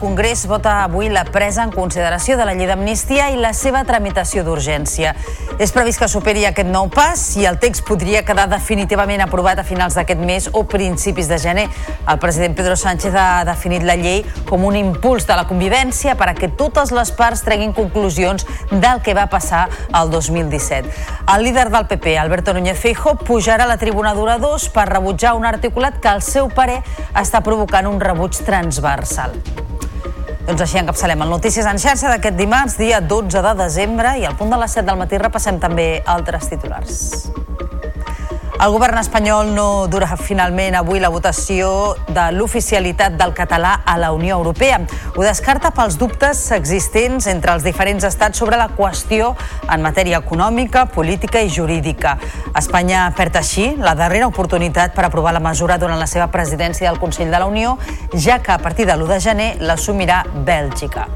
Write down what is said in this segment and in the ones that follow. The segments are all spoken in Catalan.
Congrés vota avui la presa en consideració de la llei d'amnistia i la seva tramitació d'urgència. És previst que superi aquest nou pas i el text podria quedar definitivament aprovat a finals d'aquest mes o principis de gener. El president Pedro Sánchez ha definit la llei com un impuls de la convivència per a que totes les parts treguin conclusions del que va passar el 2017. El líder del PP, Alberto Núñez Feijóo, pujarà a la tribuna 2 per rebutjar un articulat que al seu parer està provocant un rebuig transversal. Doncs així encapçalem el Notícies en xarxa d'aquest dimarts, dia 12 de desembre, i al punt de les 7 del matí repassem també altres titulars. El govern espanyol no dura finalment avui la votació de l'oficialitat del català a la Unió Europea. Ho descarta pels dubtes existents entre els diferents estats sobre la qüestió en matèria econòmica, política i jurídica. Espanya perd així la darrera oportunitat per aprovar la mesura durant la seva presidència del Consell de la Unió, ja que a partir de l'1 de gener l'assumirà Bèlgica.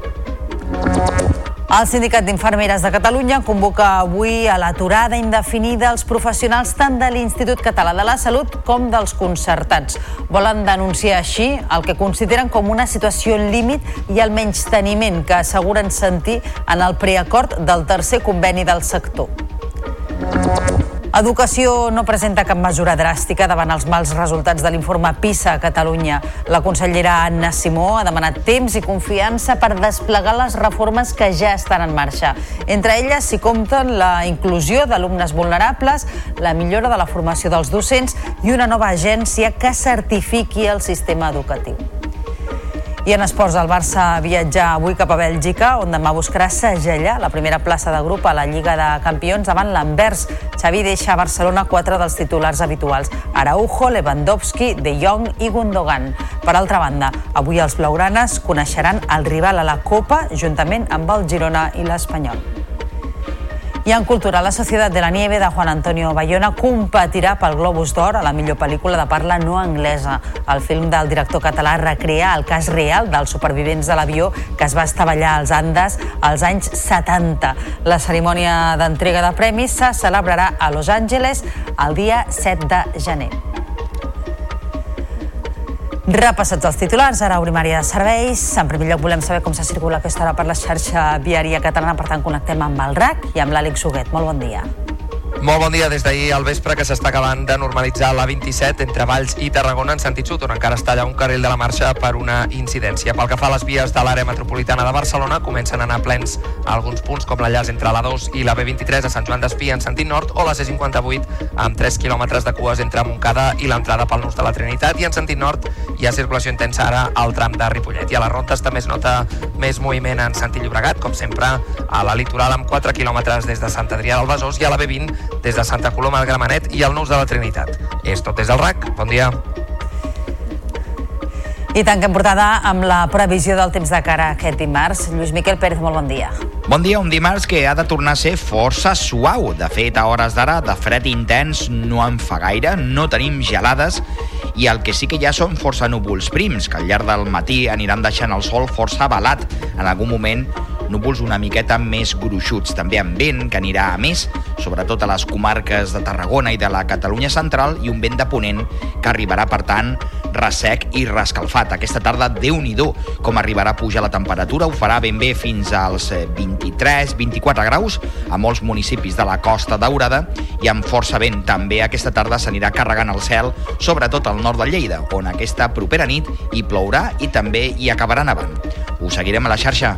El Sindicat d'Infermeres de Catalunya convoca avui a l'aturada indefinida els professionals tant de l'Institut Català de la Salut com dels concertats. Volen denunciar així el que consideren com una situació límit i el teniment que asseguren sentir en el preacord del tercer conveni del sector. Educació no presenta cap mesura dràstica davant els mals resultats de l'informe PISA a Catalunya. La consellera Anna Simó ha demanat temps i confiança per desplegar les reformes que ja estan en marxa. Entre elles s'hi compten la inclusió d'alumnes vulnerables, la millora de la formació dels docents i una nova agència que certifiqui el sistema educatiu. I en esports, el Barça viatja avui cap a Bèlgica, on demà buscarà segellar la primera plaça de grup a la Lliga de Campions davant l'Anvers. Xavi deixa a Barcelona quatre dels titulars habituals, Araujo, Lewandowski, De Jong i Gundogan. Per altra banda, avui els blaugranes coneixeran el rival a la Copa juntament amb el Girona i l'Espanyol. I en cultura, La Societat de la Nieve de Juan Antonio Bayona competirà pel Globus d'Or a la millor pel·lícula de parla no anglesa. El film del director català recrea el cas real dels supervivents de l'avió que es va estavellar als Andes als anys 70. La cerimònia d'entrega de premis se celebrarà a Los Angeles el dia 7 de gener. Repassats els titulars, ara obrim àrea de serveis. En primer lloc volem saber com se circula aquesta hora per la xarxa viària catalana, per tant connectem amb el RAC i amb l'Àlex Huguet. Molt bon dia. Molt bon dia des d'ahir al vespre que s'està acabant de normalitzar la 27 entre Valls i Tarragona en sentit sud, on encara està allà un carril de la marxa per una incidència. Pel que fa a les vies de l'àrea metropolitana de Barcelona, comencen a anar plens a alguns punts, com l'enllaç entre la 2 i la B23 a Sant Joan d'Espí en sentit nord, o la C58 amb 3 quilòmetres de cues entre Montcada i l'entrada pel Nus de la Trinitat, i en sentit nord hi ha circulació intensa ara al tram de Ripollet. I a les rondes també es nota més moviment en sentit Llobregat, com sempre a la litoral amb 4 quilòmetres des de Sant Adrià del Besòs i a la B20 des de Santa Coloma del Gramenet i el Nus de la Trinitat. És tot des del RAC. Bon dia. I tanquem portada amb la previsió del temps de cara aquest dimarts. Lluís Miquel Pérez, molt bon dia. Bon dia, un dimarts que ha de tornar a ser força suau. De fet, a hores d'ara, de fred intens no en fa gaire, no tenim gelades i el que sí que ja són força núvols prims, que al llarg del matí aniran deixant el sol força balat. En algun moment núvols una miqueta més gruixuts, també amb vent que anirà a més, sobretot a les comarques de Tarragona i de la Catalunya central, i un vent de ponent que arribarà, per tant, ressec i rescalfat. Aquesta tarda, déu nhi com arribarà a pujar la temperatura, ho farà ben bé fins als 23-24 eh, graus a molts municipis de la Costa Daurada i amb força vent. També aquesta tarda s'anirà carregant el cel, sobretot al nord de Lleida, on aquesta propera nit hi plourà i també hi acabarà nevant. Ho seguirem a la xarxa.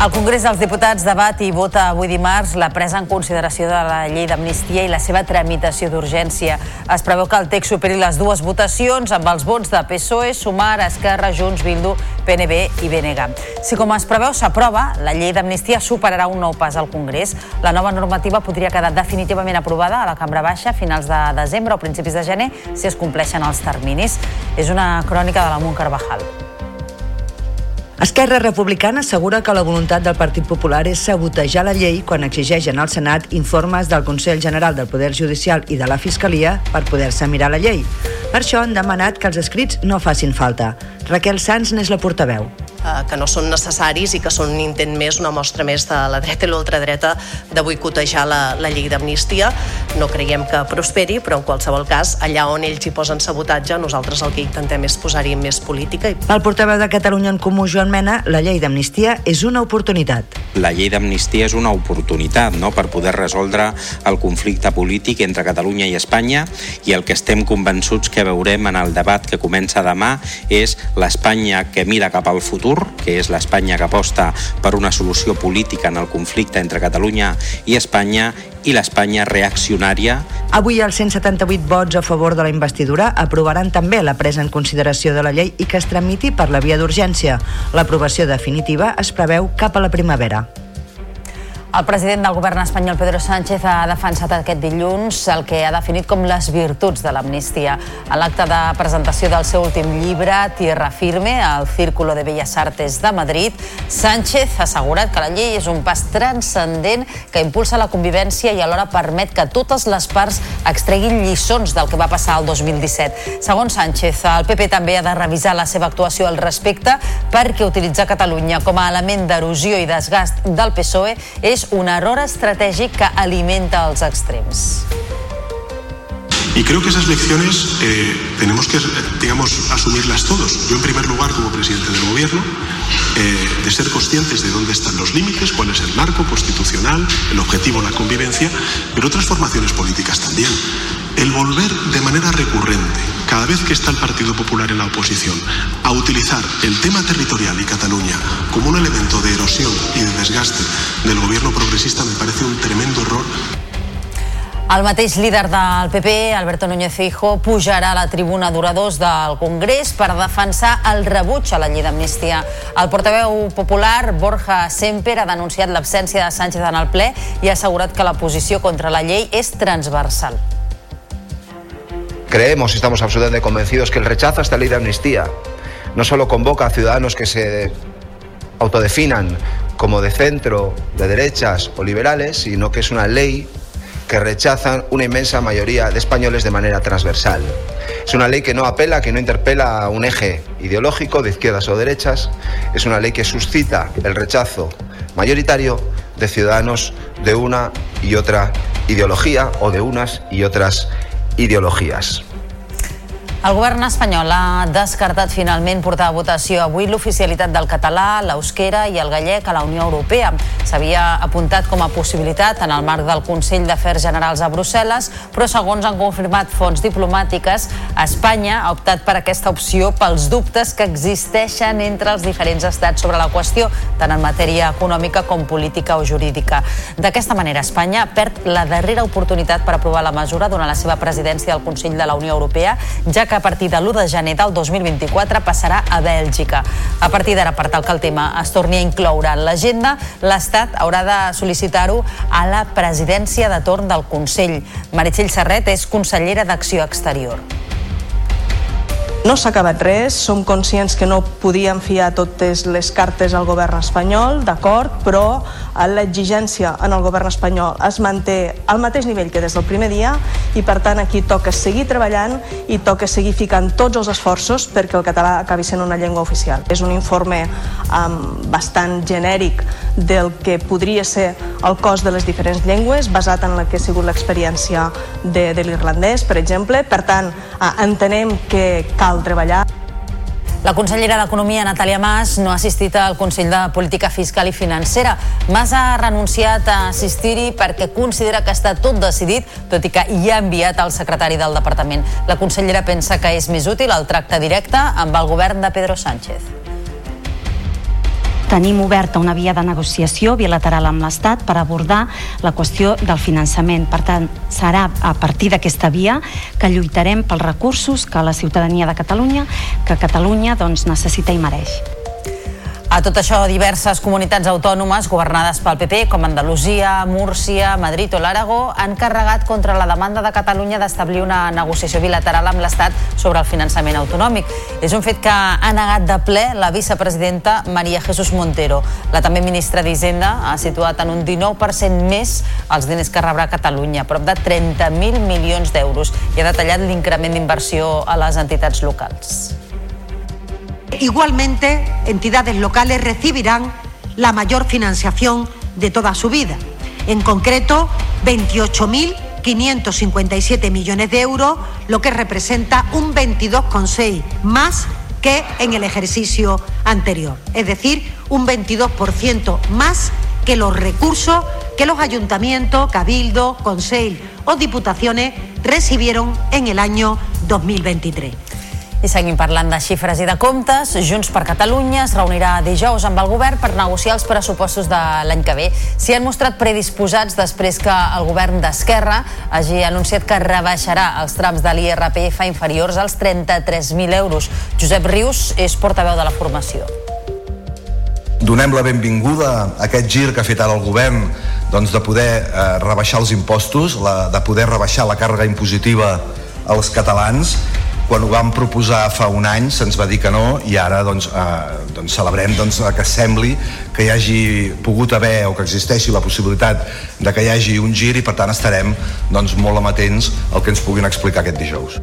El Congrés dels Diputats debat i vota avui dimarts la presa en consideració de la llei d'amnistia i la seva tramitació d'urgència. Es preveu que el text superi les dues votacions amb els vots de PSOE, Sumar, Esquerra, Junts, Bildu, PNB i BNG. Si com es preveu s'aprova, la llei d'amnistia superarà un nou pas al Congrés. La nova normativa podria quedar definitivament aprovada a la Cambra Baixa a finals de desembre o principis de gener si es compleixen els terminis. És una crònica de la Munt Carvajal. Esquerra Republicana assegura que la voluntat del Partit Popular és sabotejar la llei quan exigeixen al Senat informes del Consell General del Poder Judicial i de la Fiscalia per poder-se mirar la llei. Per això han demanat que els escrits no facin falta. Raquel Sanz n'és la portaveu que no són necessaris i que són un intent més, una mostra més de la dreta i l'ultradreta de boicotejar la, la llei d'amnistia. No creiem que prosperi, però en qualsevol cas, allà on ells hi posen sabotatge, nosaltres el que intentem és posar-hi més política. Pel portaveu de Catalunya en Comú, Joan Mena, la llei d'amnistia és una oportunitat. La llei d'amnistia és una oportunitat no?, per poder resoldre el conflicte polític entre Catalunya i Espanya i el que estem convençuts que veurem en el debat que comença demà és l'Espanya que mira cap al futur futur, que és l'Espanya que aposta per una solució política en el conflicte entre Catalunya i Espanya, i l'Espanya reaccionària. Avui els 178 vots a favor de la investidura aprovaran també la presa en consideració de la llei i que es tramiti per la via d'urgència. L'aprovació definitiva es preveu cap a la primavera. El president del govern espanyol, Pedro Sánchez, ha defensat aquest dilluns el que ha definit com les virtuts de l'amnistia. A l'acte de presentació del seu últim llibre, Tierra Firme, al Círculo de Bellas Artes de Madrid, Sánchez ha assegurat que la llei és un pas transcendent que impulsa la convivència i alhora permet que totes les parts extreguin lliçons del que va passar el 2017. Segons Sánchez, el PP també ha de revisar la seva actuació al respecte perquè utilitzar Catalunya com a element d'erosió i desgast del PSOE és és un error estratègic que alimenta els extrems. Y creo que esas lecciones eh, tenemos que, digamos, asumirlas todos. Yo, en primer lugar, como presidente del Gobierno, eh, de ser conscientes de dónde están los límites, cuál es el marco constitucional, el objetivo, la convivencia, pero otras formaciones políticas también. El volver de manera recurrente, cada vez que está el Partido Popular en la oposición, a utilizar el tema territorial y Cataluña como un elemento de erosión y de desgaste del gobierno progresista me parece un tremendo error El mateix líder del PP, Alberto Núñez Feijóo, pujarà a la tribuna d'oradors del Congrés per defensar el rebuig a la llei d'amnistia. El portaveu popular, Borja Semper, ha denunciat l'absència de Sánchez en el ple i ha assegurat que la posició contra la llei és transversal. Creemos y estamos absolutamente convencidos que el rechazo a esta ley de amnistía no solo convoca a ciudadanos que se autodefinan como de centro, de derechas o liberales, sino que es una ley que rechazan una inmensa mayoría de españoles de manera transversal. Es una ley que no apela, que no interpela a un eje ideológico de izquierdas o derechas, es una ley que suscita el rechazo mayoritario de ciudadanos de una y otra ideología o de unas y otras ideologías. El govern espanyol ha descartat finalment portar a votació avui l'oficialitat del català, l'eusquera i el gallec a la Unió Europea. S'havia apuntat com a possibilitat en el marc del Consell d'Afers Generals a Brussel·les, però segons han confirmat fonts diplomàtiques, Espanya ha optat per aquesta opció pels dubtes que existeixen entre els diferents estats sobre la qüestió, tant en matèria econòmica com política o jurídica. D'aquesta manera, Espanya perd la darrera oportunitat per aprovar la mesura durant la seva presidència del Consell de la Unió Europea, ja que a partir de l'1 de gener del 2024 passarà a Bèlgica. A partir d'ara, per tal que el tema es torni a incloure en l'agenda, l'Estat haurà de sol·licitar-ho a la presidència de torn del Consell. Meritxell Serret és consellera d'Acció Exterior. No s'ha acabat res, som conscients que no podíem fiar totes les cartes al govern espanyol, d'acord, però l'exigència en el govern espanyol es manté al mateix nivell que des del primer dia i per tant aquí toca seguir treballant i toca seguir ficant tots els esforços perquè el català acabi sent una llengua oficial. És un informe um, bastant genèric del que podria ser el cost de les diferents llengües basat en la que ha sigut l'experiència de, de l'irlandès, per exemple. Per tant, uh, entenem que cal cal treballar. La consellera d'Economia, Natàlia Mas, no ha assistit al Consell de Política Fiscal i Financera. Mas ha renunciat a assistir-hi perquè considera que està tot decidit, tot i que hi ha enviat al secretari del departament. La consellera pensa que és més útil el tracte directe amb el govern de Pedro Sánchez tenim oberta una via de negociació bilateral amb l'Estat per abordar la qüestió del finançament. Per tant, serà a partir d'aquesta via que lluitarem pels recursos que la ciutadania de Catalunya, que Catalunya doncs, necessita i mereix. A tot això, diverses comunitats autònomes governades pel PP, com Andalusia, Múrcia, Madrid o l'Aragó, han carregat contra la demanda de Catalunya d'establir una negociació bilateral amb l'Estat sobre el finançament autonòmic. És un fet que ha negat de ple la vicepresidenta Maria Jesús Montero. La també ministra d'Hisenda ha situat en un 19% més els diners que rebrà Catalunya, prop de 30.000 milions d'euros, i ha detallat l'increment d'inversió a les entitats locals. Igualmente, entidades locales recibirán la mayor financiación de toda su vida. En concreto, 28.557 millones de euros, lo que representa un 22,6 más que en el ejercicio anterior. Es decir, un 22% más que los recursos que los ayuntamientos, cabildo, consejo o diputaciones recibieron en el año 2023. I seguim parlant de xifres i de comptes. Junts per Catalunya es reunirà dijous amb el govern per negociar els pressupostos de l'any que ve. S'hi han mostrat predisposats després que el govern d'Esquerra hagi anunciat que rebaixarà els trams de l'IRPF inferiors als 33.000 euros. Josep Rius és portaveu de la formació. Donem la benvinguda a aquest gir que ha fet ara el govern doncs, de poder eh, rebaixar els impostos, la, de poder rebaixar la càrrega impositiva als catalans quan ho vam proposar fa un any se'ns va dir que no i ara doncs, eh, doncs celebrem doncs, que sembli que hi hagi pogut haver o que existeixi la possibilitat de que hi hagi un gir i per tant estarem doncs, molt amatents al que ens puguin explicar aquest dijous.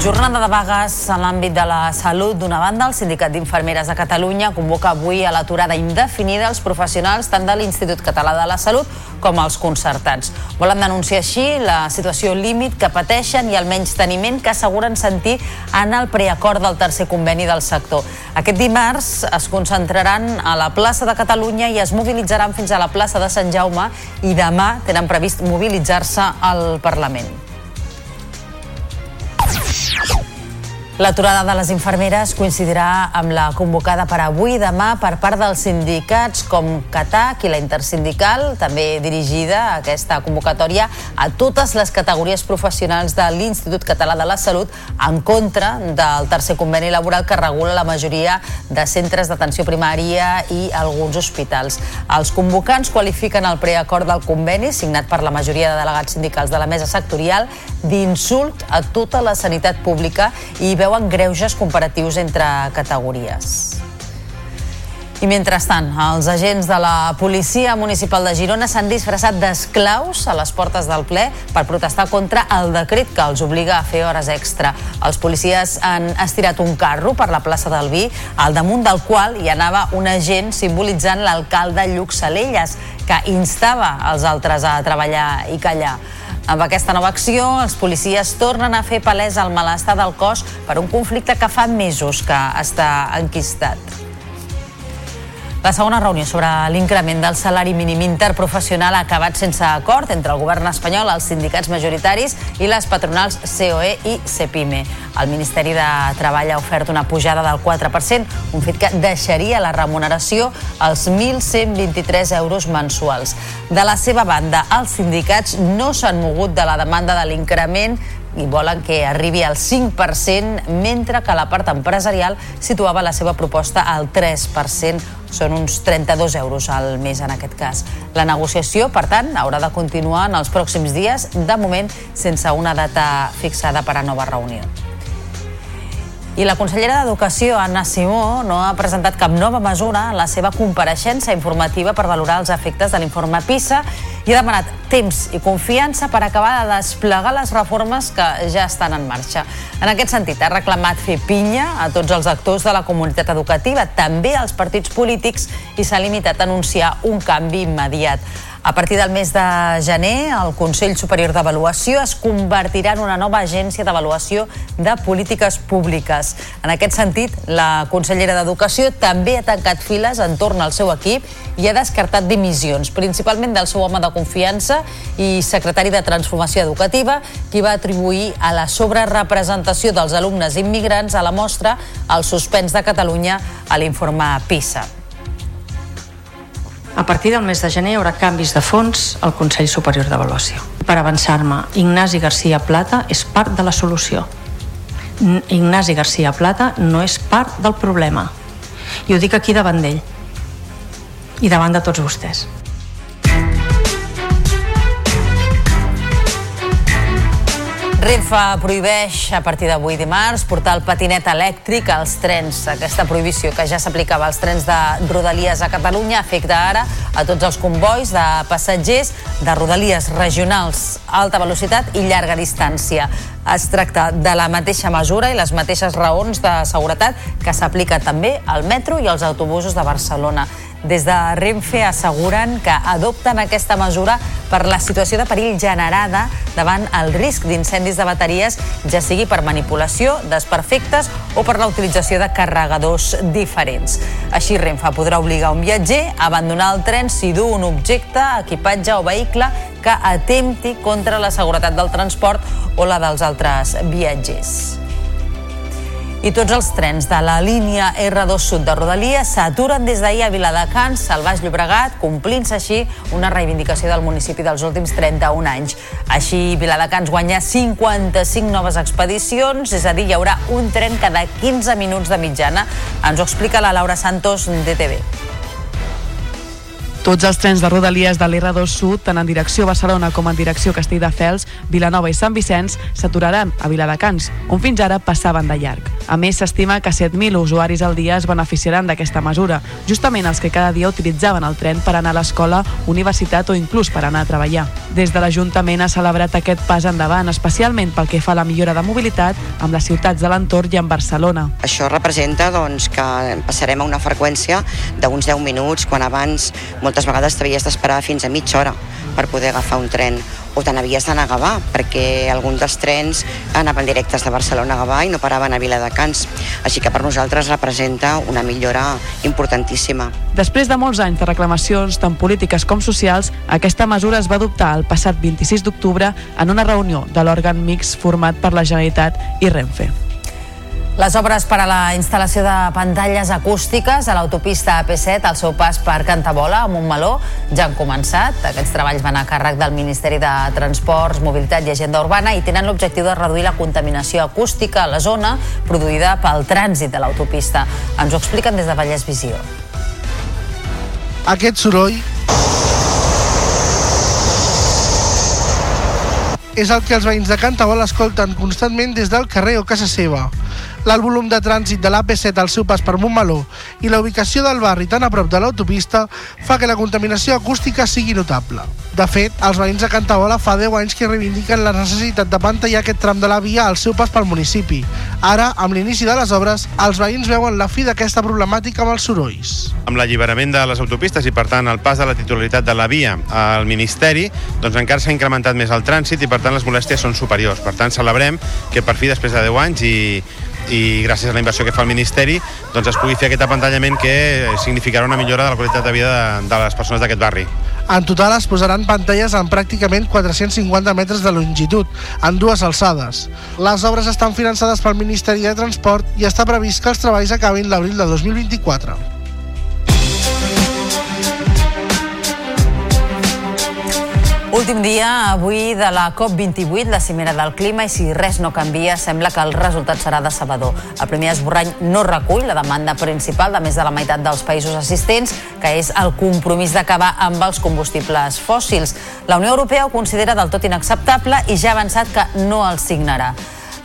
Jornada de vagues en l'àmbit de la salut. D'una banda, el Sindicat d'Infermeres de Catalunya convoca avui a l'aturada indefinida els professionals tant de l'Institut Català de la Salut com els concertats. Volen denunciar així la situació límit que pateixen i el menys teniment que asseguren sentir en el preacord del tercer conveni del sector. Aquest dimarts es concentraran a la plaça de Catalunya i es mobilitzaran fins a la plaça de Sant Jaume i demà tenen previst mobilitzar-se al Parlament. L'aturada de les infermeres coincidirà amb la convocada per avui i demà per part dels sindicats com CATAC i la Intersindical, també dirigida a aquesta convocatòria a totes les categories professionals de l'Institut Català de la Salut en contra del tercer conveni laboral que regula la majoria de centres d'atenció primària i alguns hospitals. Els convocants qualifiquen el preacord del conveni signat per la majoria de delegats sindicals de la mesa sectorial d'insult a tota la sanitat pública i veu veuen greuges comparatius entre categories. I mentrestant, els agents de la policia municipal de Girona s'han disfressat d'esclaus a les portes del ple per protestar contra el decret que els obliga a fer hores extra. Els policies han estirat un carro per la plaça del Vi, al damunt del qual hi anava un agent simbolitzant l'alcalde Lluc Salelles, que instava els altres a treballar i callar. Amb aquesta nova acció, els policies tornen a fer palès el malestar del cos per un conflicte que fa mesos que està enquistat. La segona reunió sobre l'increment del salari mínim interprofessional ha acabat sense acord entre el govern espanyol, els sindicats majoritaris i les patronals COE i CEPIME. El Ministeri de Treball ha ofert una pujada del 4%, un fet que deixaria la remuneració als 1.123 euros mensuals. De la seva banda, els sindicats no s'han mogut de la demanda de l'increment i volen que arribi al 5%, mentre que la part empresarial situava la seva proposta al 3%, són uns 32 euros al mes en aquest cas. La negociació, per tant, haurà de continuar en els pròxims dies, de moment sense una data fixada per a nova reunió. I la consellera d'Educació, Anna Simó, no ha presentat cap nova mesura en la seva compareixença informativa per valorar els efectes de l'informe PISA i ha demanat temps i confiança per acabar de desplegar les reformes que ja estan en marxa. En aquest sentit, ha reclamat fer pinya a tots els actors de la comunitat educativa, també als partits polítics, i s'ha limitat a anunciar un canvi immediat. A partir del mes de gener, el Consell Superior d'Avaluació es convertirà en una nova agència d'avaluació de polítiques públiques. En aquest sentit, la consellera d'Educació també ha tancat files entorn al seu equip i ha descartat dimissions, principalment del seu home de confiança i secretari de Transformació Educativa, qui va atribuir a la sobrerepresentació dels alumnes immigrants a la mostra el suspens de Catalunya a l'informe PISA. A partir del mes de gener hi haurà canvis de fons al Consell Superior d'Avaluació. Per avançar-me, Ignasi Garcia Plata és part de la solució. Ignasi Garcia Plata no és part del problema. I ho dic aquí davant d'ell i davant de tots vostès. Renfe prohibeix a partir d'avui dimarts portar el patinet elèctric als trens. Aquesta prohibició que ja s'aplicava als trens de Rodalies a Catalunya afecta ara a tots els convois de passatgers de Rodalies regionals, alta velocitat i llarga distància. Es tracta de la mateixa mesura i les mateixes raons de seguretat que s'aplica també al metro i als autobusos de Barcelona. Des de Renfe asseguren que adopten aquesta mesura per la situació de perill generada davant el risc d'incendis de bateries, ja sigui per manipulació, desperfectes o per la utilització de carregadors diferents. Així, Renfe podrà obligar un viatger a abandonar el tren si du un objecte, equipatge o vehicle que atempti contra la seguretat del transport o la dels altres viatgers i tots els trens de la línia R2 Sud de Rodalies s'aturen des d'ahir a Viladecans, al Baix Llobregat, complint-se així una reivindicació del municipi dels últims 31 anys. Així, Viladecans guanya 55 noves expedicions, és a dir, hi haurà un tren cada 15 minuts de mitjana. Ens ho explica la Laura Santos, DTV. Tots els trens de Rodalies de l'R2 Sud, tant en direcció Barcelona com en direcció Castelldefels, Vilanova i Sant Vicenç, s'aturaran a Viladecans, on fins ara passaven de llarg. A més, s'estima que 7.000 usuaris al dia es beneficiaran d'aquesta mesura, justament els que cada dia utilitzaven el tren per anar a l'escola, universitat o inclús per anar a treballar. Des de l'Ajuntament ha celebrat aquest pas endavant, especialment pel que fa a la millora de mobilitat amb les ciutats de l'entorn i en Barcelona. Això representa doncs, que passarem a una freqüència d'uns 10 minuts, quan abans moltes vegades t'havies d'esperar fins a mitja hora per poder agafar un tren o te n'havies d'anar a Gavà perquè alguns dels trens anaven directes de Barcelona a Gavà i no paraven a Viladecans així que per nosaltres representa una millora importantíssima. Després de molts anys de reclamacions tant polítiques com socials, aquesta mesura es va adoptar el passat 26 d'octubre en una reunió de l'òrgan mix format per la Generalitat i Renfe. Les obres per a la instal·lació de pantalles acústiques a l'autopista AP7 al seu pas per Cantabola, a Montmeló, ja han començat. Aquests treballs van a càrrec del Ministeri de Transports, Mobilitat i Agenda Urbana i tenen l'objectiu de reduir la contaminació acústica a la zona produïda pel trànsit de l'autopista. Ens ho expliquen des de Vallès Visió. Aquest soroll és el que els veïns de Cantabol escolten constantment des del carrer o casa seva l'alt volum de trànsit de l'AP7 al seu pas per Montmeló i la ubicació del barri tan a prop de l'autopista fa que la contaminació acústica sigui notable. De fet, els veïns de Cantaola fa 10 anys que reivindiquen la necessitat de pantallar aquest tram de la via al seu pas pel municipi. Ara, amb l'inici de les obres, els veïns veuen la fi d'aquesta problemàtica amb els sorolls. Amb l'alliberament de les autopistes i, per tant, el pas de la titularitat de la via al Ministeri, doncs encara s'ha incrementat més el trànsit i, per tant, les molèsties són superiors. Per tant, celebrem que per fi, després de 10 anys i i gràcies a la inversió que fa el Ministeri doncs es pugui fer aquest apantallament que significarà una millora de la qualitat de vida de, de les persones d'aquest barri. En total es posaran pantalles en pràcticament 450 metres de longitud, en dues alçades. Les obres estan finançades pel Ministeri de Transport i està previst que els treballs acabin l'abril de 2024. Últim dia avui de la COP28, la cimera del clima, i si res no canvia, sembla que el resultat serà decebedor. El primer esborrany no recull la demanda principal de més de la meitat dels països assistents, que és el compromís d'acabar amb els combustibles fòssils. La Unió Europea ho considera del tot inacceptable i ja ha avançat que no el signarà.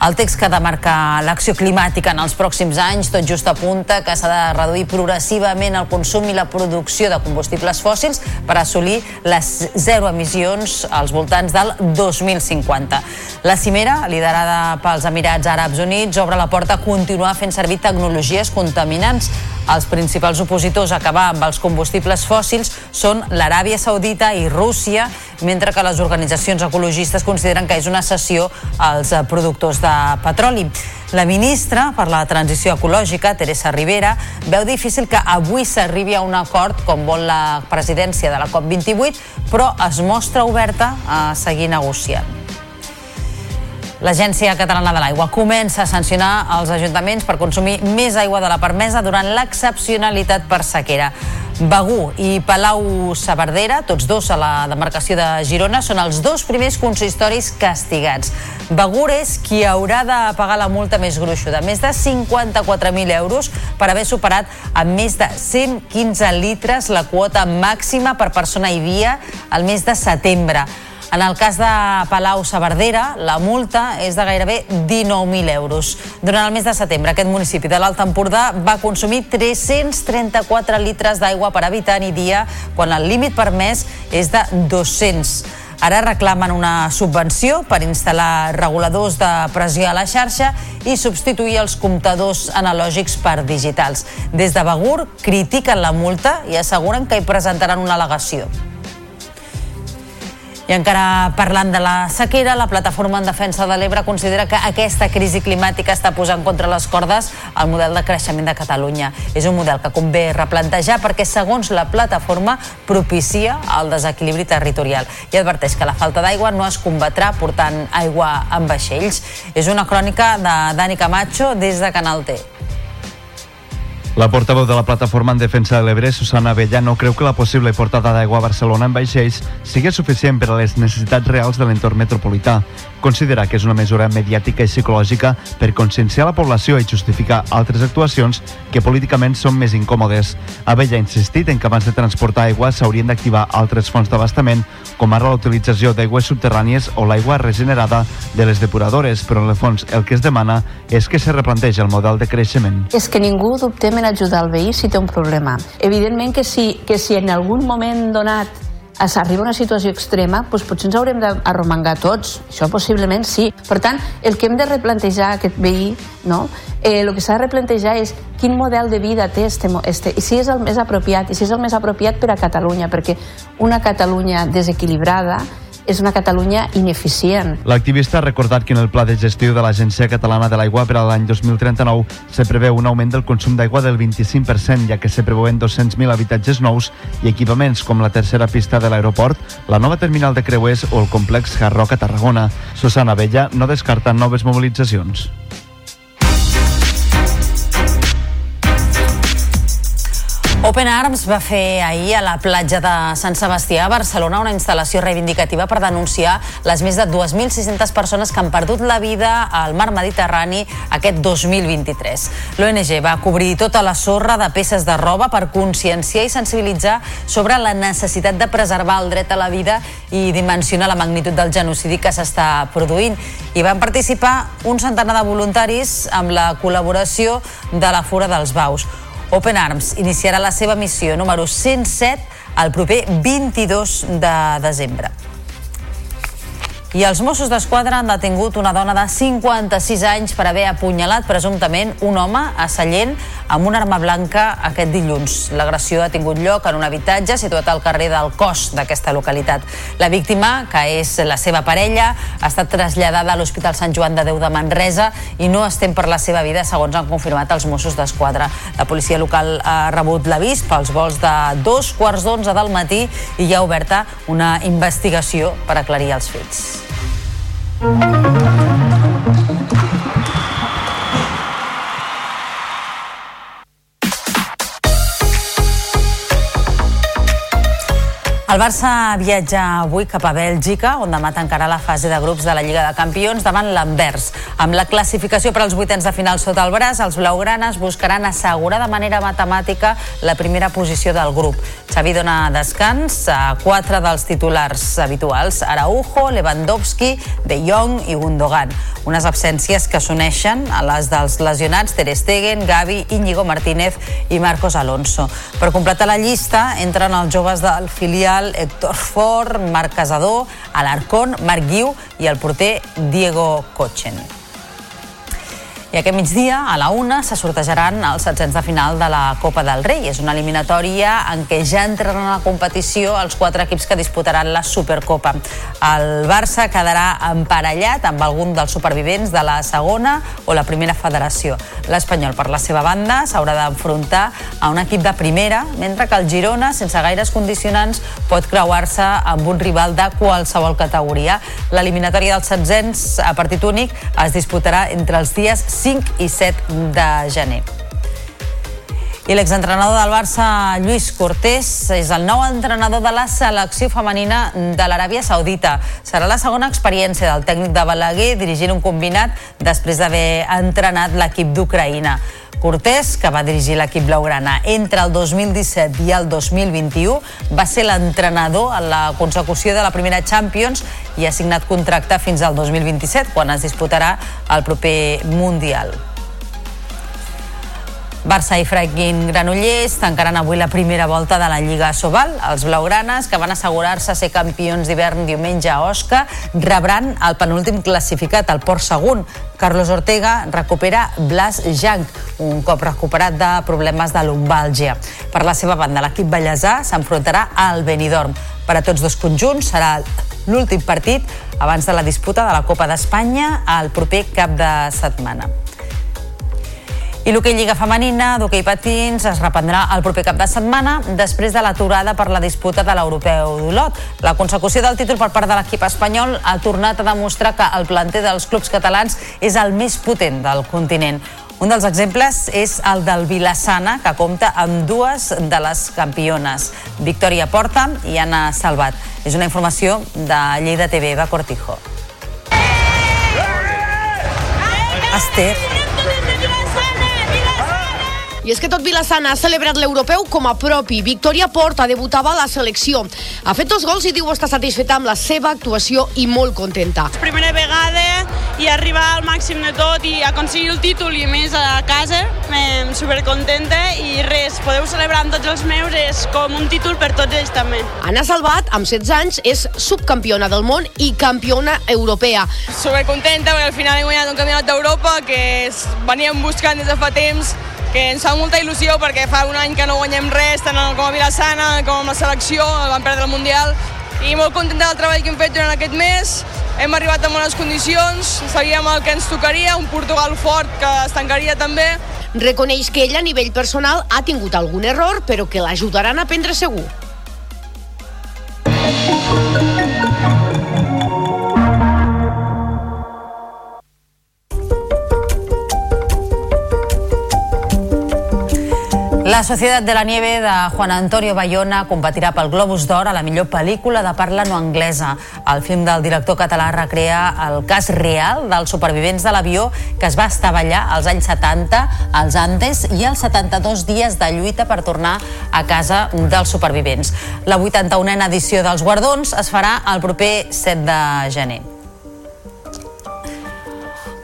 El text que demarca l'acció climàtica en els pròxims anys tot just apunta que s'ha de reduir progressivament el consum i la producció de combustibles fòssils per assolir les zero emissions als voltants del 2050. La cimera, liderada pels Emirats Àrabs Units, obre la porta a continuar fent servir tecnologies contaminants. Els principals opositors a acabar amb els combustibles fòssils són l'Aràbia Saudita i Rússia, mentre que les organitzacions ecologistes consideren que és una cessió als productors de petroli. La ministra per la transició ecològica, Teresa Rivera, veu difícil que avui s'arribi a un acord com vol la presidència de la COP28, però es mostra oberta a seguir negociant. L'Agència Catalana de l'Aigua comença a sancionar els ajuntaments per consumir més aigua de la permesa durant l'excepcionalitat per sequera. Begú i Palau Saverdera, tots dos a la demarcació de Girona, són els dos primers consistoris castigats. Begur és qui haurà de pagar la multa més gruixuda, més de 54.000 euros per haver superat amb més de 115 litres la quota màxima per persona i dia al mes de setembre. En el cas de Palau Saverdera, la multa és de gairebé 19.000 euros. Durant el mes de setembre, aquest municipi de l'Alt Empordà va consumir 334 litres d'aigua per habitant i dia, quan el límit permès és de 200. Ara reclamen una subvenció per instal·lar reguladors de pressió a la xarxa i substituir els comptadors analògics per digitals. Des de Begur critiquen la multa i asseguren que hi presentaran una al·legació. I encara parlant de la sequera, la Plataforma en Defensa de l'Ebre considera que aquesta crisi climàtica està posant contra les cordes el model de creixement de Catalunya. És un model que convé replantejar perquè, segons la plataforma, propicia el desequilibri territorial i adverteix que la falta d'aigua no es combatrà portant aigua en vaixells. És una crònica de Dani Camacho des de Canal T. La portaveu de la plataforma en defensa de l'Ebre, Susana Vella, no creu que la possible portada d'aigua a Barcelona en vaixells sigui suficient per a les necessitats reals de l'entorn metropolità. Considera que és una mesura mediàtica i psicològica per conscienciar la població i justificar altres actuacions que políticament són més incòmodes. Avella ha insistit en que abans de transportar aigua s'haurien d'activar altres fonts d'abastament, com ara la d'aigües subterrànies o l'aigua regenerada de les depuradores, però en el fons el que es demana és que se replanteja el model de creixement. És que ningú dubtem en ajudar el veí si té un problema. Evidentment que si, que si en algun moment donat s'arriba a una situació extrema, doncs potser ens haurem d'arromangar tots. Això possiblement sí. Per tant, el que hem de replantejar aquest veí, no? eh, el que s'ha de replantejar és quin model de vida té este, este, i si és el més apropiat, i si és el més apropiat per a Catalunya, perquè una Catalunya desequilibrada és una Catalunya ineficient. L'activista ha recordat que en el pla de gestió de l'Agència Catalana de l'Aigua per a l'any 2039 se preveu un augment del consum d'aigua del 25%, ja que se preveuen 200.000 habitatges nous i equipaments com la tercera pista de l'aeroport, la nova terminal de creuers o el complex Hard a Tarragona. Susana Vella no descarta noves mobilitzacions. Open Arms va fer ahir a la platja de Sant Sebastià a Barcelona una instal·lació reivindicativa per denunciar les més de 2.600 persones que han perdut la vida al mar Mediterrani aquest 2023. L'ONG va cobrir tota la sorra de peces de roba per conscienciar i sensibilitzar sobre la necessitat de preservar el dret a la vida i dimensionar la magnitud del genocidi que s'està produint. Hi van participar un centenar de voluntaris amb la col·laboració de la Fura dels Baus. Open Arms iniciarà la seva missió número 107 el proper 22 de desembre. I els Mossos d'Esquadra han detingut una dona de 56 anys per haver apunyalat presumptament un home a Sallent amb una arma blanca aquest dilluns. L'agressió ha tingut lloc en un habitatge situat al carrer del Cos d'aquesta localitat. La víctima, que és la seva parella, ha estat traslladada a l'Hospital Sant Joan de Déu de Manresa i no estem per la seva vida, segons han confirmat els Mossos d'Esquadra. La policia local ha rebut l'avís pels vols de dos quarts d'onze del matí i ja ha oberta una investigació per aclarir els fets. Thank you. El Barça viatja avui cap a Bèlgica, on demà tancarà la fase de grups de la Lliga de Campions davant l'Anvers. Amb la classificació per als vuitens de final sota el braç, els blaugranes buscaran assegurar de manera matemàtica la primera posició del grup. Xavi dona descans a quatre dels titulars habituals, Araujo, Lewandowski, De Jong i Gundogan. Unes absències que s'uneixen a les dels lesionats Ter Stegen, Gavi, Íñigo Martínez i Marcos Alonso. Per completar la llista entren els joves del filial Héctor Ford, Marc Casador, Alarcón, Marc Guiu i el porter Diego Cochen. I aquest migdia, a la una, se sortejaran els setzents de final de la Copa del Rei. És una eliminatòria en què ja entraran a la competició els quatre equips que disputaran la Supercopa. El Barça quedarà emparellat amb algun dels supervivents de la segona o la primera federació. L'Espanyol, per la seva banda, s'haurà d'enfrontar a un equip de primera, mentre que el Girona, sense gaires condicionants, pot creuar-se amb un rival de qualsevol categoria. L'eliminatòria dels setzents a partit únic es disputarà entre els dies 5 i 7 de gener. I l'exentrenador del Barça, Lluís Cortés, és el nou entrenador de la selecció femenina de l'Aràbia Saudita. Serà la segona experiència del tècnic de Balaguer dirigint un combinat després d'haver entrenat l'equip d'Ucraïna. Cortés, que va dirigir l'equip blaugrana entre el 2017 i el 2021, va ser l'entrenador en la consecució de la primera Champions i ha signat contracte fins al 2027, quan es disputarà el proper Mundial. Barça i Franquin Granollers tancaran avui la primera volta de la Lliga Sobal. Els blaugranes, que van assegurar-se ser campions d'hivern diumenge a Osca, rebran el penúltim classificat, el Port Segon. Carlos Ortega recupera Blas Jank, un cop recuperat de problemes de lumbàlgia. Per la seva banda, l'equip ballesà s'enfrontarà al Benidorm. Per a tots dos conjunts serà l'últim partit abans de la disputa de la Copa d'Espanya el proper cap de setmana. I l'hoquei Lliga Femenina d'hoquei patins es reprendrà el proper cap de setmana després de l'aturada per la disputa de l'europeu d'Olot. La consecució del títol per part de l'equip espanyol ha tornat a demostrar que el planter dels clubs catalans és el més potent del continent. Un dels exemples és el del Vilassana, que compta amb dues de les campiones, Victòria Porta i Anna Salvat. És una informació de Lleida TV, Eva Cortijo. Esther. I és que tot Vilassana ha celebrat l'europeu com a propi. Victòria Porta debutava a la selecció. Ha fet dos gols i diu estar satisfeta amb la seva actuació i molt contenta. Primera vegada i arribar al màxim de tot i aconseguir el títol i més a casa, eh, supercontenta i res, podeu celebrar amb tots els meus, és com un títol per tots ells també. Anna Salvat, amb 16 anys, és subcampiona del món i campiona europea. Supercontenta perquè al final he guanyat un campionat d'Europa que veníem buscant des de fa temps que ens fa molta il·lusió perquè fa un any que no guanyem res, tant com a Vilassana com amb la selecció, vam perdre el Mundial, i molt contenta del treball que hem fet durant aquest mes. Hem arribat en bones condicions, sabíem el que ens tocaria, un Portugal fort que es tancaria també. Reconeix que ella a nivell personal ha tingut algun error, però que l'ajudaran a prendre segur. La Societat de la Nieve de Juan Antonio Bayona competirà pel Globus d'Or a la millor pel·lícula de parla no anglesa. El film del director català recrea el cas real dels supervivents de l'avió que es va estavellar als anys 70 als Andes i els 72 dies de lluita per tornar a casa dels supervivents. La 81a edició dels Guardons es farà el proper 7 de gener.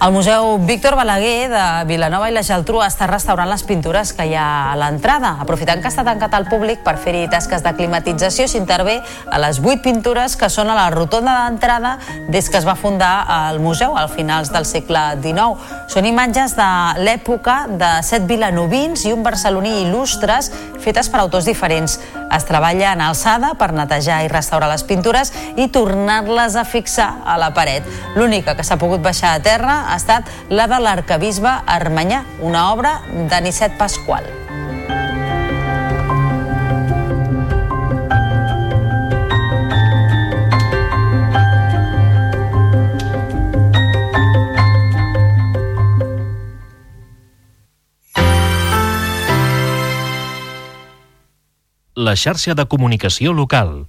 El Museu Víctor Balaguer de Vilanova i la Geltrú està restaurant les pintures que hi ha a l'entrada. Aprofitant que està tancat al públic per fer-hi tasques de climatització, s'intervé a les vuit pintures que són a la rotonda d'entrada des que es va fundar el museu al finals del segle XIX. Són imatges de l'època de set vilanovins i un barceloní il·lustres fetes per autors diferents. Es treballa en alçada per netejar i restaurar les pintures i tornar-les a fixar a la paret. L'única que s'ha pogut baixar a terra ha estat la de l'arcabisbe Armanyà, una obra d'Anicet Pasqual. La xarxa de comunicació local.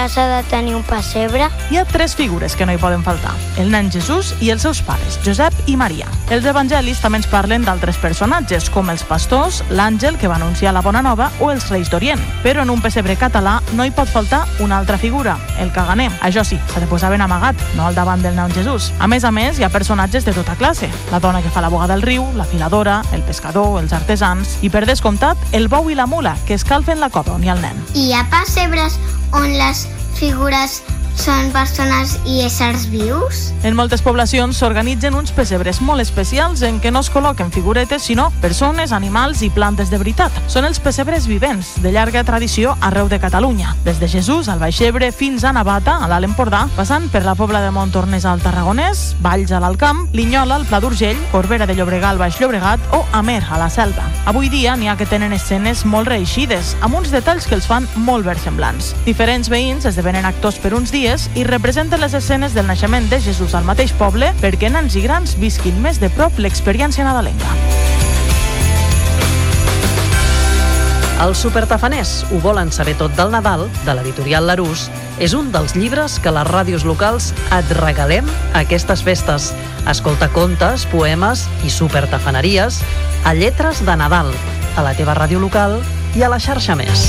Figures s'ha de tenir un pessebre? Hi ha tres figures que no hi poden faltar. El nen Jesús i els seus pares, Josep i Maria. Els evangelis també ens parlen d'altres personatges, com els pastors, l'àngel que va anunciar la bona nova o els reis d'Orient. Però en un pessebre català no hi pot faltar una altra figura, el caganer. Això sí, s'ha de posar ben amagat, no al davant del nen Jesús. A més a més, hi ha personatges de tota classe. La dona que fa la boga del riu, la filadora, el pescador, els artesans i, per descomptat, el bou i la mula, que escalfen la cova on hi ha el nen. Hi ha pessebres on les figures són persones i éssers vius? En moltes poblacions s'organitzen uns pessebres molt especials en què no es col·loquen figuretes, sinó persones, animals i plantes de veritat. Són els pessebres vivents, de llarga tradició arreu de Catalunya, des de Jesús al Baix Ebre fins a Navata, a l'Alt Empordà, passant per la Pobla de Montornès al Tarragonès, Valls a l'Alt Camp, Linyola al Pla d'Urgell, Corbera de Llobregat al Baix Llobregat o Amer a la Selva. Avui dia n'hi ha que tenen escenes molt reeixides, amb uns detalls que els fan molt versemblants. Diferents veïns esdevenen actors per uns dies i representen les escenes del naixement de Jesús al mateix poble perquè nens i grans visquin més de prop l'experiència nadalenca. Els supertafaners ho volen saber tot del Nadal, de l'editorial Larús, és un dels llibres que les ràdios locals et regalem a aquestes festes. Escolta contes, poemes i supertafaneries a Lletres de Nadal, a la teva ràdio local i a la xarxa Més.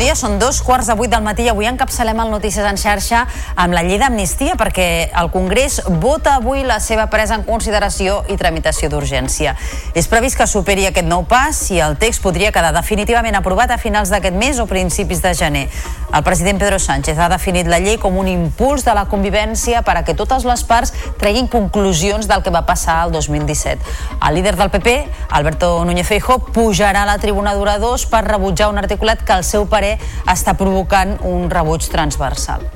Dia, són dos quarts de vuit del matí i avui encapçalem el Notícies en xarxa amb la llei d'amnistia perquè el Congrés vota avui la seva presa en consideració i tramitació d'urgència. És previst que superi aquest nou pas i el text podria quedar definitivament aprovat a finals d'aquest mes o principis de gener. El president Pedro Sánchez ha definit la llei com un impuls de la convivència per a que totes les parts treguin conclusions del que va passar el 2017. El líder del PP, Alberto Núñez Feijóo, pujarà a la tribuna d'oradors per rebutjar un articulat que el seu parer està provocant un rebuig transversal.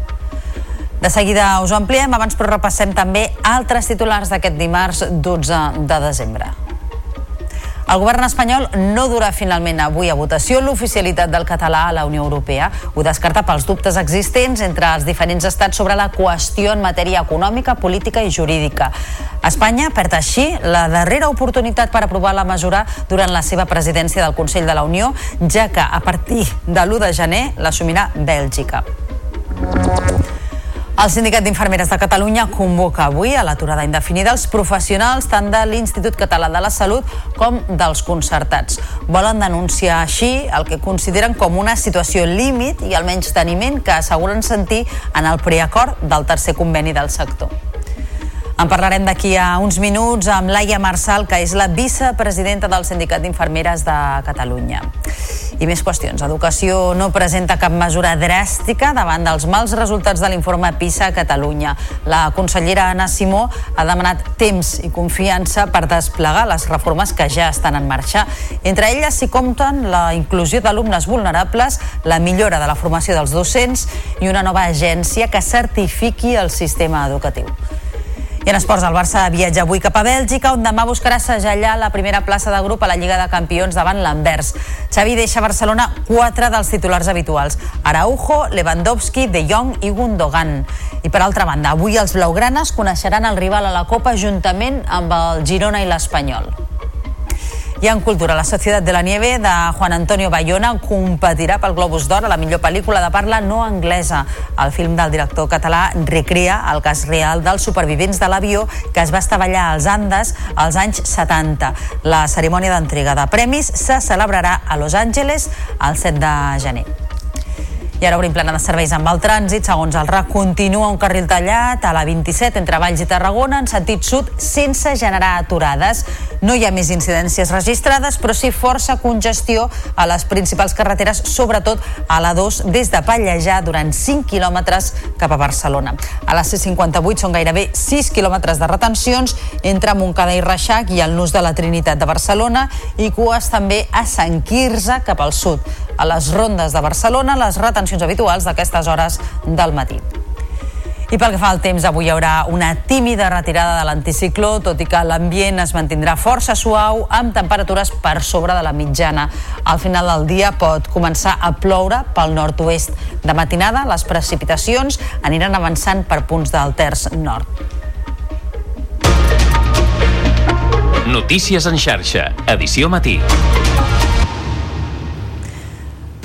De seguida us ho ampliem, abans però repassem també altres titulars d'aquest dimarts 12 de desembre. El govern espanyol no durà finalment avui a votació l'oficialitat del català a la Unió Europea. Ho descarta pels dubtes existents entre els diferents estats sobre la qüestió en matèria econòmica, política i jurídica. Espanya perd així la darrera oportunitat per aprovar la mesura durant la seva presidència del Consell de la Unió, ja que a partir de l'1 de gener l'assumirà Bèlgica. El Sindicat d'Infermeres de Catalunya convoca avui a l'aturada indefinida els professionals tant de l'Institut Català de la Salut com dels concertats. Volen denunciar així el que consideren com una situació límit i el menys teniment que asseguren sentir en el preacord del tercer conveni del sector. En parlarem d'aquí a uns minuts amb Laia Marçal, que és la vicepresidenta del Sindicat d'Infermeres de Catalunya. I més qüestions. Educació no presenta cap mesura dràstica davant dels mals resultats de l'informe PISA a Catalunya. La consellera Anna Simó ha demanat temps i confiança per desplegar les reformes que ja estan en marxa. Entre elles s'hi compten la inclusió d'alumnes vulnerables, la millora de la formació dels docents i una nova agència que certifiqui el sistema educatiu. I en esports, el Barça viatja avui cap a Bèlgica, on demà buscarà segellar la primera plaça de grup a la Lliga de Campions davant l'Anvers. Xavi deixa a Barcelona quatre dels titulars habituals. Araujo, Lewandowski, De Jong i Gundogan. I per altra banda, avui els blaugranes coneixeran el rival a la Copa juntament amb el Girona i l'Espanyol. I en cultura, la Societat de la Nieve de Juan Antonio Bayona competirà pel Globus d'Or a la millor pel·lícula de parla no anglesa. El film del director català recrea el cas real dels supervivents de l'avió que es va estavellar als Andes als anys 70. La cerimònia d'entrega de premis se celebrarà a Los Angeles el 7 de gener. I ara obrim plana de serveis amb el trànsit. Segons el RAC, continua un carril tallat a la 27 entre Valls i Tarragona en sentit sud sense generar aturades. No hi ha més incidències registrades, però sí força congestió a les principals carreteres, sobretot a la 2 des de Pallejà durant 5 quilòmetres cap a Barcelona. A la C58 són gairebé 6 quilòmetres de retencions entre Montcada i Reixac i el nus de la Trinitat de Barcelona i cues també a Sant Quirze cap al sud. A les rondes de Barcelona, les retencions habituals d'aquestes hores del matí. I pel que fa al temps, avui hi haurà una tímida retirada de l'anticicló, tot i que l'ambient es mantindrà força suau, amb temperatures per sobre de la mitjana. Al final del dia pot començar a ploure pel nord-oest. De matinada, les precipitacions aniran avançant per punts del terç nord. Notícies en xarxa, edició matí.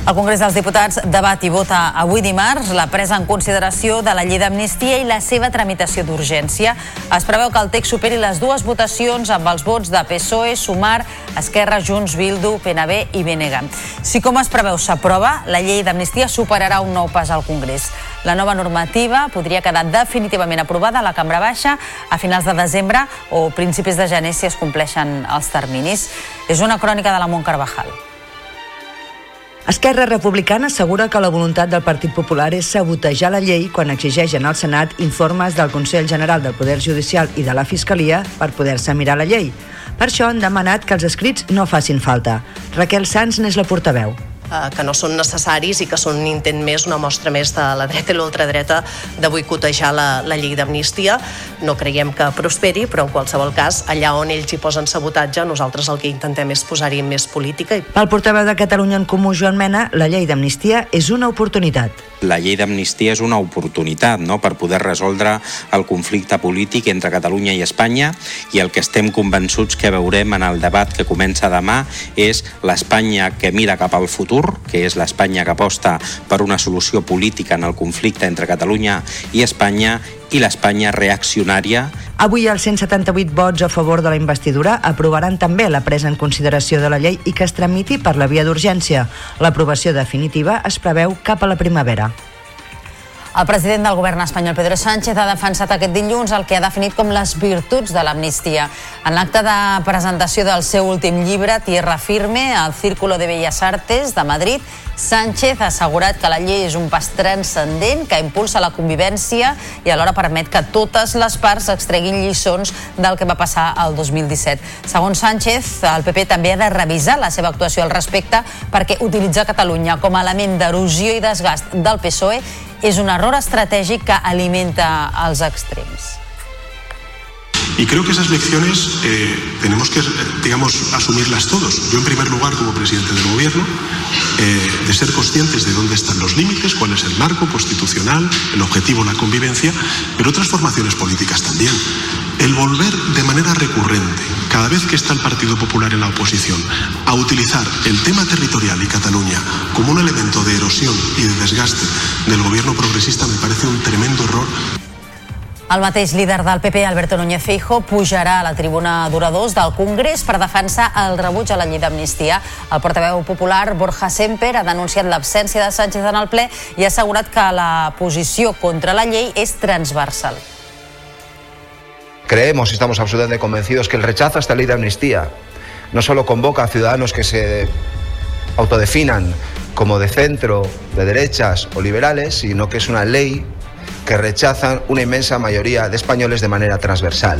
El Congrés dels Diputats debat i vota avui dimarts la presa en consideració de la llei d'amnistia i la seva tramitació d'urgència. Es preveu que el text superi les dues votacions amb els vots de PSOE, Sumar, Esquerra, Junts, Bildu, PNB i BNG. Si com es preveu s'aprova, la llei d'amnistia superarà un nou pas al Congrés. La nova normativa podria quedar definitivament aprovada a la Cambra Baixa a finals de desembre o principis de gener si es compleixen els terminis. És una crònica de la Mont Carvajal. Esquerra Republicana assegura que la voluntat del Partit Popular és sabotejar la llei quan exigeixen al Senat informes del Consell General del Poder Judicial i de la Fiscalia per poder-se mirar la llei. Per això han demanat que els escrits no facin falta. Raquel Sanz n'és la portaveu que no són necessaris i que són un intent més, una mostra més de la dreta i l'ultradreta de boicotejar la, la llei d'amnistia. No creiem que prosperi, però en qualsevol cas, allà on ells hi posen sabotatge, nosaltres el que intentem és posar-hi més política. Pel portaveu de Catalunya en Comú, Joan Mena, la llei d'amnistia és una oportunitat la llei d'amnistia és una oportunitat no? per poder resoldre el conflicte polític entre Catalunya i Espanya i el que estem convençuts que veurem en el debat que comença demà és l'Espanya que mira cap al futur, que és l'Espanya que aposta per una solució política en el conflicte entre Catalunya i Espanya i l'Espanya reaccionària Avui els 178 vots a favor de la investidura aprovaran també la presa en consideració de la llei i que es tramiti per la via d'urgència. L'aprovació definitiva es preveu cap a la primavera. El president del govern espanyol, Pedro Sánchez, ha defensat aquest dilluns el que ha definit com les virtuts de l'amnistia. En l'acte de presentació del seu últim llibre, Tierra Firme, al Círculo de Bellas Artes de Madrid, Sánchez ha assegurat que la llei és un pas transcendent que impulsa la convivència i alhora permet que totes les parts extreguin lliçons del que va passar el 2017. Segons Sánchez, el PP també ha de revisar la seva actuació al respecte perquè utilitzar Catalunya com a element d'erosió i desgast del PSOE és un error estratègic que alimenta els extrems. Y creo que esas lecciones eh, tenemos que, digamos, asumirlas todos. Yo, en primer lugar, como presidente del Gobierno, eh, de ser conscientes de dónde están los límites, cuál es el marco constitucional, el objetivo, la convivencia, pero otras formaciones políticas también. El volver de manera recurrente, cada vez que está el Partido Popular en la oposición, a utilizar el tema territorial y Cataluña como un elemento de erosión y de desgaste del gobierno progresista me parece un tremendo error El mateix líder del PP, Alberto Núñez Feijo, pujarà a la tribuna d'oradors del Congrés per defensar el rebuig a la llei d'amnistia. El portaveu popular, Borja Semper, ha denunciat l'absència de Sánchez en el ple i ha assegurat que la posició contra la llei és transversal. Creemos y estamos absolutamente convencidos que el rechazo a esta ley de amnistía no solo convoca a ciudadanos que se autodefinan como de centro, de derechas o liberales, sino que es una ley que rechazan una inmensa mayoría de españoles de manera transversal.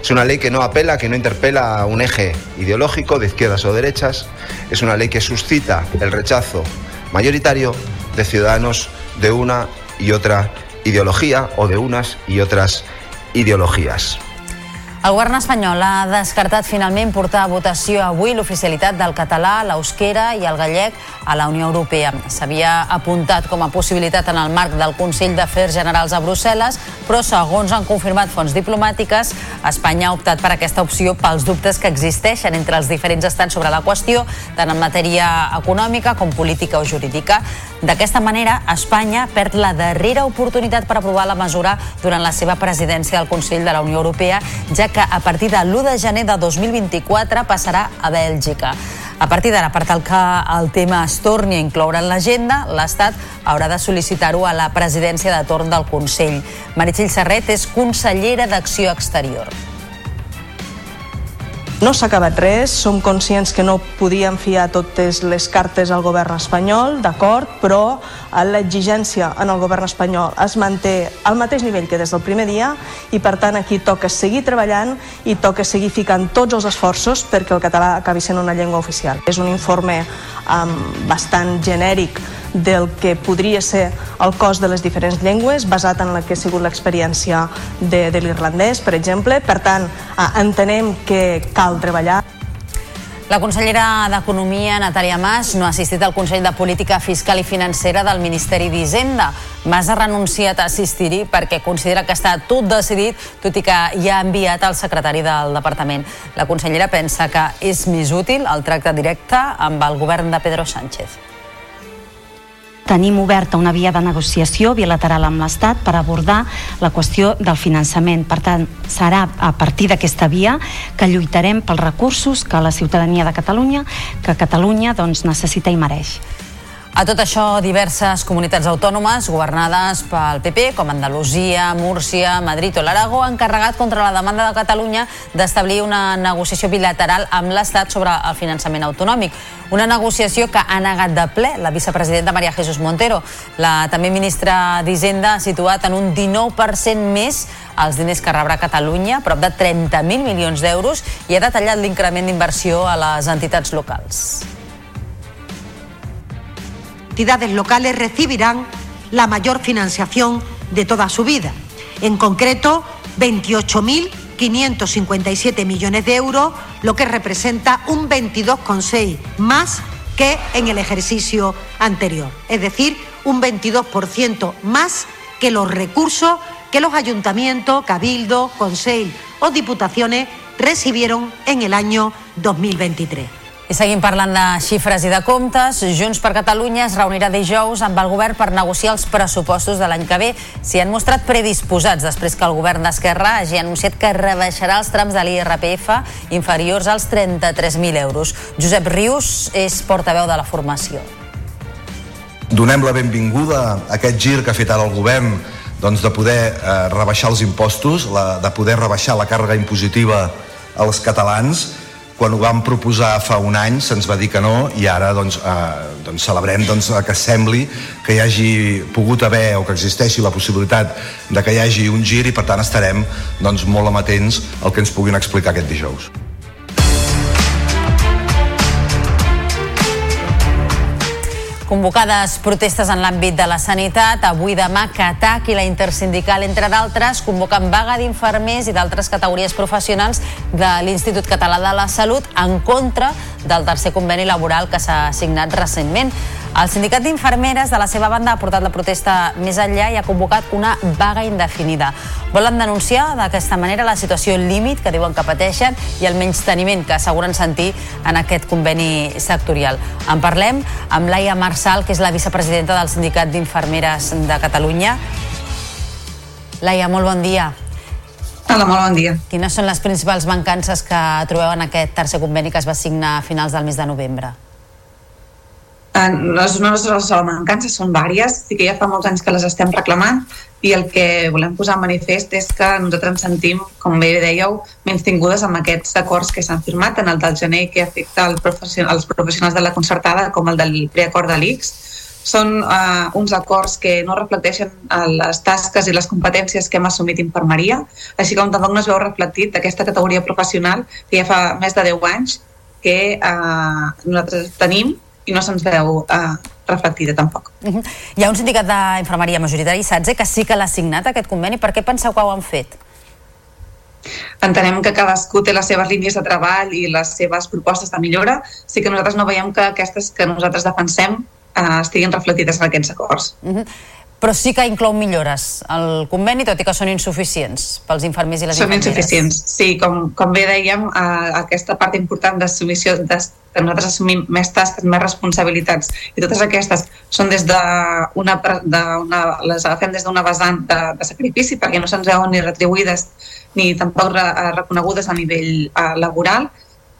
Es una ley que no apela, que no interpela a un eje ideológico de izquierdas o derechas, es una ley que suscita el rechazo mayoritario de ciudadanos de una y otra ideología o de unas y otras ideologías. El govern espanyol ha descartat finalment portar a votació avui l'oficialitat del català, l'eusquera i el gallec a la Unió Europea. S'havia apuntat com a possibilitat en el marc del Consell d'Afers Generals a Brussel·les, però segons han confirmat fonts diplomàtiques, Espanya ha optat per aquesta opció pels dubtes que existeixen entre els diferents estats sobre la qüestió, tant en matèria econòmica com política o jurídica. D'aquesta manera, Espanya perd la darrera oportunitat per aprovar la mesura durant la seva presidència del Consell de la Unió Europea, ja que a partir de l'1 de gener de 2024 passarà a Bèlgica. A partir d'ara, per tal que el tema es torni a incloure en l'agenda, l'Estat haurà de sol·licitar-ho a la presidència de torn del Consell. Meritxell Serret és consellera d'Acció Exterior. No s'ha acabat res, som conscients que no podíem fiar totes les cartes al govern espanyol, d'acord, però l'exigència en el govern espanyol es manté al mateix nivell que des del primer dia i per tant aquí toca seguir treballant i toca seguir ficant tots els esforços perquè el català acabi sent una llengua oficial. És un informe um, bastant genèric del que podria ser el cost de les diferents llengües, basat en la que ha sigut l'experiència de, de l'irlandès, per exemple. Per tant, eh, entenem que cal treballar. La consellera d'Economia, Natàlia Mas, no ha assistit al Consell de Política Fiscal i Financera del Ministeri d'Hisenda. Mas ha renunciat a assistir-hi perquè considera que està tot decidit, tot i que ja ha enviat al secretari del departament. La consellera pensa que és més útil el tracte directe amb el govern de Pedro Sánchez tenim oberta una via de negociació bilateral amb l'Estat per abordar la qüestió del finançament. Per tant, serà a partir d'aquesta via que lluitarem pels recursos que la ciutadania de Catalunya, que Catalunya doncs, necessita i mereix. A tot això, diverses comunitats autònomes governades pel PP, com Andalusia, Múrcia, Madrid o l'Aragó, han carregat contra la demanda de Catalunya d'establir una negociació bilateral amb l'Estat sobre el finançament autonòmic. Una negociació que ha negat de ple la vicepresidenta Maria Jesús Montero. La també ministra d'Hisenda ha situat en un 19% més els diners que rebrà Catalunya, prop de 30.000 milions d'euros, i ha detallat l'increment d'inversió a les entitats locals entidades locales recibirán la mayor financiación de toda su vida. En concreto, 28.557 millones de euros, lo que representa un 22,6 más que en el ejercicio anterior. Es decir, un 22% más que los recursos que los ayuntamientos, cabildos, consell o diputaciones recibieron en el año 2023. I seguim parlant de xifres i de comptes. Junts per Catalunya es reunirà dijous amb el govern per negociar els pressupostos de l'any que ve. S'hi han mostrat predisposats després que el govern d'Esquerra hagi anunciat que rebaixarà els trams de l'IRPF inferiors als 33.000 euros. Josep Rius és portaveu de la formació. Donem la benvinguda a aquest gir que ha fet ara el govern doncs, de poder eh, rebaixar els impostos, la, de poder rebaixar la càrrega impositiva als catalans quan ho vam proposar fa un any se'ns va dir que no i ara doncs, eh, doncs celebrem doncs, que sembli que hi hagi pogut haver o que existeixi la possibilitat de que hi hagi un gir i per tant estarem doncs, molt amatents al que ens puguin explicar aquest dijous. Convocades protestes en l'àmbit de la sanitat, avui demà CATAC i la Intersindical, entre d'altres, convoquen vaga d'infermers i d'altres categories professionals de l'Institut Català de la Salut en contra del tercer conveni laboral que s'ha signat recentment. El sindicat d'infermeres de la seva banda ha portat la protesta més enllà i ha convocat una vaga indefinida. Volen denunciar d'aquesta manera la situació límit que diuen que pateixen i el menys teniment que asseguren sentir en aquest conveni sectorial. En parlem amb Laia Marsal, que és la vicepresidenta del Sindicat d'Infermeres de Catalunya. Laia, molt bon dia. Hola, molt bon dia. Quines són les principals mancances que trobeu en aquest tercer conveni que es va signar a finals del mes de novembre? Eh, les nostres mancances són vàries, sí que ja fa molts anys que les estem reclamant i el que volem posar en manifest és que nosaltres ens sentim, com bé dèieu, menys tingudes amb aquests acords que s'han firmat, tant el del gener que afecta el professional, els professionals de la concertada com el del preacord de l'ICS. Són uh, uns acords que no reflecteixen uh, les tasques i les competències que hem assumit infermeria, així com tampoc no es veu reflectit aquesta categoria professional que ja fa més de 10 anys que uh, nosaltres tenim i no se'ns veu eh, reflectida tampoc. Uh -huh. Hi ha un sindicat d'infermeria majoritari, SATSE, que sí que l'ha signat aquest conveni. Per què penseu que ho han fet? Entenem que cadascú té les seves línies de treball i les seves propostes de millora. Sí que nosaltres no veiem que aquestes que nosaltres defensem eh, estiguin reflectides en aquests acords. Uh -huh però sí que inclou millores el conveni, tot i que són insuficients pels infermers i les són infermeres. Són insuficients, sí, com, com bé dèiem, eh, aquesta part important de submissió, de, que nosaltres assumim més tasques, més responsabilitats, i totes aquestes són des d'una, de una, les agafem des d'una vessant de, de sacrifici, perquè no se'ns veuen ni retribuïdes ni tampoc re, reconegudes a nivell eh, laboral,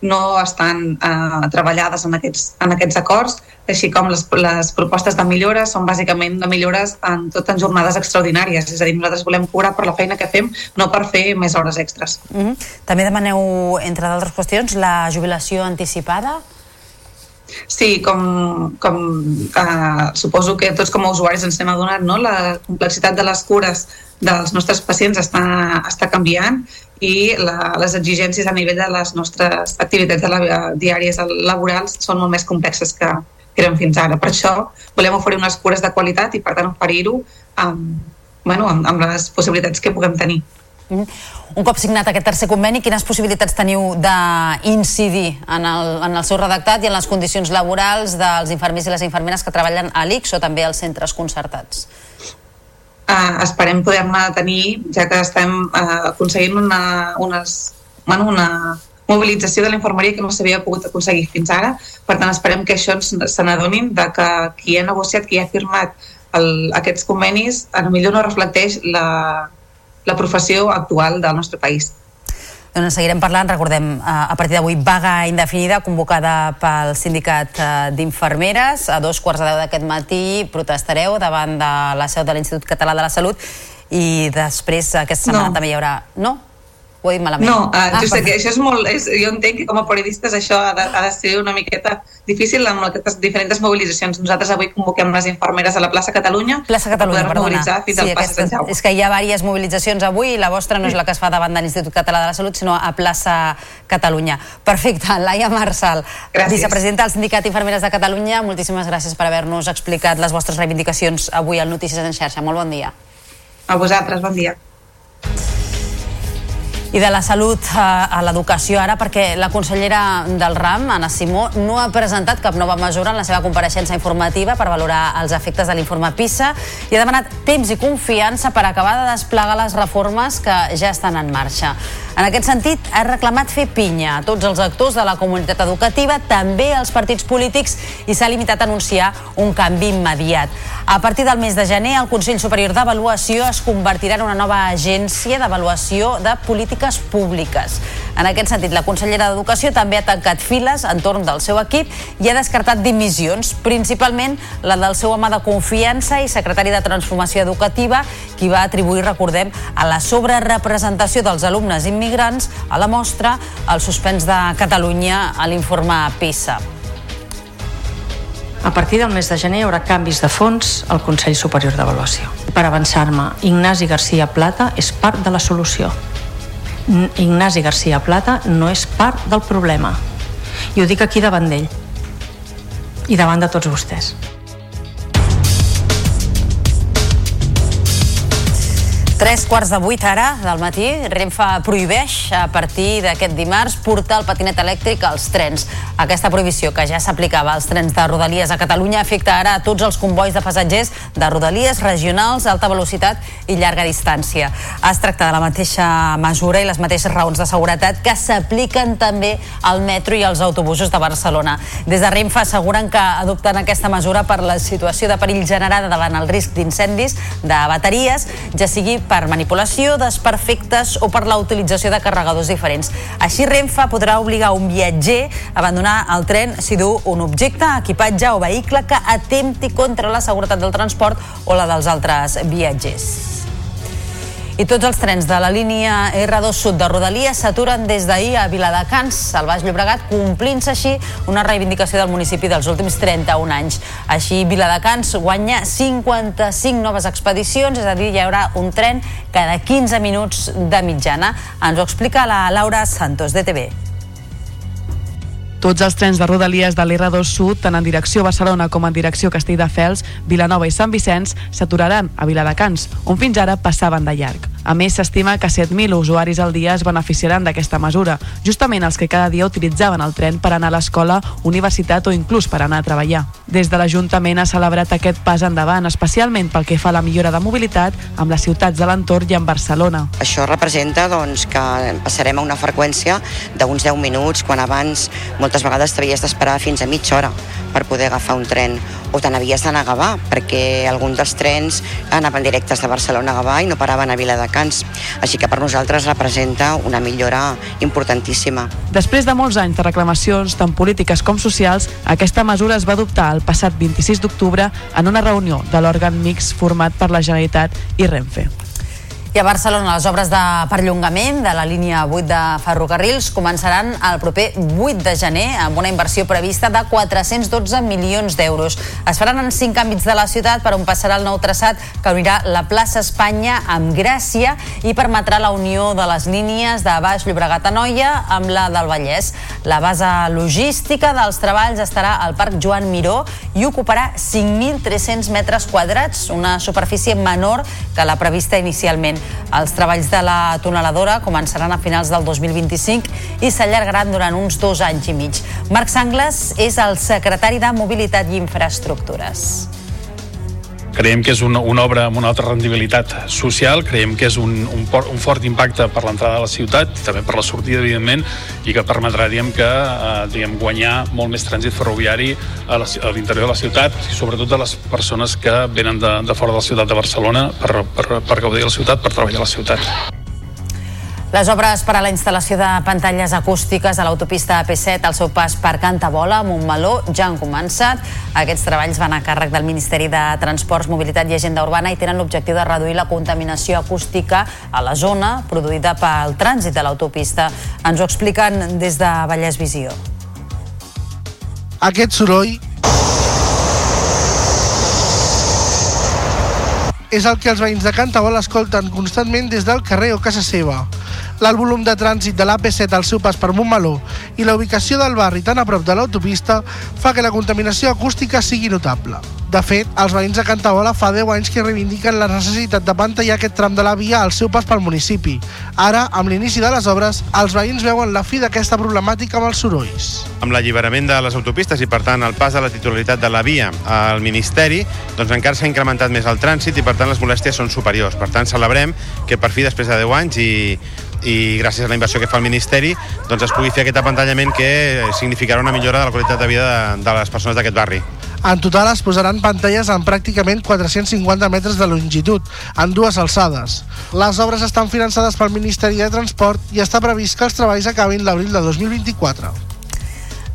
no estan eh, treballades en aquests, en aquests acords, així com les, les propostes de millores són bàsicament de millores en tot en jornades extraordinàries, és a dir, nosaltres volem cobrar per la feina que fem, no per fer més hores extres. Mm -hmm. També demaneu, entre d'altres qüestions, la jubilació anticipada? Sí, com, com eh, suposo que tots com a usuaris ens hem adonat, no? la complexitat de les cures dels nostres pacients està, està canviant i la, les exigències a nivell de les nostres activitats de la, diàries laborals són molt més complexes que, que eren fins ara. Per això volem oferir unes cures de qualitat i per tant oferir-ho amb, bueno, amb, amb les possibilitats que puguem tenir. Mm. Un cop signat aquest tercer conveni, quines possibilitats teniu d'incidir en, el, en el seu redactat i en les condicions laborals dels infermers i les infermeres que treballen a l'ICS o també als centres concertats? Uh, esperem poder-ne tenir, ja que estem uh, aconseguint una, unes, bueno, una mobilització de la infermeria que no s'havia pogut aconseguir fins ara. Per tant, esperem que això se n'adonin de que qui ha negociat, qui ha firmat el, aquests convenis, a millor no reflecteix la, la professió actual del nostre país. Doncs seguirem parlant, recordem, a partir d'avui vaga indefinida convocada pel sindicat d'infermeres. A dos quarts de deu d'aquest matí protestareu davant de la seu de l'Institut Català de la Salut i després aquesta setmana no. també hi haurà... No? Ho he dit malament. No, uh, ah, jo sé que això és molt... És, jo entenc que com a periodistes això ha de, ha de ser una miqueta difícil amb aquestes diferents mobilitzacions. Nosaltres avui convoquem les infermeres a la plaça Catalunya plaça Catalunya, per poder mobilitzar fins sí, al plaça Sant Jaume. És que hi ha diverses mobilitzacions avui i la vostra no és la que es fa davant de l'Institut Català de la Salut, sinó a plaça Catalunya. Perfecte. Laia Marçal, gràcies. vicepresidenta del Sindicat Infermeres de Catalunya, moltíssimes gràcies per haver-nos explicat les vostres reivindicacions avui al Notícies en xarxa. Molt bon dia. A vosaltres, bon dia i de la salut a, a l'educació ara perquè la consellera del RAM, Anna Simó, no ha presentat cap nova mesura en la seva compareixença informativa per valorar els efectes de l'informe PISA i ha demanat temps i confiança per acabar de desplegar les reformes que ja estan en marxa. En aquest sentit, ha reclamat fer pinya a tots els actors de la comunitat educativa, també als partits polítics, i s'ha limitat a anunciar un canvi immediat. A partir del mes de gener, el Consell Superior d'Avaluació es convertirà en una nova agència d'avaluació de polítiques públiques. En aquest sentit, la consellera d'Educació també ha tancat files entorn del seu equip i ha descartat dimissions, principalment la del seu home de confiança i secretari de Transformació Educativa, qui va atribuir, recordem, a la sobrerepresentació dels alumnes immigrants migrants a la mostra el suspens de Catalunya a l'informe PISA. A partir del mes de gener hi haurà canvis de fons al Consell Superior d'Avaluació. Per avançar-me, Ignasi Garcia Plata és part de la solució. Ignasi Garcia Plata no és part del problema. I ho dic aquí davant d'ell i davant de tots vostès. Tres quarts de vuit ara del matí, Renfe prohibeix a partir d'aquest dimarts portar el patinet elèctric als trens. Aquesta prohibició, que ja s'aplicava als trens de Rodalies a Catalunya, afecta ara a tots els convois de passatgers de Rodalies, regionals, alta velocitat i llarga distància. Es tracta de la mateixa mesura i les mateixes raons de seguretat que s'apliquen també al metro i als autobusos de Barcelona. Des de Renfe asseguren que adopten aquesta mesura per la situació de perill generada davant el risc d'incendis de bateries, ja sigui per manipulació, desperfectes o per la utilització de carregadors diferents. Així Renfe podrà obligar un viatger a abandonar el tren si du un objecte, equipatge o vehicle que atempti contra la seguretat del transport o la dels altres viatgers. I tots els trens de la línia R2 Sud de Rodalies s'aturen des d'ahir a Viladecans, al Baix Llobregat, complint-se així una reivindicació del municipi dels últims 31 anys. Així, Viladecans guanya 55 noves expedicions, és a dir, hi haurà un tren cada 15 minuts de mitjana. Ens ho explica la Laura Santos, de TV. Tots els trens de Rodalies de l'R2 Sud, tant en direcció Barcelona com en direcció Castelldefels, Vilanova i Sant Vicenç, s'aturaran a Viladecans, on fins ara passaven de llarg. A més, s'estima que 7.000 usuaris al dia es beneficiaran d'aquesta mesura, justament els que cada dia utilitzaven el tren per anar a l'escola, universitat o inclús per anar a treballar. Des de l'Ajuntament ha celebrat aquest pas endavant, especialment pel que fa a la millora de mobilitat amb les ciutats de l'entorn i en Barcelona. Això representa doncs, que passarem a una freqüència d'uns 10 minuts, quan abans moltes vegades t'havies d'esperar fins a mitja hora per poder agafar un tren o te n'havies d'anar a Gavà, perquè alguns dels trens anaven directes de Barcelona a Gavà i no paraven a Viladecans. Així que per nosaltres representa una millora importantíssima. Després de molts anys de reclamacions, tant polítiques com socials, aquesta mesura es va adoptar el passat 26 d'octubre en una reunió de l'òrgan mix format per la Generalitat i Renfe. I a Barcelona les obres de perllongament de la línia 8 de ferrocarrils començaran el proper 8 de gener amb una inversió prevista de 412 milions d'euros. Es faran en cinc àmbits de la ciutat per on passarà el nou traçat que unirà la plaça Espanya amb Gràcia i permetrà la unió de les línies de Baix Llobregat a Noia amb la del Vallès. La base logística dels treballs estarà al Parc Joan Miró i ocuparà 5.300 metres quadrats, una superfície menor que la prevista inicialment. Els treballs de la tuneladora començaran a finals del 2025 i s'allargaran durant uns dos anys i mig. Marc Sangles és el secretari de Mobilitat i Infraestructures. Creiem que és una, una obra amb una altra rendibilitat social, creiem que és un, un, por, un fort impacte per l'entrada a la ciutat, també per la sortida, evidentment, i que permetrà diguem, que, eh, diguem, guanyar molt més trànsit ferroviari a l'interior de la ciutat i sobretot de les persones que venen de, de fora de la ciutat de Barcelona per, per, per gaudir de la ciutat, per treballar a la ciutat. Les obres per a la instal·lació de pantalles acústiques a l'autopista AP7 al seu pas per Cantabola, Montmeló, ja han començat. Aquests treballs van a càrrec del Ministeri de Transports, Mobilitat i Agenda Urbana i tenen l'objectiu de reduir la contaminació acústica a la zona produïda pel trànsit de l'autopista. Ens ho expliquen des de Vallès Visió. Aquest soroll és el que els veïns de Cantabola escolten constantment des del carrer o casa seva. L'alt volum de trànsit de l'AP7 al seu pas per Montmeló i la ubicació del barri tan a prop de l'autopista fa que la contaminació acústica sigui notable. De fet, els veïns de Cantabola fa 10 anys que reivindiquen la necessitat de pantallar aquest tram de la via al seu pas pel municipi. Ara, amb l'inici de les obres, els veïns veuen la fi d'aquesta problemàtica amb els sorolls. Amb l'alliberament de les autopistes i, per tant, el pas de la titularitat de la via al Ministeri, doncs encara s'ha incrementat més el trànsit i, per tant, les molèsties són superiors. Per tant, celebrem que per fi, després de 10 anys i, i gràcies a la inversió que fa el Ministeri doncs es pugui fer aquest apantallament que significarà una millora de la qualitat de vida de, de les persones d'aquest barri. En total es posaran pantalles en pràcticament 450 metres de longitud, en dues alçades. Les obres estan finançades pel Ministeri de Transport i està previst que els treballs acabin l'abril de 2024.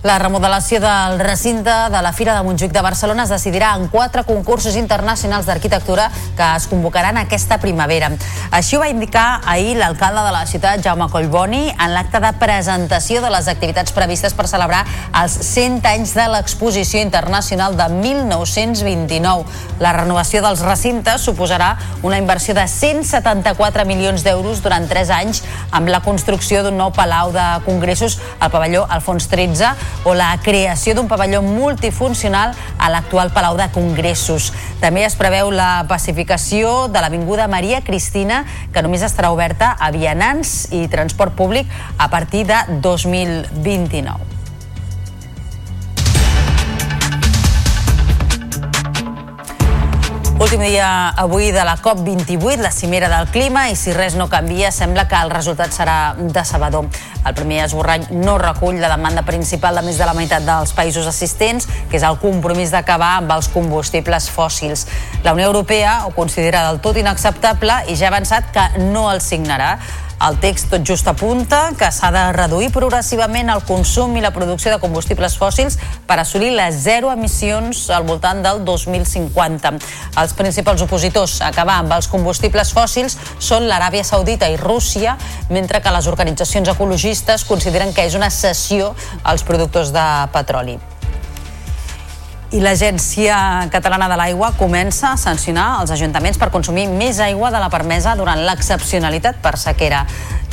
La remodelació del recinte de la Fira de Montjuïc de Barcelona es decidirà en quatre concursos internacionals d'arquitectura que es convocaran aquesta primavera. Així ho va indicar ahir l'alcalde de la ciutat, Jaume Collboni, en l'acte de presentació de les activitats previstes per celebrar els 100 anys de l'exposició internacional de 1929. La renovació dels recintes suposarà una inversió de 174 milions d'euros durant 3 anys amb la construcció d'un nou palau de congressos al pavelló Alfons XIII o la creació d'un pavelló multifuncional a l'actual Palau de Congressos. També es preveu la pacificació de l'Avinguda Maria Cristina, que només estarà oberta a vianants i transport públic a partir de 2029. Últim dia avui de la COP28, la cimera del clima, i si res no canvia, sembla que el resultat serà decebedor. El primer esborrany no recull la demanda principal de més de la meitat dels països assistents, que és el compromís d'acabar amb els combustibles fòssils. La Unió Europea ho considera del tot inacceptable i ja ha avançat que no el signarà. El text tot just apunta que s'ha de reduir progressivament el consum i la producció de combustibles fòssils per assolir les zero emissions al voltant del 2050. Els principals opositors a acabar amb els combustibles fòssils són l'Aràbia Saudita i Rússia, mentre que les organitzacions ecologistes consideren que és una cessió als productors de petroli. I l'Agència Catalana de l'Aigua comença a sancionar els ajuntaments per consumir més aigua de la permesa durant l'excepcionalitat per sequera.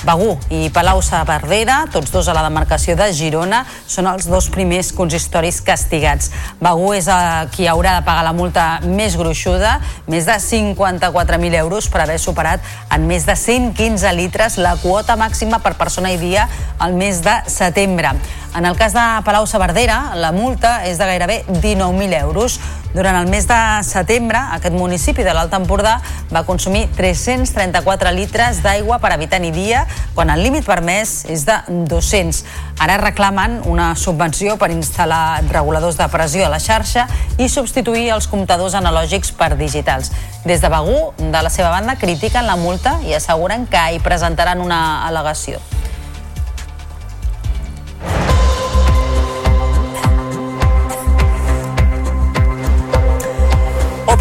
Begú i Palau-Saverdera, tots dos a la demarcació de Girona, són els dos primers consistoris castigats. Begú és el qui haurà de pagar la multa més gruixuda, més de 54.000 euros per haver superat en més de 115 litres la quota màxima per persona i dia al mes de setembre. En el cas de Palau-Saverdera, la multa és de gairebé 19.000 euros. Durant el mes de setembre, aquest municipi de l'Alt Empordà va consumir 334 litres d'aigua per habitant i dia, quan el límit permès és de 200. Ara reclamen una subvenció per instal·lar reguladors de pressió a la xarxa i substituir els comptadors analògics per digitals. Des de Begú, de la seva banda, critiquen la multa i asseguren que hi presentaran una al·legació.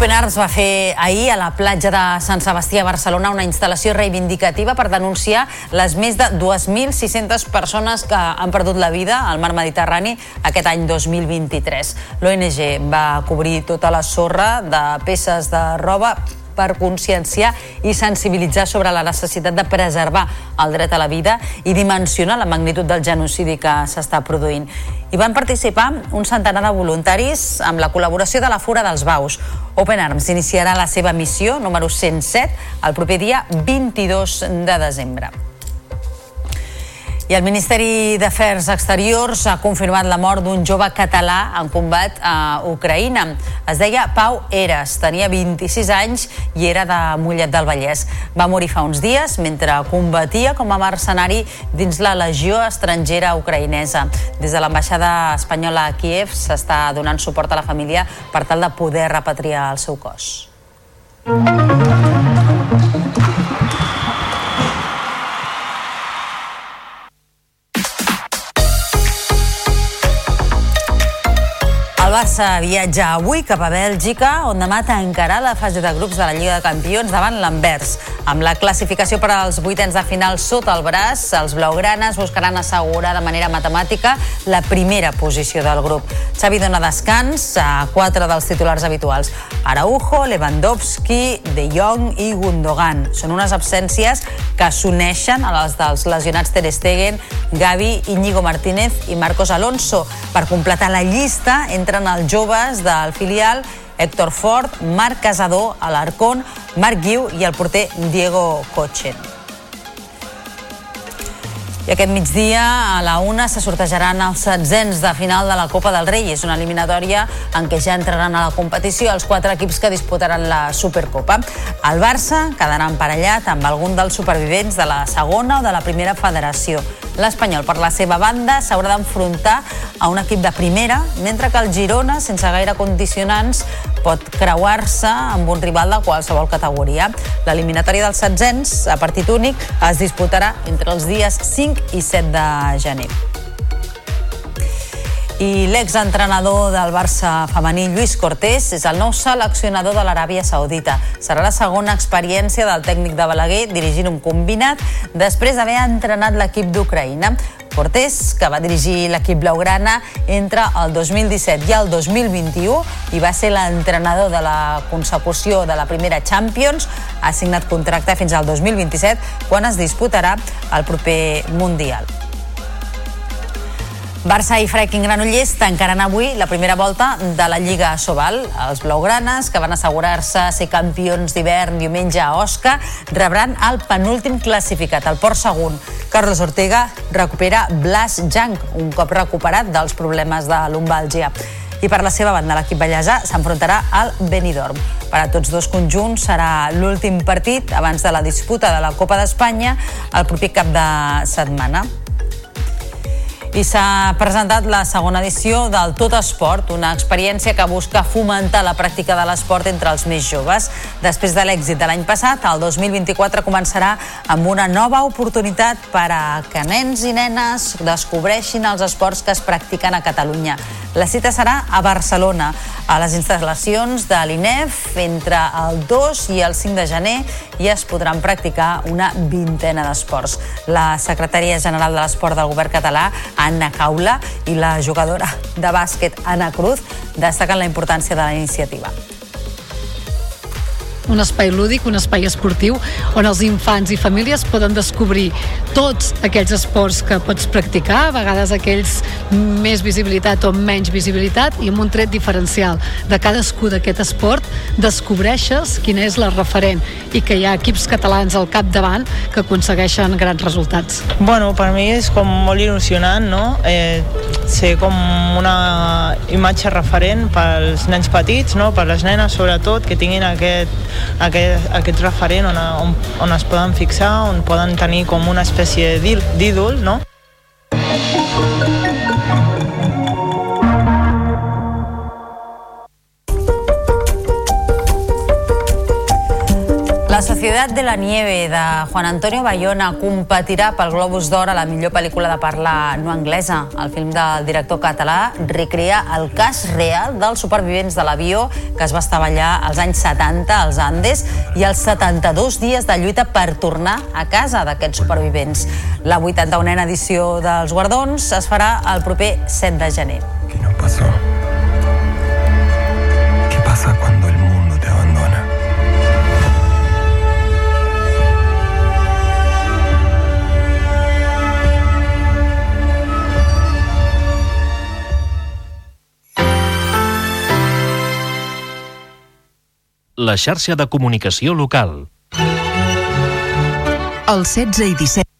Open Arts va fer ahir a la platja de Sant Sebastià a Barcelona una instal·lació reivindicativa per denunciar les més de 2.600 persones que han perdut la vida al mar Mediterrani aquest any 2023. L'ONG va cobrir tota la sorra de peces de roba per conscienciar i sensibilitzar sobre la necessitat de preservar el dret a la vida i dimensionar la magnitud del genocidi que s'està produint. Hi van participar un centenar de voluntaris amb la col·laboració de la Fura dels Baus. Open Arms iniciarà la seva missió número 107 el proper dia 22 de desembre. I el Ministeri d'Afers Exteriors ha confirmat la mort d'un jove català en combat a Ucraïna. Es deia Pau Eres, tenia 26 anys i era de Mollet del Vallès. Va morir fa uns dies mentre combatia com a mercenari dins la legió estrangera ucraïnesa. Des de l'ambaixada espanyola a Kiev s'està donant suport a la família per tal de poder repatriar el seu cos. Barça viatja avui cap a Bèlgica, on demà tancarà la fase de grups de la Lliga de Campions davant l'Anvers. Amb la classificació per als vuitens de final sota el braç, els blaugranes buscaran assegurar de manera matemàtica la primera posició del grup. Xavi dona descans a quatre dels titulars habituals. Araujo, Lewandowski, De Jong i Gundogan. Són unes absències que s'uneixen a les dels lesionats Ter Stegen, Gavi, Íñigo Martínez i Marcos Alonso per completar la llista entre entren els joves del filial Héctor Ford, Marc Casador, Alarcón, Marc Guiu i el porter Diego Cochen. I aquest migdia, a la una, se sortejaran els setzents de final de la Copa del Rei. És una eliminatòria en què ja entraran a la competició els quatre equips que disputaran la Supercopa. El Barça quedarà emparellat amb algun dels supervivents de la segona o de la primera federació. L'Espanyol, per la seva banda, s'haurà d'enfrontar a un equip de primera, mentre que el Girona, sense gaire condicionants, pot creuar-se amb un rival de qualsevol categoria. L'eliminatòria dels setzents, a partit únic, es disputarà entre els dies 5 i 7 de gener i l'exentrenador del Barça femení Lluís Cortés és el nou seleccionador de l'Aràbia Saudita. Serà la segona experiència del tècnic de Balaguer dirigint un combinat després d'haver entrenat l'equip d'Ucraïna. Cortés, que va dirigir l'equip blaugrana entre el 2017 i el 2021 i va ser l'entrenador de la consecució de la primera Champions, ha signat contracte fins al 2027 quan es disputarà el proper Mundial. Barça i Freking Granollers tancaran avui la primera volta de la Lliga Sobal. Els blaugranes, que van assegurar-se ser campions d'hivern diumenge a Osca, rebran el penúltim classificat, el Port Segon. Carlos Ortega recupera Blas Jank, un cop recuperat dels problemes de lumbàlgia. I per la seva banda, l'equip ballesà s'enfrontarà al Benidorm. Per a tots dos conjunts serà l'últim partit abans de la disputa de la Copa d'Espanya el proper cap de setmana i s'ha presentat la segona edició del Tot Esport, una experiència que busca fomentar la pràctica de l'esport entre els més joves. Després de l'èxit de l'any passat, el 2024 començarà amb una nova oportunitat per a que nens i nenes descobreixin els esports que es practiquen a Catalunya. La cita serà a Barcelona, a les instal·lacions de l'INEF entre el 2 i el 5 de gener i es podran practicar una vintena d'esports. La secretària general de l'Esport del Govern català Anna Caula i la jugadora de bàsquet Anna Cruz destaquen la importància de la iniciativa un espai lúdic, un espai esportiu on els infants i famílies poden descobrir tots aquells esports que pots practicar, a vegades aquells més visibilitat o menys visibilitat i amb un tret diferencial de cadascú d'aquest esport descobreixes quina és la referent i que hi ha equips catalans al capdavant que aconsegueixen grans resultats. Bueno, per mi és com molt il·lusionant, no? Eh, ser com una imatge referent pels nens petits, no? per les nenes sobretot, que tinguin aquest aquest, aquest referent on, on, on es poden fixar, on poden tenir com una espècie d'ídol, no? Societat de la Nieve de Juan Antonio Bayona competirà pel Globus d'Or a la millor pel·lícula de parla no anglesa. El film del director català recrea el cas real dels supervivents de l'avió que es va estavellar als anys 70 als Andes i els 72 dies de lluita per tornar a casa d'aquests supervivents. La 81a edició dels guardons es farà el proper 7 de gener. ¿Qué no pasó? La xarxa de comunicació local. El 16 i 17.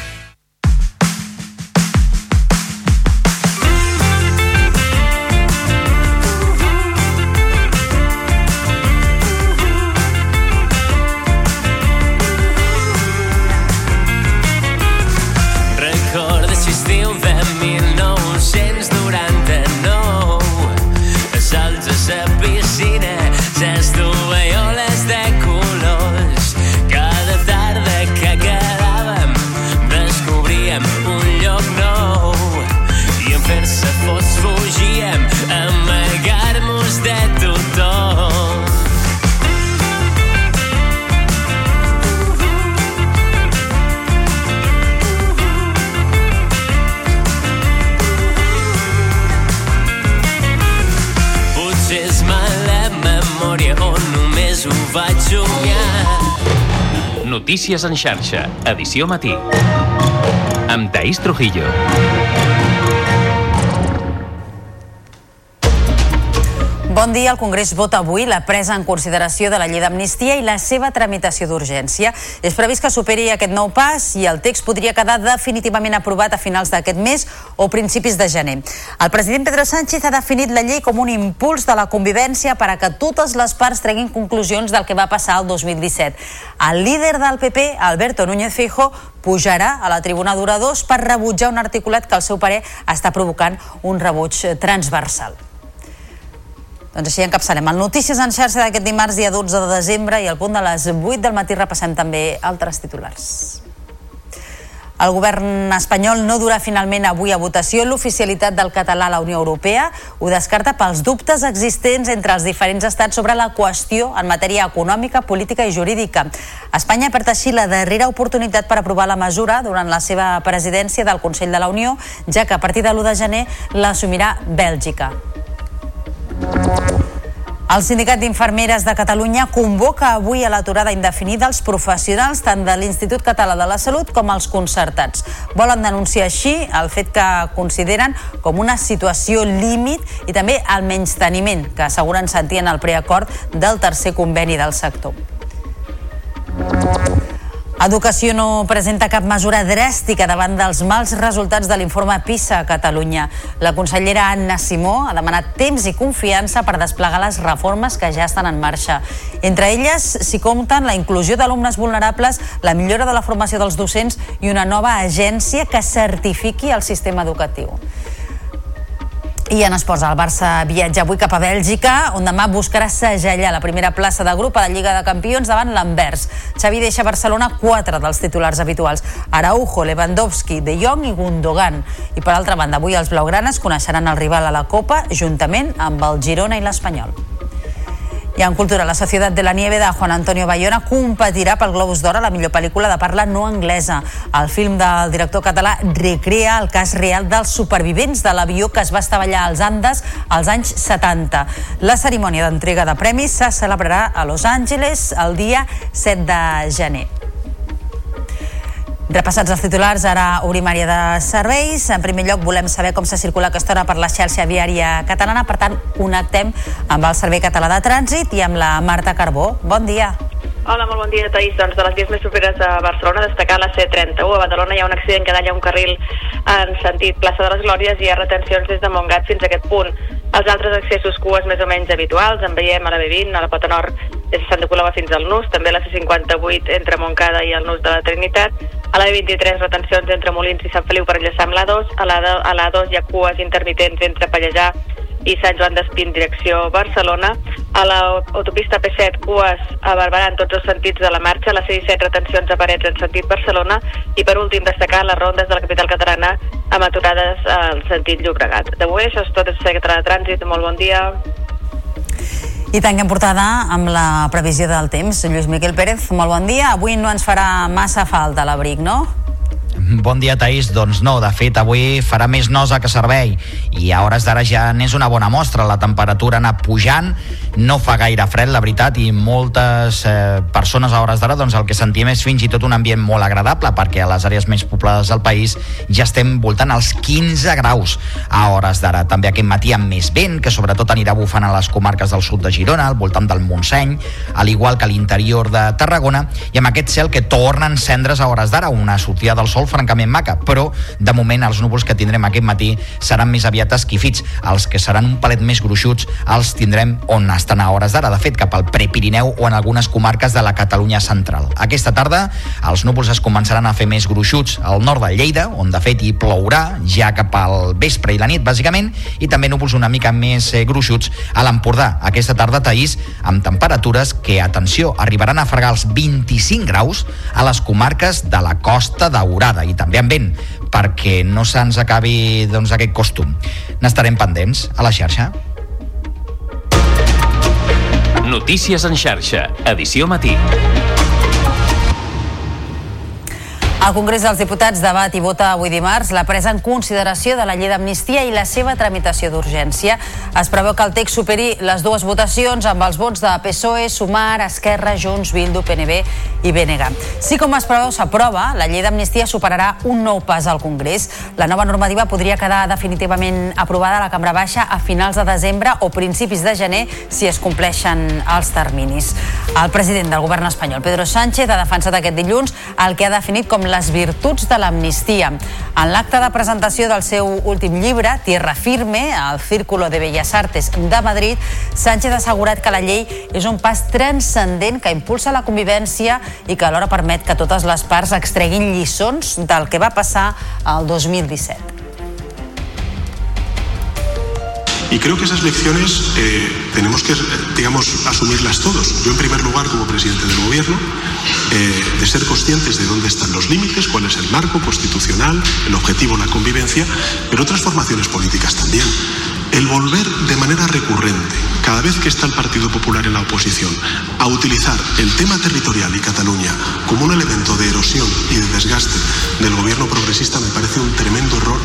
Vaig somiar. Notícies en xarxa, edició matí. Amb Taís Trujillo. Bon dia. El Congrés vota avui la presa en consideració de la llei d'amnistia i la seva tramitació d'urgència. És previst que superi aquest nou pas i el text podria quedar definitivament aprovat a finals d'aquest mes o principis de gener. El president Pedro Sánchez ha definit la llei com un impuls de la convivència per a que totes les parts treguin conclusions del que va passar el 2017. El líder del PP, Alberto Núñez Feijóo, pujarà a la tribuna d'oradors per rebutjar un articulat que al seu parer està provocant un rebuig transversal. Doncs així encapçalem el Notícies en xarxa d'aquest dimarts, dia 12 de desembre, i al punt de les 8 del matí repassem també altres titulars. El govern espanyol no durà finalment avui a votació l'oficialitat del català a la Unió Europea. Ho descarta pels dubtes existents entre els diferents estats sobre la qüestió en matèria econòmica, política i jurídica. Espanya perd així la darrera oportunitat per aprovar la mesura durant la seva presidència del Consell de la Unió, ja que a partir de l'1 de gener l'assumirà Bèlgica. El Sindicat d'Infermeres de Catalunya convoca avui a l'aturada indefinida els professionals tant de l'Institut Català de la Salut com els concertats. Volen denunciar així el fet que consideren com una situació límit i també el menysteniment que asseguren sentir en el preacord del tercer conveni del sector. Educació no presenta cap mesura dràstica davant dels mals resultats de l'informe PISA a Catalunya. La consellera Anna Simó ha demanat temps i confiança per desplegar les reformes que ja estan en marxa. Entre elles s'hi compten la inclusió d'alumnes vulnerables, la millora de la formació dels docents i una nova agència que certifiqui el sistema educatiu. I en esports, el Barça viatja avui cap a Bèlgica, on demà buscarà segellar la primera plaça de grup a la Lliga de Campions davant l'Anvers. Xavi deixa a Barcelona quatre dels titulars habituals, Araujo, Lewandowski, De Jong i Gundogan. I per altra banda, avui els blaugranes coneixeran el rival a la Copa juntament amb el Girona i l'Espanyol. I en cultura, la Societat de la Nieve de Juan Antonio Bayona competirà pel Globus d'Or a la millor pel·lícula de parla no anglesa. El film del director català recrea el cas real dels supervivents de l'avió que es va estavellar als Andes als anys 70. La cerimònia d'entrega de premis se celebrarà a Los Angeles el dia 7 de gener. Repassats els titulars, ara obrim àrea de serveis. En primer lloc, volem saber com se circula aquesta hora per la xarxa viària catalana. Per tant, connectem amb el Servei Català de Trànsit i amb la Marta Carbó. Bon dia. Hola, molt bon dia, Taís. Doncs de les vies més properes a Barcelona, destacar la C31. A Badalona hi ha un accident que dalla un carril en sentit plaça de les Glòries i hi ha retencions des de Montgat fins a aquest punt. Els altres accessos cues més o menys habituals, en veiem a la B20, a la Pota Nord, des de Santa Coloma fins al Nus, també a la C58 entre Montcada i el Nus de la Trinitat, a la B23 retencions entre Molins i Sant Feliu per enllaçar amb l'A2, a l'A2 hi ha cues intermitents entre Pallejà i Sant Joan d'Espí en direcció Barcelona. A l'autopista P7, cues a Barberà en tots els sentits de la marxa, a la C17 retencions a Parets en sentit Barcelona i per últim destacar les rondes de la capital catalana amb aturades en sentit Llobregat. D'avui això és tot, és Català de Trànsit, molt bon dia. I tanquem portada amb la previsió del temps. Lluís Miquel Pérez, molt bon dia. Avui no ens farà massa falta l'abric, no? Bon dia, Taís. Doncs no, de fet, avui farà més nosa que servei i a hores d'ara ja n'és una bona mostra. La temperatura ha anat pujant, no fa gaire fred, la veritat, i moltes eh, persones a hores d'ara doncs el que sentim és fins i tot un ambient molt agradable perquè a les àrees més poblades del país ja estem voltant als 15 graus a hores d'ara. També aquest matí amb més vent, que sobretot anirà bufant a les comarques del sud de Girona, al voltant del Montseny, al igual que a l'interior de Tarragona, i amb aquest cel que torna a encendre's a hores d'ara, una sortida del sol francament maca, però de moment els núvols que tindrem aquest matí seran més aviat esquifits. Els que seran un palet més gruixuts els tindrem on estan a hores d'ara, de fet, cap al Prepirineu o en algunes comarques de la Catalunya central. Aquesta tarda els núvols es començaran a fer més gruixuts al nord de Lleida, on de fet hi plourà ja cap al vespre i la nit, bàsicament, i també núvols una mica més eh, gruixuts a l'Empordà. Aquesta tarda, Taís, amb temperatures que, atenció, arribaran a fregar els 25 graus a les comarques de la Costa Daurada i també amb vent perquè no se'ns acabi doncs, aquest costum. N'estarem pendents a la xarxa. Notícies en xarxa, edició matí. El Congrés dels Diputats debat i vota avui dimarts la presa en consideració de la llei d'amnistia i la seva tramitació d'urgència. Es preveu que el text superi les dues votacions amb els vots de PSOE, Sumar, Esquerra, Junts, Bildu, PNB i BNG. Si com es preveu s'aprova, la llei d'amnistia superarà un nou pas al Congrés. La nova normativa podria quedar definitivament aprovada a la Cambra Baixa a finals de desembre o principis de gener si es compleixen els terminis. El president del govern espanyol, Pedro Sánchez, ha defensat aquest dilluns el que ha definit com les virtuts de l'amnistia. En l'acte de presentació del seu últim llibre, Tierra Firme, al Círculo de Bellas Artes de Madrid, Sánchez ha assegurat que la llei és un pas transcendent que impulsa la convivència i que alhora permet que totes les parts extreguin lliçons del que va passar el 2017. Y creo que esas lecciones eh, tenemos que, digamos, asumirlas todos. Yo, en primer lugar, como presidente del Gobierno, eh, de ser conscientes de dónde están los límites, cuál es el marco constitucional, el objetivo, la convivencia, pero otras formaciones políticas también. El volver de manera recurrente, cada vez que está el Partido Popular en la oposición, a utilizar el tema territorial y Cataluña como un elemento de erosión y de desgaste del gobierno progresista me parece un tremendo error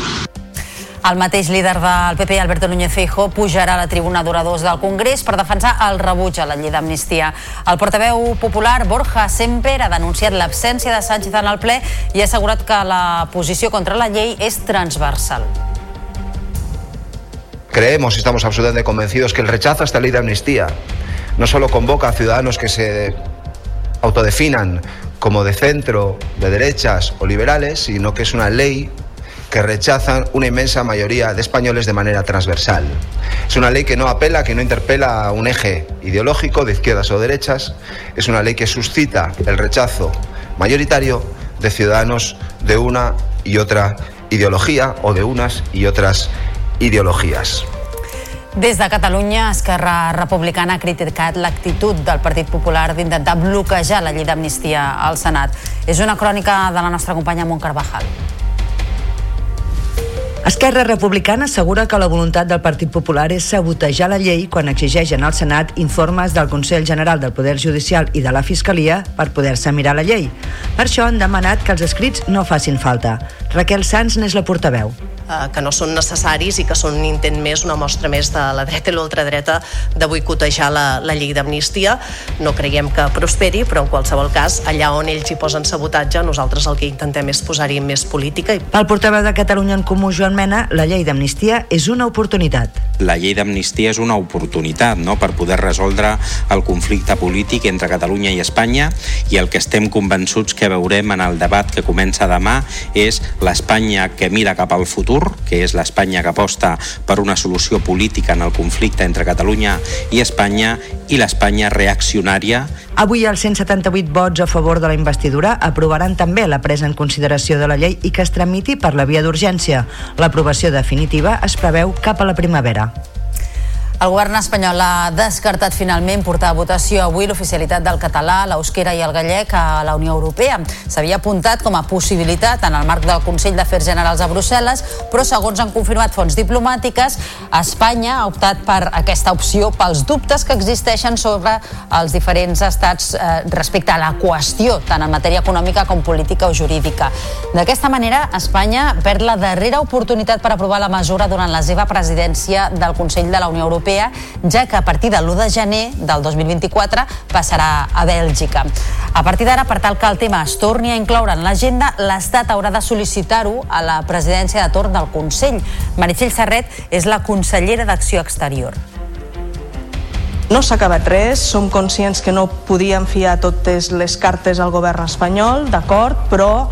El mateix líder del PP, Alberto Núñez Feijóo, pujarà a la tribuna d'oradors del Congrés per defensar el rebuig a la llei d'amnistia. El portaveu popular, Borja Semper, ha denunciat l'absència de Sánchez en el ple i ha assegurat que la posició contra la llei és transversal. Creemos y estamos absolutamente convencidos que el rechazo a esta ley de amnistía no solo convoca a ciudadanos que se autodefinan como de centro, de derechas o liberales, sino que es una ley que rechazan una inmensa mayoría de españoles de manera transversal. Es una ley que no apela, que no interpela a un eje ideológico de izquierdas o derechas, es una ley que suscita el rechazo mayoritario de ciudadanos de una y otra ideología o de unas y otras ideologías. Des de Catalunya, Esquerra Republicana ha criticat l'actitud del Partit Popular d'intentar bloquejar la llei d'amnistia al Senat. És una crònica de la nostra companya Mont Carvajal. Esquerra Republicana assegura que la voluntat del Partit Popular és sabotejar la llei quan exigeixen al Senat informes del Consell General del Poder Judicial i de la Fiscalia per poder-se mirar la llei. Per això han demanat que els escrits no facin falta. Raquel Sanz n'és la portaveu que no són necessaris i que són un intent més, una mostra més de la dreta i l'ultradreta de boicotejar la, la llei d'amnistia. No creiem que prosperi, però en qualsevol cas, allà on ells hi posen sabotatge, nosaltres el que intentem és posar-hi més política. Pel portaveu de Catalunya en Comú, Joan Mena, la llei d'amnistia és una oportunitat. La llei d'amnistia és una oportunitat no?, per poder resoldre el conflicte polític entre Catalunya i Espanya i el que estem convençuts que veurem en el debat que comença demà és l'Espanya que mira cap al futur, que és l'Espanya que aposta per una solució política en el conflicte entre Catalunya i Espanya i l'Espanya reaccionària Avui els 178 vots a favor de la investidura aprovaran també la presa en consideració de la llei i que es tramiti per la via d'urgència. L'aprovació definitiva es preveu cap a la primavera. El govern espanyol ha descartat finalment portar a votació avui l'oficialitat del català, l'eusquera i el gallec a la Unió Europea. S'havia apuntat com a possibilitat en el marc del Consell d'Afers Generals a Brussel·les, però segons han confirmat fonts diplomàtiques, Espanya ha optat per aquesta opció pels dubtes que existeixen sobre els diferents estats eh, respecte a la qüestió, tant en matèria econòmica com política o jurídica. D'aquesta manera, Espanya perd la darrera oportunitat per aprovar la mesura durant la seva presidència del Consell de la Unió Europea Europea, ja que a partir de l'1 de gener del 2024 passarà a Bèlgica. A partir d'ara, per tal que el tema es torni a incloure en l'agenda, l'Estat haurà de sol·licitar-ho a la presidència de torn del Consell. Meritxell Serret és la consellera d'Acció Exterior. No s'ha acabat res, som conscients que no podíem fiar totes les cartes al govern espanyol, d'acord, però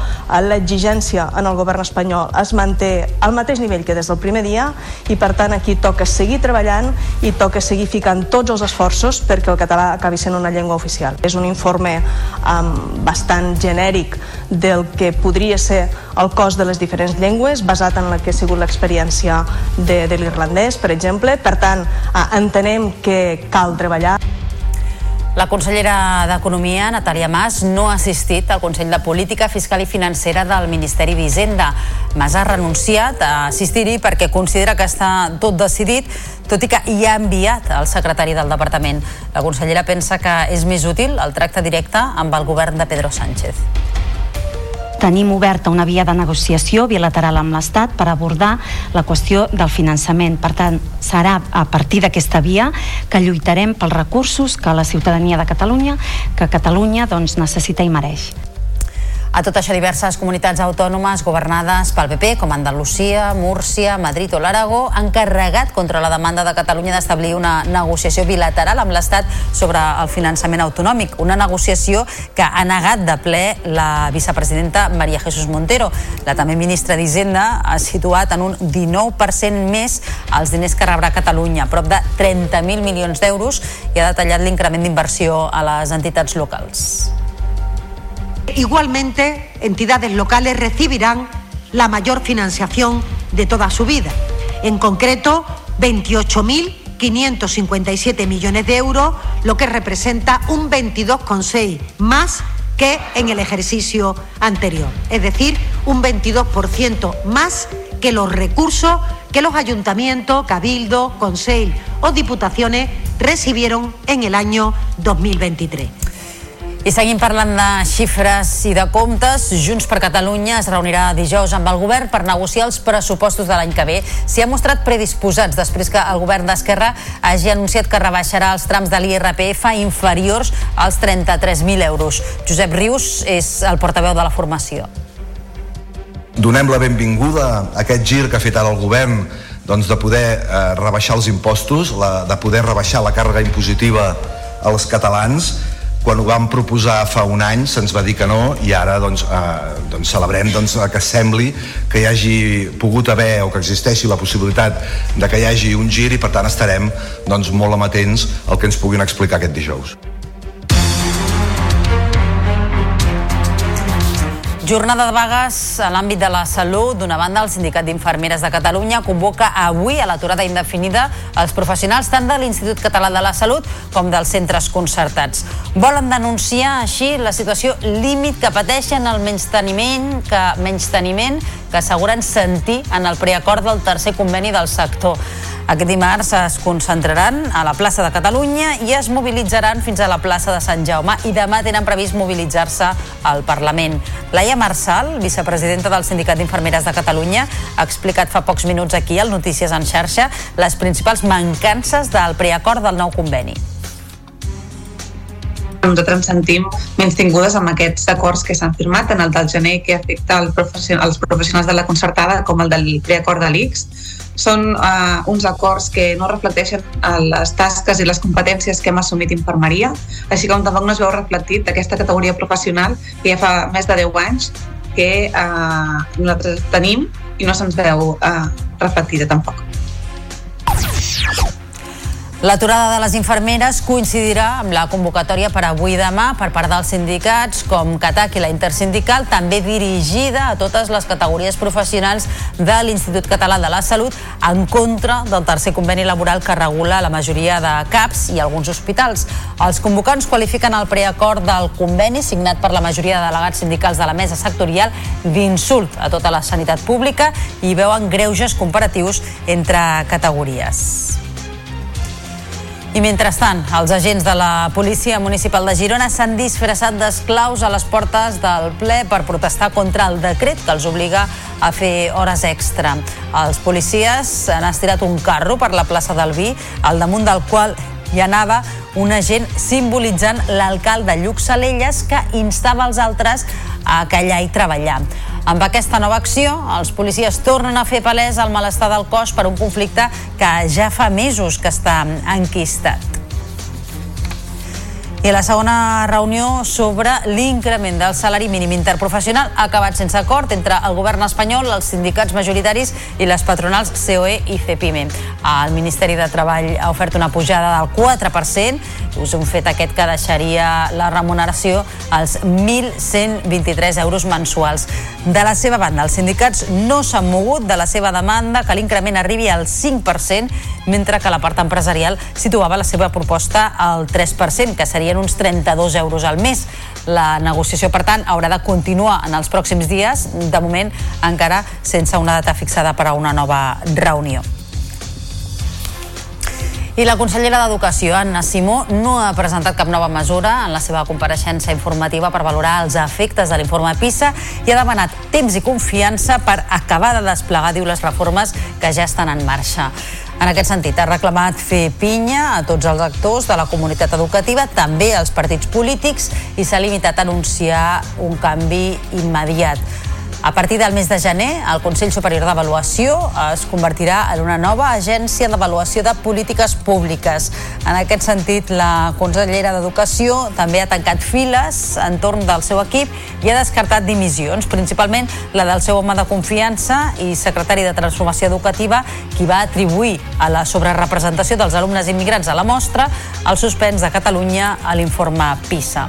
l'exigència en el govern espanyol es manté al mateix nivell que des del primer dia i per tant aquí toca seguir treballant i toca seguir ficant tots els esforços perquè el català acabi sent una llengua oficial. És un informe um, bastant genèric del que podria ser el cost de les diferents llengües basat en la que ha sigut l'experiència de, de l'irlandès, per exemple. Per tant, uh, entenem que cal cal treballar. La consellera d'Economia, Natàlia Mas, no ha assistit al Consell de Política Fiscal i Financera del Ministeri d'Hisenda. Mas ha renunciat a assistir-hi perquè considera que està tot decidit, tot i que hi ha enviat el secretari del departament. La consellera pensa que és més útil el tracte directe amb el govern de Pedro Sánchez tenim oberta una via de negociació bilateral amb l'Estat per abordar la qüestió del finançament. Per tant, serà a partir d'aquesta via que lluitarem pels recursos que la ciutadania de Catalunya, que Catalunya doncs, necessita i mereix. A tot això, diverses comunitats autònomes governades pel PP, com Andalusia, Múrcia, Madrid o l'Aragó, han carregat contra la demanda de Catalunya d'establir una negociació bilateral amb l'Estat sobre el finançament autonòmic. Una negociació que ha negat de ple la vicepresidenta Maria Jesús Montero. La també ministra d'Hisenda ha situat en un 19% més els diners que rebrà Catalunya, prop de 30.000 milions d'euros, i ha detallat l'increment d'inversió a les entitats locals. Igualmente, entidades locales recibirán la mayor financiación de toda su vida. En concreto, 28.557 millones de euros, lo que representa un 22,6 más que en el ejercicio anterior. Es decir, un 22% más que los recursos que los ayuntamientos, cabildos, consell o diputaciones recibieron en el año 2023. I seguim parlant de xifres i de comptes. Junts per Catalunya es reunirà dijous amb el govern per negociar els pressupostos de l'any que ve. S'hi ha mostrat predisposats després que el govern d'Esquerra hagi anunciat que rebaixarà els trams de l'IRPF inferiors als 33.000 euros. Josep Rius és el portaveu de la formació. Donem la benvinguda a aquest gir que ha fet ara el govern doncs, de poder eh, rebaixar els impostos, la, de poder rebaixar la càrrega impositiva als catalans quan ho vam proposar fa un any se'ns va dir que no i ara doncs, eh, doncs celebrem doncs, que sembli que hi hagi pogut haver o que existeixi la possibilitat de que hi hagi un gir i per tant estarem doncs, molt amatents al que ens puguin explicar aquest dijous. Jornada de vagues a l'àmbit de la salut. D'una banda, el Sindicat d'Infermeres de Catalunya convoca avui a l'aturada indefinida els professionals tant de l'Institut Català de la Salut com dels centres concertats. Volen denunciar així la situació límit que pateixen el menysteniment que, menysteniment que asseguren sentir en el preacord del tercer conveni del sector. Aquest dimarts es concentraran a la plaça de Catalunya i es mobilitzaran fins a la plaça de Sant Jaume i demà tenen previst mobilitzar-se al Parlament. Laia Marçal, vicepresidenta del Sindicat d'Infermeres de Catalunya, ha explicat fa pocs minuts aquí al Notícies en xarxa les principals mancances del preacord del nou conveni nosaltres ens sentim menys tingudes amb aquests acords que s'han firmat, tant el del gener que afecta el els professionals de la concertada com el del preacord de l'ICS, són uh, uns acords que no reflecteixen uh, les tasques i les competències que hem assumit infermeria, així com tampoc no es veu reflectit aquesta categoria professional que ja fa més de 10 anys que uh, nosaltres tenim i no se'ns veu uh, reflectida tampoc. L'aturada de les infermeres coincidirà amb la convocatòria per avui i demà per part dels sindicats com CATAC i la Intersindical, també dirigida a totes les categories professionals de l'Institut Català de la Salut en contra del tercer conveni laboral que regula la majoria de CAPs i alguns hospitals. Els convocants qualifiquen el preacord del conveni signat per la majoria de delegats sindicals de la mesa sectorial d'insult a tota la sanitat pública i veuen greuges comparatius entre categories. I mentrestant, els agents de la Policia Municipal de Girona s'han disfressat d'esclaus a les portes del ple per protestar contra el decret que els obliga a fer hores extra. Els policies han estirat un carro per la plaça del Vi, al damunt del qual hi anava un agent simbolitzant l'alcalde Lluc Salelles que instava els altres a callar i treballar. Amb aquesta nova acció, els policies tornen a fer palès el malestar del cos per un conflicte que ja fa mesos que està enquistat. I la segona reunió sobre l'increment del salari mínim interprofessional ha acabat sense acord entre el govern espanyol, els sindicats majoritaris i les patronals COE i CEPIME. El Ministeri de Treball ha ofert una pujada del 4%, és un fet aquest que deixaria la remuneració als 1.123 euros mensuals. De la seva banda, els sindicats no s'han mogut de la seva demanda que l'increment arribi al 5%, mentre que la part empresarial situava la seva proposta al 3%, que serien uns 32 euros al mes. La negociació, per tant, haurà de continuar en els pròxims dies, de moment encara sense una data fixada per a una nova reunió. I la consellera d'Educació, Anna Simó, no ha presentat cap nova mesura en la seva compareixença informativa per valorar els efectes de l'informe PISA i ha demanat temps i confiança per acabar de desplegar, diu, les reformes que ja estan en marxa. En aquest sentit, ha reclamat fer pinya a tots els actors de la comunitat educativa, també als partits polítics, i s'ha limitat a anunciar un canvi immediat. A partir del mes de gener, el Consell Superior d'Avaluació es convertirà en una nova agència d'avaluació de polítiques públiques. En aquest sentit, la consellera d'Educació també ha tancat files entorn del seu equip i ha descartat dimissions, principalment la del seu home de confiança i secretari de Transformació Educativa, qui va atribuir a la sobrerepresentació dels alumnes immigrants a la mostra el suspens de Catalunya a l'informe PISA.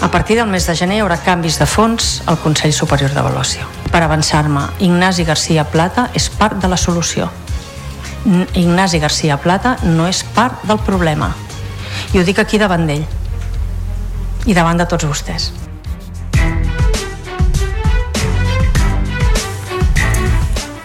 A partir del mes de gener hi haurà canvis de fons al Consell Superior d'Avaluació. Per avançar-me, Ignasi Garcia Plata és part de la solució. Ignasi Garcia Plata no és part del problema. I ho dic aquí davant d'ell i davant de tots vostès.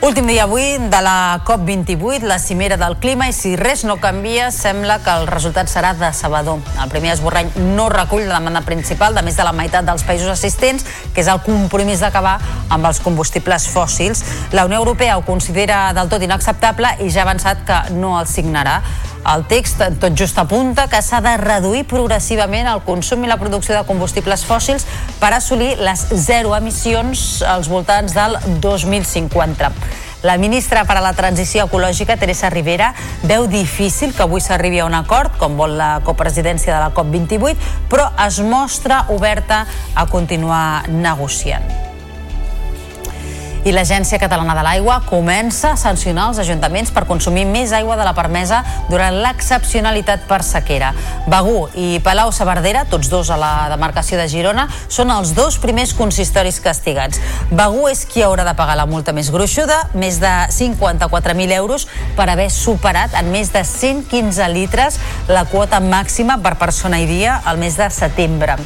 Últim dia avui de la COP28, la cimera del clima, i si res no canvia, sembla que el resultat serà decebedor. El primer esborrany no recull la demanda principal de més de la meitat dels països assistents, que és el compromís d'acabar amb els combustibles fòssils. La Unió Europea ho considera del tot inacceptable i ja ha avançat que no el signarà. El text tot just apunta que s'ha de reduir progressivament el consum i la producció de combustibles fòssils per assolir les zero emissions als voltants del 2050. La ministra per a la Transició Ecològica, Teresa Rivera, veu difícil que avui s'arribi a un acord, com vol la copresidència de la COP28, però es mostra oberta a continuar negociant. I l'Agència Catalana de l'Aigua comença a sancionar els ajuntaments per consumir més aigua de la permesa durant l'excepcionalitat per sequera. Begú i Palau Saverdera, tots dos a la demarcació de Girona, són els dos primers consistoris castigats. Begú és qui haurà de pagar la multa més gruixuda, més de 54.000 euros per haver superat en més de 115 litres la quota màxima per persona i dia al mes de setembre.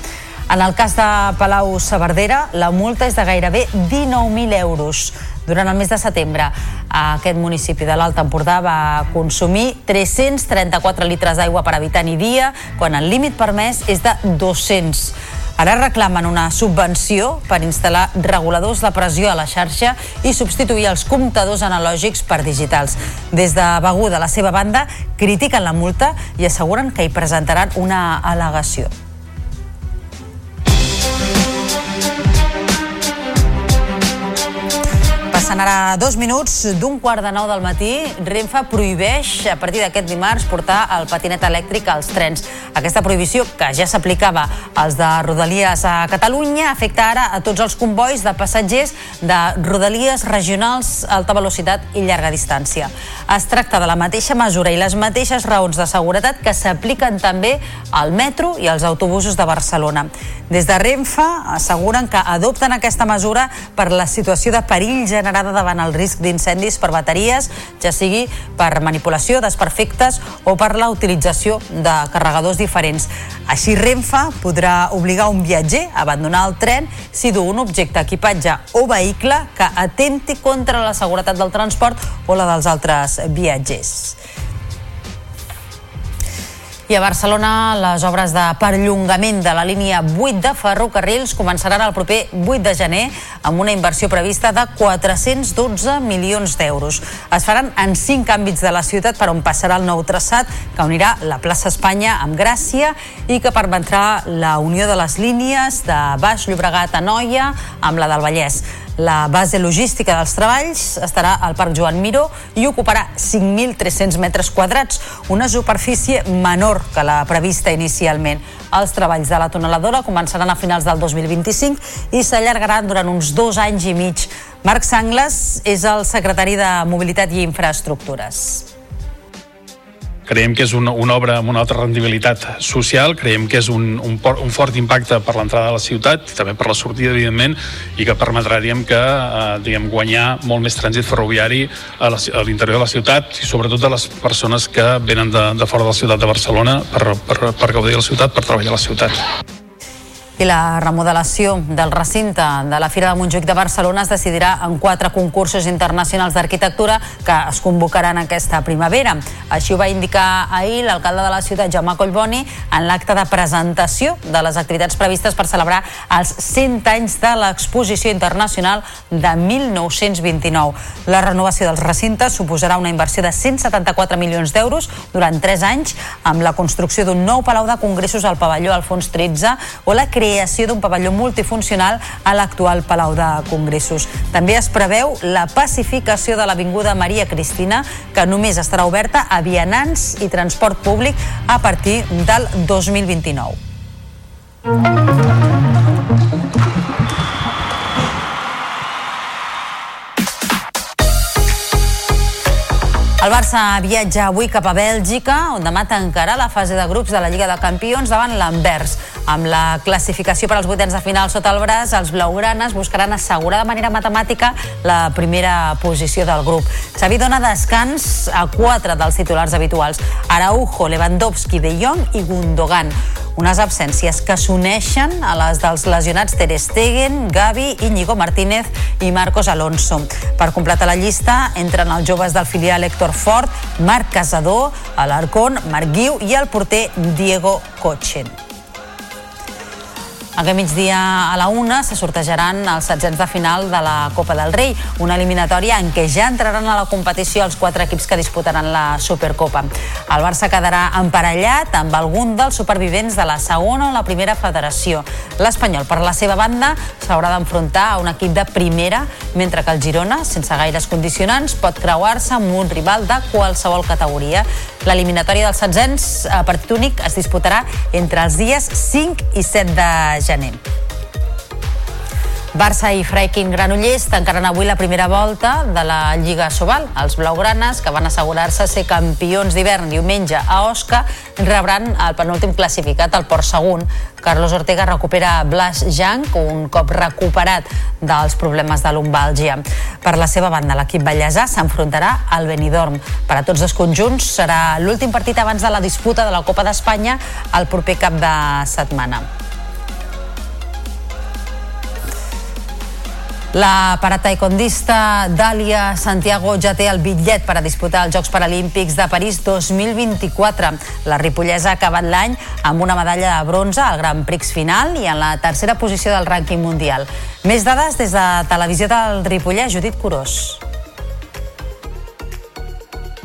En el cas de Palau Saverdera, la multa és de gairebé 19.000 euros. Durant el mes de setembre, aquest municipi de l'Alt Empordà va consumir 334 litres d'aigua per habitant i dia, quan el límit permès és de 200. Ara reclamen una subvenció per instal·lar reguladors de pressió a la xarxa i substituir els comptadors analògics per digitals. Des de Begú, de la seva banda, critiquen la multa i asseguren que hi presentaran una al·legació. Passant ara dos minuts d'un quart de nou del matí, Renfe prohibeix a partir d'aquest dimarts portar el patinet elèctric als trens. Aquesta prohibició, que ja s'aplicava als de Rodalies a Catalunya, afecta ara a tots els convois de passatgers de Rodalies regionals, alta velocitat i llarga distància. Es tracta de la mateixa mesura i les mateixes raons de seguretat que s'apliquen també al metro i als autobusos de Barcelona. Des de Renfe asseguren que adopten aquesta mesura per la situació de perill general generada davant el risc d'incendis per bateries, ja sigui per manipulació, desperfectes o per la utilització de carregadors diferents. Així Renfe podrà obligar un viatger a abandonar el tren si du un objecte, equipatge o vehicle que atempti contra la seguretat del transport o la dels altres viatgers. I a Barcelona les obres de perllongament de la línia 8 de ferrocarrils començaran el proper 8 de gener amb una inversió prevista de 412 milions d'euros. Es faran en cinc àmbits de la ciutat per on passarà el nou traçat que unirà la plaça Espanya amb Gràcia i que permetrà la unió de les línies de Baix Llobregat a Noia amb la del Vallès. La base logística dels treballs estarà al Parc Joan Miró i ocuparà 5.300 metres quadrats, una superfície menor que la prevista inicialment. Els treballs de la tuneladora començaran a finals del 2025 i s'allargaran durant uns dos anys i mig. Marc Sangles és el secretari de Mobilitat i Infraestructures. Creiem que és una, una obra amb una altra rendibilitat social, creiem que és un, un, por, un fort impacte per l'entrada a la ciutat, i també per la sortida, evidentment, i que permetrà que, eh, diguem, guanyar molt més trànsit ferroviari a l'interior de la ciutat i sobretot de les persones que venen de, de fora de la ciutat de Barcelona per, per, per gaudir de la ciutat, per treballar a la ciutat i la remodelació del recinte de la Fira de Montjuïc de Barcelona es decidirà en quatre concursos internacionals d'arquitectura que es convocaran aquesta primavera. Així ho va indicar ahir l'alcalde de la ciutat, Jaume Collboni, en l'acte de presentació de les activitats previstes per celebrar els 100 anys de l'exposició internacional de 1929. La renovació dels recintes suposarà una inversió de 174 milions d'euros durant 3 anys amb la construcció d'un nou palau de congressos al pavelló Alfons XIII o la creació creació d'un pavelló multifuncional a l'actual Palau de Congressos. També es preveu la pacificació de l'Avinguda Maria Cristina, que només estarà oberta a vianants i transport públic a partir del 2029. El Barça viatja avui cap a Bèlgica, on demà tancarà la fase de grups de la Lliga de Campions davant l'Anvers. Amb la classificació per als vuitens de final sota el braç, els blaugranes buscaran assegurar de manera matemàtica la primera posició del grup. Xavi dona descans a quatre dels titulars habituals, Araujo, Lewandowski, De Jong i Gundogan. Unes absències que s'uneixen a les dels lesionats Ter Stegen, Gavi, Íñigo Martínez i Marcos Alonso. Per completar la llista entren els joves del filial Héctor Fort, Marc Casador, Alarcón, Marc Guiu i el porter Diego Cochen. Aquest migdia a la una se sortejaran els setzents de final de la Copa del Rei, una eliminatòria en què ja entraran a la competició els quatre equips que disputaran la Supercopa. El Barça quedarà emparellat amb algun dels supervivents de la segona o la primera federació. L'Espanyol, per la seva banda, s'haurà d'enfrontar a un equip de primera, mentre que el Girona, sense gaires condicionants, pot creuar-se amb un rival de qualsevol categoria. L'eliminatòria dels setzents a partit únic es disputarà entre els dies 5 i 7 de gener. Barça i Freikin Granollers tancaran avui la primera volta de la Lliga Sobal. Els blaugranes, que van assegurar-se ser campions d'hivern diumenge a Osca, rebran el penúltim classificat, el Port Segon. Carlos Ortega recupera Blas Jank, un cop recuperat dels problemes de lumbàlgia. Per la seva banda, l'equip ballesà s'enfrontarà al Benidorm. Per a tots els conjunts serà l'últim partit abans de la disputa de la Copa d'Espanya el proper cap de setmana. La parataicondista Dàlia Santiago ja té el bitllet per a disputar els Jocs Paralímpics de París 2024. La ripollesa ha acabat l'any amb una medalla de bronze al Gran Prix final i en la tercera posició del rànquing mundial. Més dades des de Televisió del Ripollès, Judit Curós.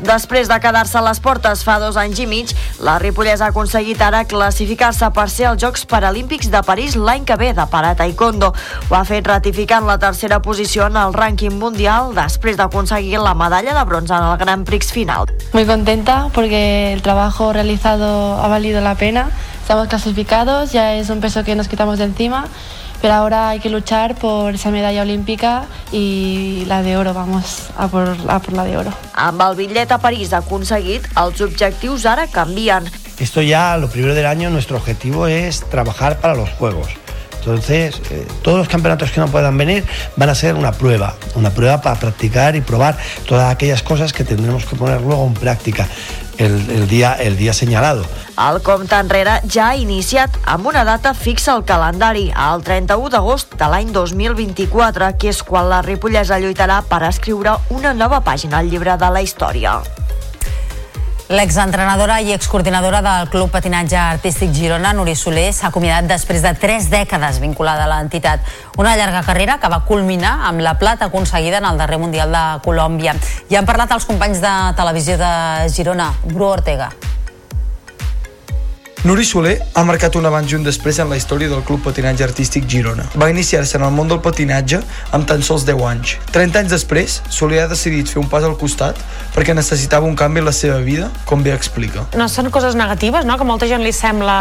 Després de quedar-se a les portes fa dos anys i mig, la Ripollès ha aconseguit ara classificar-se per ser als Jocs Paralímpics de París l'any que ve de para taekwondo. Ho ha fet ratificant la tercera posició en el rànquing mundial després d'aconseguir la medalla de bronze en el Gran Prix final. Muy contenta porque el trabajo realizado ha valido la pena. Estamos clasificados, ya es un peso que nos quitamos de encima pero ahora hay que luchar por esa medalla olímpica y la de oro, vamos a por, a por la de oro. Amb el bitllet a París aconseguit, els objectius ara canvien. Esto ya, lo primero del año, nuestro objetivo es trabajar para los Juegos. Entonces, eh, todos los campeonatos que no puedan venir van a ser una prueba, una prueba para practicar y probar todas aquellas cosas que tendremos que poner luego en práctica el, el, día, el día señalado. El compte enrere ja ha iniciat amb una data fixa al calendari, el 31 d'agost de l'any 2024, que és quan la Ripollesa lluitarà per escriure una nova pàgina al llibre de la història. L'exentrenadora i excoordinadora del Club Patinatge Artístic Girona, Nuri Soler, s'ha acomiadat després de tres dècades vinculada a l'entitat. Una llarga carrera que va culminar amb la plata aconseguida en el darrer Mundial de Colòmbia. I han parlat els companys de televisió de Girona, Bru Ortega. Nuri Soler ha marcat un abans i un després en la història del Club Patinatge Artístic Girona. Va iniciar-se en el món del patinatge amb tan sols 10 anys. 30 anys després, Soler ha decidit fer un pas al costat perquè necessitava un canvi en la seva vida, com bé explica. No són coses negatives, no? que molta gent li sembla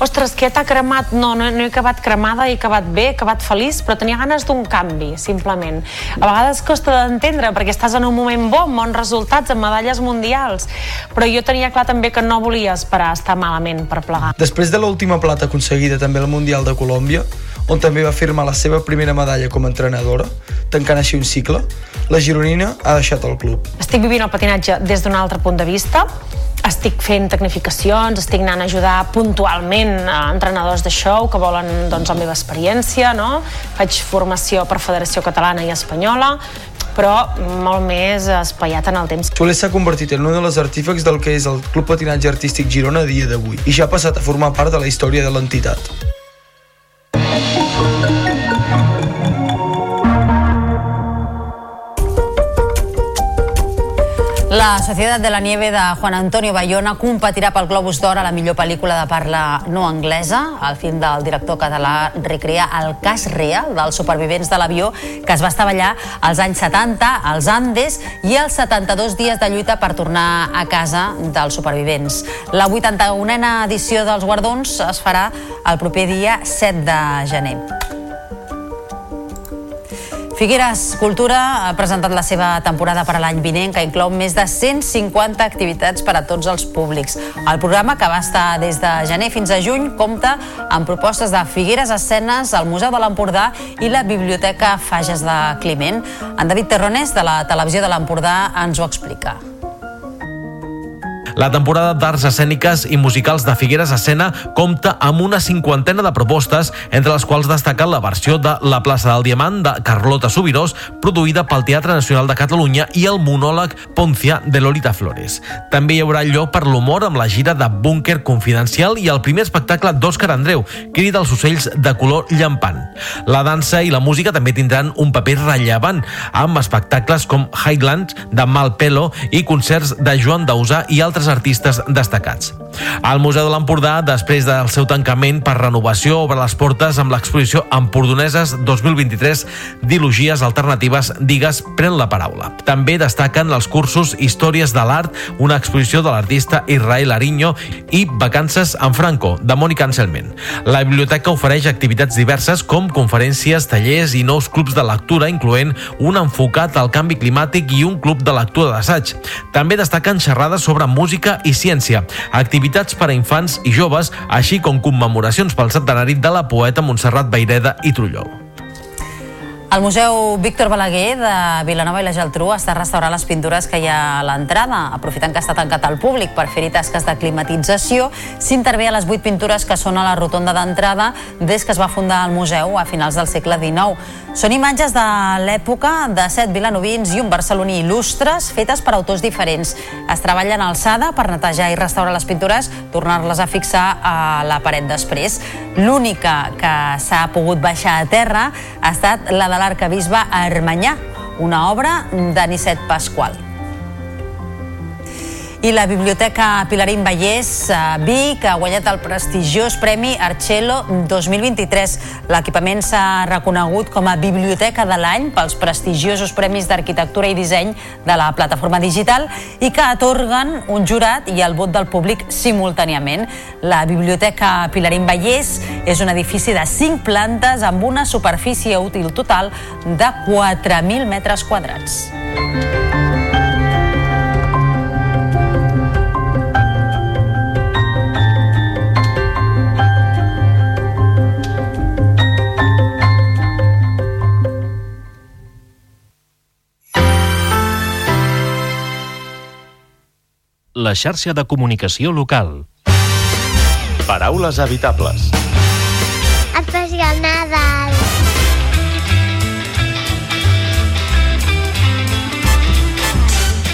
ostres, que t'ha cremat? No, no, no he acabat cremada, he acabat bé, he acabat feliç, però tenia ganes d'un canvi, simplement. A vegades costa d'entendre perquè estàs en un moment bo, amb bons resultats, amb medalles mundials, però jo tenia clar també que no volia esperar a estar malament per plegar. Després de l'última plata aconseguida també al Mundial de Colòmbia, on també va firmar la seva primera medalla com a entrenadora, tancant així un cicle, la gironina ha deixat el club. Estic vivint el patinatge des d'un altre punt de vista, estic fent tecnificacions, estic anant a ajudar puntualment a entrenadors de show que volen doncs, la meva experiència, no? faig formació per Federació Catalana i Espanyola, però molt més espaiat en el temps. Soler s'ha convertit en un dels artífecs del que és el Club Patinatge Artístic Girona a dia d'avui i ja ha passat a formar part de la història de l'entitat. La Societat de la Nieve de Juan Antonio Bayona competirà pel Globus d'Or a la millor pel·lícula de parla no anglesa. El film del director català recrea el cas real dels supervivents de l'avió que es va estavellar als anys 70 als Andes i els 72 dies de lluita per tornar a casa dels supervivents. La 81a edició dels guardons es farà el proper dia 7 de gener. Figueres Cultura ha presentat la seva temporada per a l'any vinent, que inclou més de 150 activitats per a tots els públics. El programa, que va estar des de gener fins a juny, compta amb propostes de Figueres Escenes, el Museu de l'Empordà i la Biblioteca Fages de Climent. En David Terrones, de la Televisió de l'Empordà, ens ho explica. La temporada d'arts escèniques i musicals de Figueres Escena compta amb una cinquantena de propostes, entre les quals destaca la versió de La plaça del Diamant de Carlota Subirós, produïda pel Teatre Nacional de Catalunya i el monòleg Poncia de Lolita Flores. També hi haurà lloc per l'humor amb la gira de Búnker Confidencial i el primer espectacle d'Òscar Andreu, Crit dels ocells de color llampant. La dansa i la música també tindran un paper rellevant, amb espectacles com Highlands de Malpelo i concerts de Joan Dausà i altres altres artistes destacats. El Museu de l'Empordà, després del seu tancament per renovació, obre les portes amb l'exposició Empordoneses 2023 Dilogies Alternatives Digues Pren la Paraula. També destaquen els cursos Històries de l'Art, una exposició de l'artista Israel Ariño i Vacances en Franco, de Mònica Anselment. La biblioteca ofereix activitats diverses com conferències, tallers i nous clubs de lectura, incloent un enfocat al canvi climàtic i un club de lectura d'assaig. També destaquen xerrades sobre música i ciència, activitats per a infants i joves, així com commemoracions pel centenari de la poeta Montserrat Baireda i Trulló. El Museu Víctor Balaguer de Vilanova i la Geltrú està restaurant les pintures que hi ha a l'entrada. Aprofitant que està tancat al públic per fer-hi tasques de climatització, s'intervé a les vuit pintures que són a la rotonda d'entrada des que es va fundar el museu a finals del segle XIX. Són imatges de l'època de set vilanovins i un barceloní il·lustres fetes per autors diferents. Es treballa en alçada per netejar i restaurar les pintures, tornar-les a fixar a la paret després. L'única que s'ha pogut baixar a terra ha estat la de l'arcabisbe Armanyà, una obra d'Anicet Pasqual. I la Biblioteca Pilarín Vallès a Vic ha guanyat el prestigiós Premi Archelo 2023. L'equipament s'ha reconegut com a Biblioteca de l'any pels prestigiosos Premis d'Arquitectura i Disseny de la plataforma digital i que atorguen un jurat i el vot del públic simultàniament. La Biblioteca Pilarín Vallès és un edifici de 5 plantes amb una superfície útil total de 4.000 metres quadrats. La xarxa de comunicació local. Paraules habitables. Especial Nadal.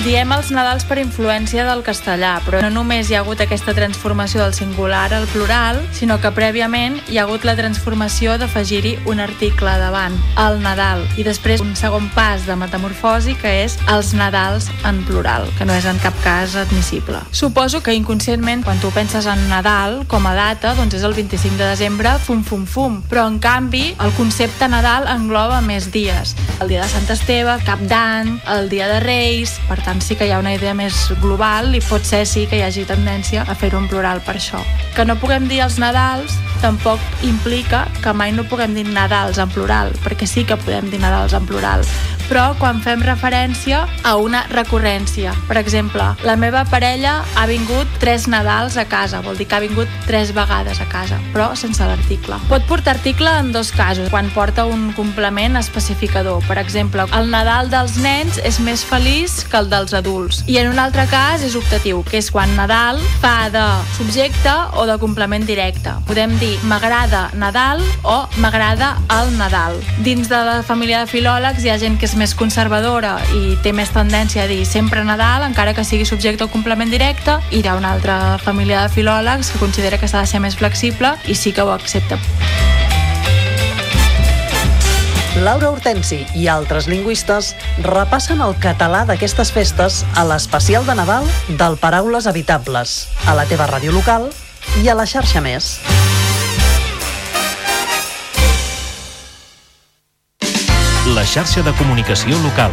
Diem els Nadals per influència del castellà, però no només hi ha hagut aquesta transformació del singular al plural, sinó que prèviament hi ha hagut la transformació d'afegir-hi un article davant, el Nadal, i després un segon pas de metamorfosi que és els Nadals en plural, que no és en cap cas admissible. Suposo que inconscientment, quan tu penses en Nadal com a data, doncs és el 25 de desembre, fum, fum, fum. Però, en canvi, el concepte Nadal engloba més dies. El dia de Sant Esteve, Cap d'Any, el dia de Reis... Per tant, sí que hi ha una idea més global i pot ser sí que hi hagi tendència a fer-ho en plural per això. Que no puguem dir els Nadals tampoc implica que mai no puguem dir Nadals en plural, perquè sí que podem dir Nadals en plural, però quan fem referència a una recurrència. Per exemple, la meva parella ha vingut tres Nadals a casa, vol dir que ha vingut tres vegades a casa, però sense l'article. Pot portar article en dos casos, quan porta un complement especificador. Per exemple, el Nadal dels nens és més feliç que el dels adults. I en un altre cas és optatiu, que és quan Nadal fa de subjecte o de complement directe. Podem dir m'agrada Nadal o m'agrada el Nadal. Dins de la família de filòlegs hi ha gent que és més conservadora i té més tendència a dir sempre Nadal, encara que sigui subjecte o complement directe, i hi ha una altra família de filòlegs que considera que s'ha de ser més flexible i sí que ho accepta. Laura Hortensi i altres lingüistes repassen el català d'aquestes festes a l'especial de Nadal del Paraules Habitables, a la teva ràdio local i a la xarxa més. La xarxa de comunicació local.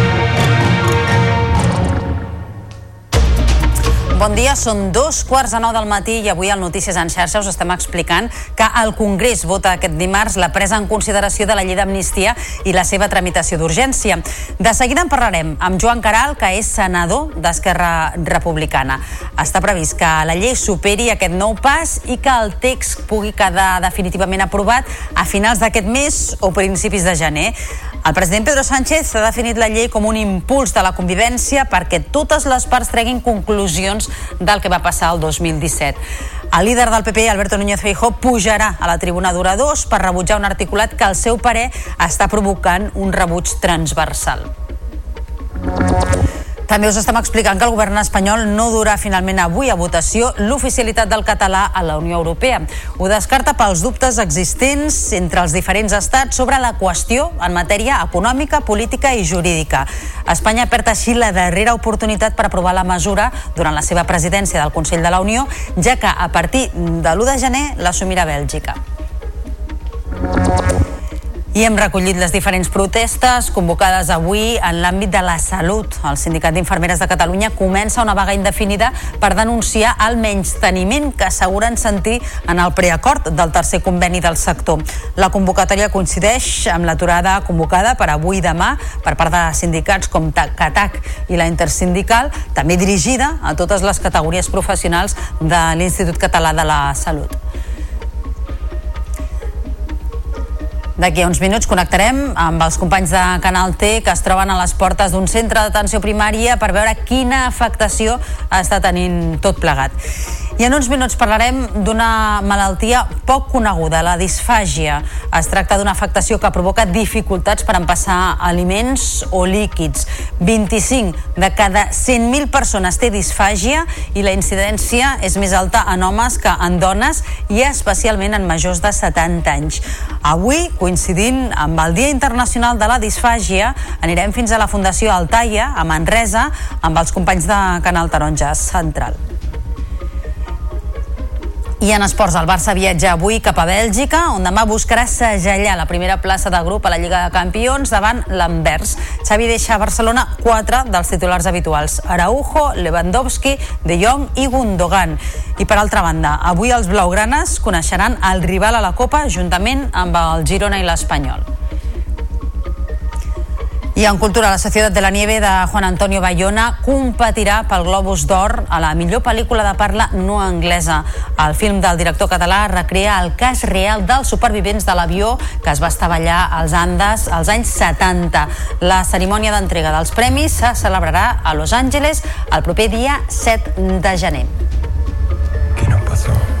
Bon dia, són dos quarts de nou del matí i avui al Notícies en xarxa us estem explicant que el Congrés vota aquest dimarts la presa en consideració de la llei d'amnistia i la seva tramitació d'urgència. De seguida en parlarem amb Joan Caral, que és senador d'Esquerra Republicana. Està previst que la llei superi aquest nou pas i que el text pugui quedar definitivament aprovat a finals d'aquest mes o principis de gener. El president Pedro Sánchez ha definit la llei com un impuls de la convivència perquè totes les parts treguin conclusions del que va passar el 2017. El líder del PP, Alberto Núñez Feijóo, pujarà a la tribuna d'oradors per rebutjar un articulat que al seu parer està provocant un rebuig transversal. També us estem explicant que el govern espanyol no durà finalment avui a votació l'oficialitat del català a la Unió Europea. Ho descarta pels dubtes existents entre els diferents estats sobre la qüestió en matèria econòmica, política i jurídica. Espanya perd així la darrera oportunitat per aprovar la mesura durant la seva presidència del Consell de la Unió, ja que a partir de l'1 de gener l'assumirà Bèlgica. I hem recollit les diferents protestes convocades avui en l'àmbit de la salut. El Sindicat d'Infermeres de Catalunya comença una vaga indefinida per denunciar el menysteniment que asseguren sentir en el preacord del tercer conveni del sector. La convocatòria coincideix amb l'aturada convocada per avui i demà per part de sindicats com CATAC i la Intersindical, també dirigida a totes les categories professionals de l'Institut Català de la Salut. D'aquí a uns minuts connectarem amb els companys de Canal T que es troben a les portes d'un centre d'atenció primària per veure quina afectació està tenint tot plegat. I en uns minuts parlarem d'una malaltia poc coneguda, la disfàgia. Es tracta d'una afectació que provoca dificultats per empassar aliments o líquids. 25 de cada 100.000 persones té disfàgia i la incidència és més alta en homes que en dones i especialment en majors de 70 anys. Avui, coincidint amb el Dia Internacional de la Disfàgia, anirem fins a la Fundació Altaia, a Manresa, amb els companys de Canal Taronja Central. I en esports, el Barça viatja avui cap a Bèlgica, on demà buscarà segellar la primera plaça de grup a la Lliga de Campions davant l'Anvers. Xavi deixa a Barcelona quatre dels titulars habituals, Araujo, Lewandowski, De Jong i Gundogan. I per altra banda, avui els blaugranes coneixeran el rival a la Copa juntament amb el Girona i l'Espanyol. I en cultura, la Societat de la Nieve de Juan Antonio Bayona competirà pel Globus d'Or a la millor pel·lícula de parla no anglesa. El film del director català recrea el cas real dels supervivents de l'avió que es va estavellar als Andes als anys 70. La cerimònia d'entrega dels premis se celebrarà a Los Angeles el proper dia 7 de gener. ¿Qué nos pasó?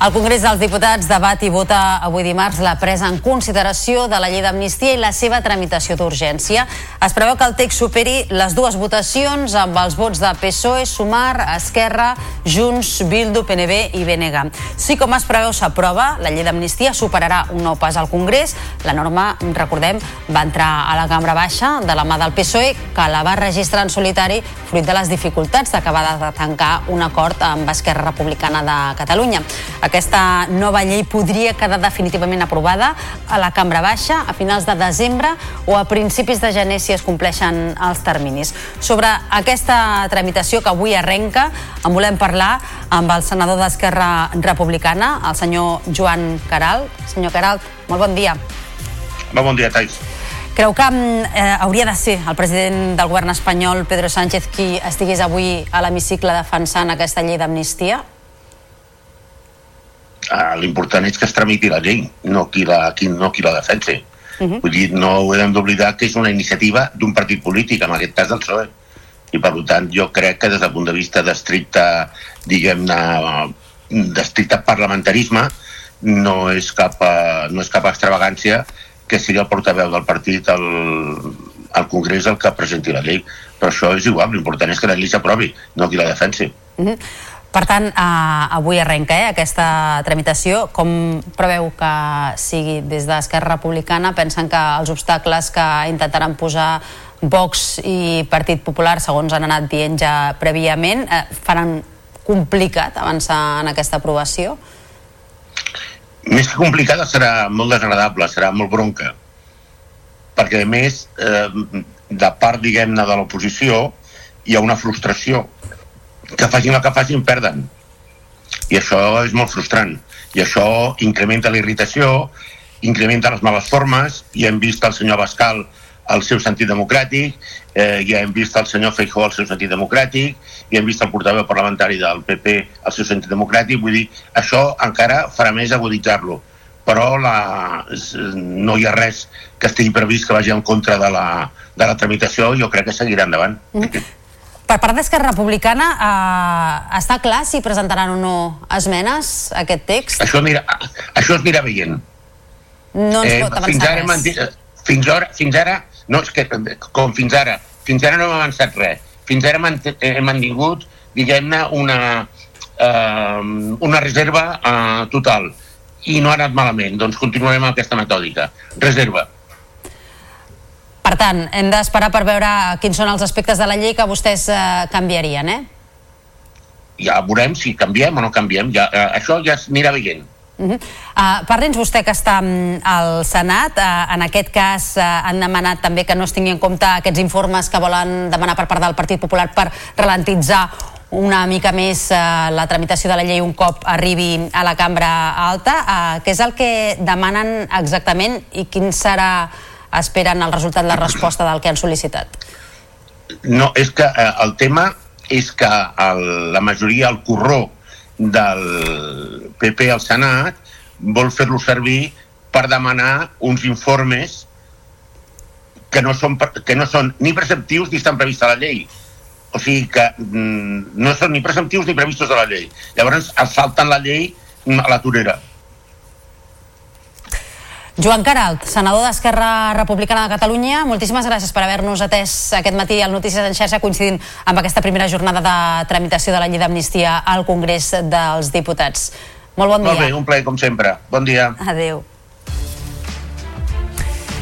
El Congrés dels Diputats debat i vota avui dimarts la presa en consideració de la llei d'amnistia i la seva tramitació d'urgència. Es preveu que el text superi les dues votacions amb els vots de PSOE, Sumar, Esquerra, Junts, Bildu, PNB i BNG. Si com es preveu s'aprova, la llei d'amnistia superarà un nou pas al Congrés. La norma, recordem, va entrar a la cambra baixa de la mà del PSOE, que la va registrar en solitari fruit de les dificultats d'acabar de tancar un acord amb Esquerra Republicana de Catalunya. Aquesta nova llei podria quedar definitivament aprovada a la cambra baixa a finals de desembre o a principis de gener si es compleixen els terminis. Sobre aquesta tramitació que avui arrenca, en volem parlar amb el senador d'Esquerra Republicana, el senyor Joan Caral. Senyor Caral, molt bon dia. Molt bon dia, Tais. Creu que eh, hauria de ser el president del govern espanyol, Pedro Sánchez, qui estigués avui a l'hemicicle defensant aquesta llei d'amnistia? Uh, L'important és que es tramiti la llei, no qui la, qui, no qui la defensi. Uh -huh. Vull dir, no ho hem d'oblidar que és una iniciativa d'un partit polític, en aquest cas del PSOE. I per tant, jo crec que des del punt de vista d'estricte, diguem-ne, d'estricte parlamentarisme, no és cap, uh, no és cap extravagància que sigui el portaveu del partit al, al Congrés el que presenti la llei. Però això és igual, l'important és que la llei s'aprovi, no qui la defensi. Uh -huh. Per tant, eh, avui arrenca eh, aquesta tramitació. Com preveu que sigui des d'Esquerra Republicana? Pensen que els obstacles que intentaran posar Vox i Partit Popular, segons han anat dient ja prèviament, eh, faran complicat avançar en aquesta aprovació? Més que complicada serà molt desagradable, serà molt bronca. Perquè, a més, eh, de part, diguem-ne, de l'oposició, hi ha una frustració que facin el que facin perden. I això és molt frustrant. I això incrementa la irritació incrementa les males formes i hem vist el senyor Bascal el seu sentit democràtic eh, ja hem vist el senyor Feijó el seu sentit democràtic i hem vist el portaveu parlamentari del PP el seu sentit democràtic. Vull dir, això encara farà més aguditzar-lo. Però la, no hi ha res que estigui previst que vagi en contra de la, de la tramitació. Jo crec que seguirà endavant. Mm. Per part d'Esquerra Republicana, eh, està clar si presentaran o no esmenes a aquest text? Això, mira, això es mira veient. No ens pot fins avançar ara, hem res. manti- fins, ara, fins ara, no, és que, com fins ara, fins ara no hem avançat res. Fins ara hem mantingut, diguem-ne, una, eh, una reserva eh, total. I no ha anat malament, doncs continuarem amb aquesta metòdica. Reserva. Per tant, hem d'esperar per veure quins són els aspectes de la llei que vostès eh, canviarien, eh? Ja veurem si canviem o no canviem. Ja, eh, això ja es anirà veient. Uh -huh. uh, Parli'ns vostè que està mm, al Senat. Uh, en aquest cas uh, han demanat també que no es tingui en compte aquests informes que volen demanar per part del Partit Popular per ralentitzar una mica més uh, la tramitació de la llei un cop arribi a la cambra alta. Uh, què és el que demanen exactament i quin serà, esperen, el resultat, la resposta del que han sol·licitat? No, és que eh, el tema és que el, la majoria, el corró del PP al Senat vol fer-lo servir per demanar uns informes que no són, que no són ni preceptius ni estan previstos a la llei. O sigui que mm, no són ni preceptius ni previstos a la llei. Llavors es salten la llei a la torera. Joan Caralt, senador d'Esquerra Republicana de Catalunya, moltíssimes gràcies per haver-nos atès aquest matí al Notícies en xarxa coincidint amb aquesta primera jornada de tramitació de la llei d'amnistia al Congrés dels Diputats. Molt bon Molt dia. bé, un plaer com sempre. Bon dia. Adéu.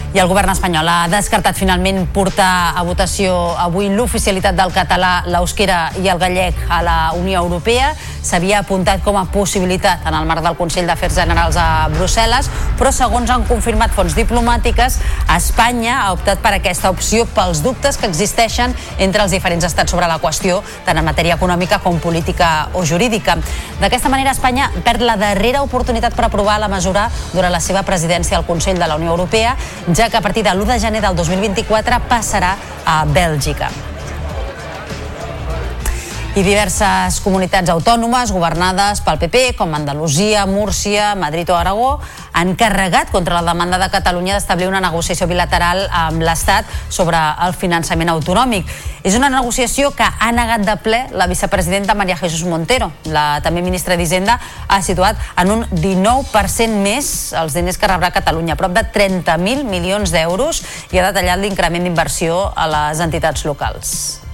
I el govern espanyol ha descartat finalment portar a votació avui l'oficialitat del català, l'eusquera i el gallec a la Unió Europea. S'havia apuntat com a possibilitat en el marc del Consell d'Afers Generals a Brussel·les, però segons han confirmat fonts diplomàtiques, Espanya ha optat per aquesta opció pels dubtes que existeixen entre els diferents estats sobre la qüestió, tant en matèria econòmica com política o jurídica. D'aquesta manera, Espanya perd la darrera oportunitat per aprovar la mesura durant la seva presidència al Consell de la Unió Europea, ja que a partir de l'1 de gener del 2024 passarà a Bèlgica. I diverses comunitats autònomes governades pel PP, com Andalusia, Múrcia, Madrid o Aragó, han carregat contra la demanda de Catalunya d'establir una negociació bilateral amb l'Estat sobre el finançament autonòmic. És una negociació que ha negat de ple la vicepresidenta Maria Jesús Montero. La també ministra d'Hisenda ha situat en un 19% més els diners que rebrà Catalunya, prop de 30.000 milions d'euros, i ha detallat l'increment d'inversió a les entitats locals.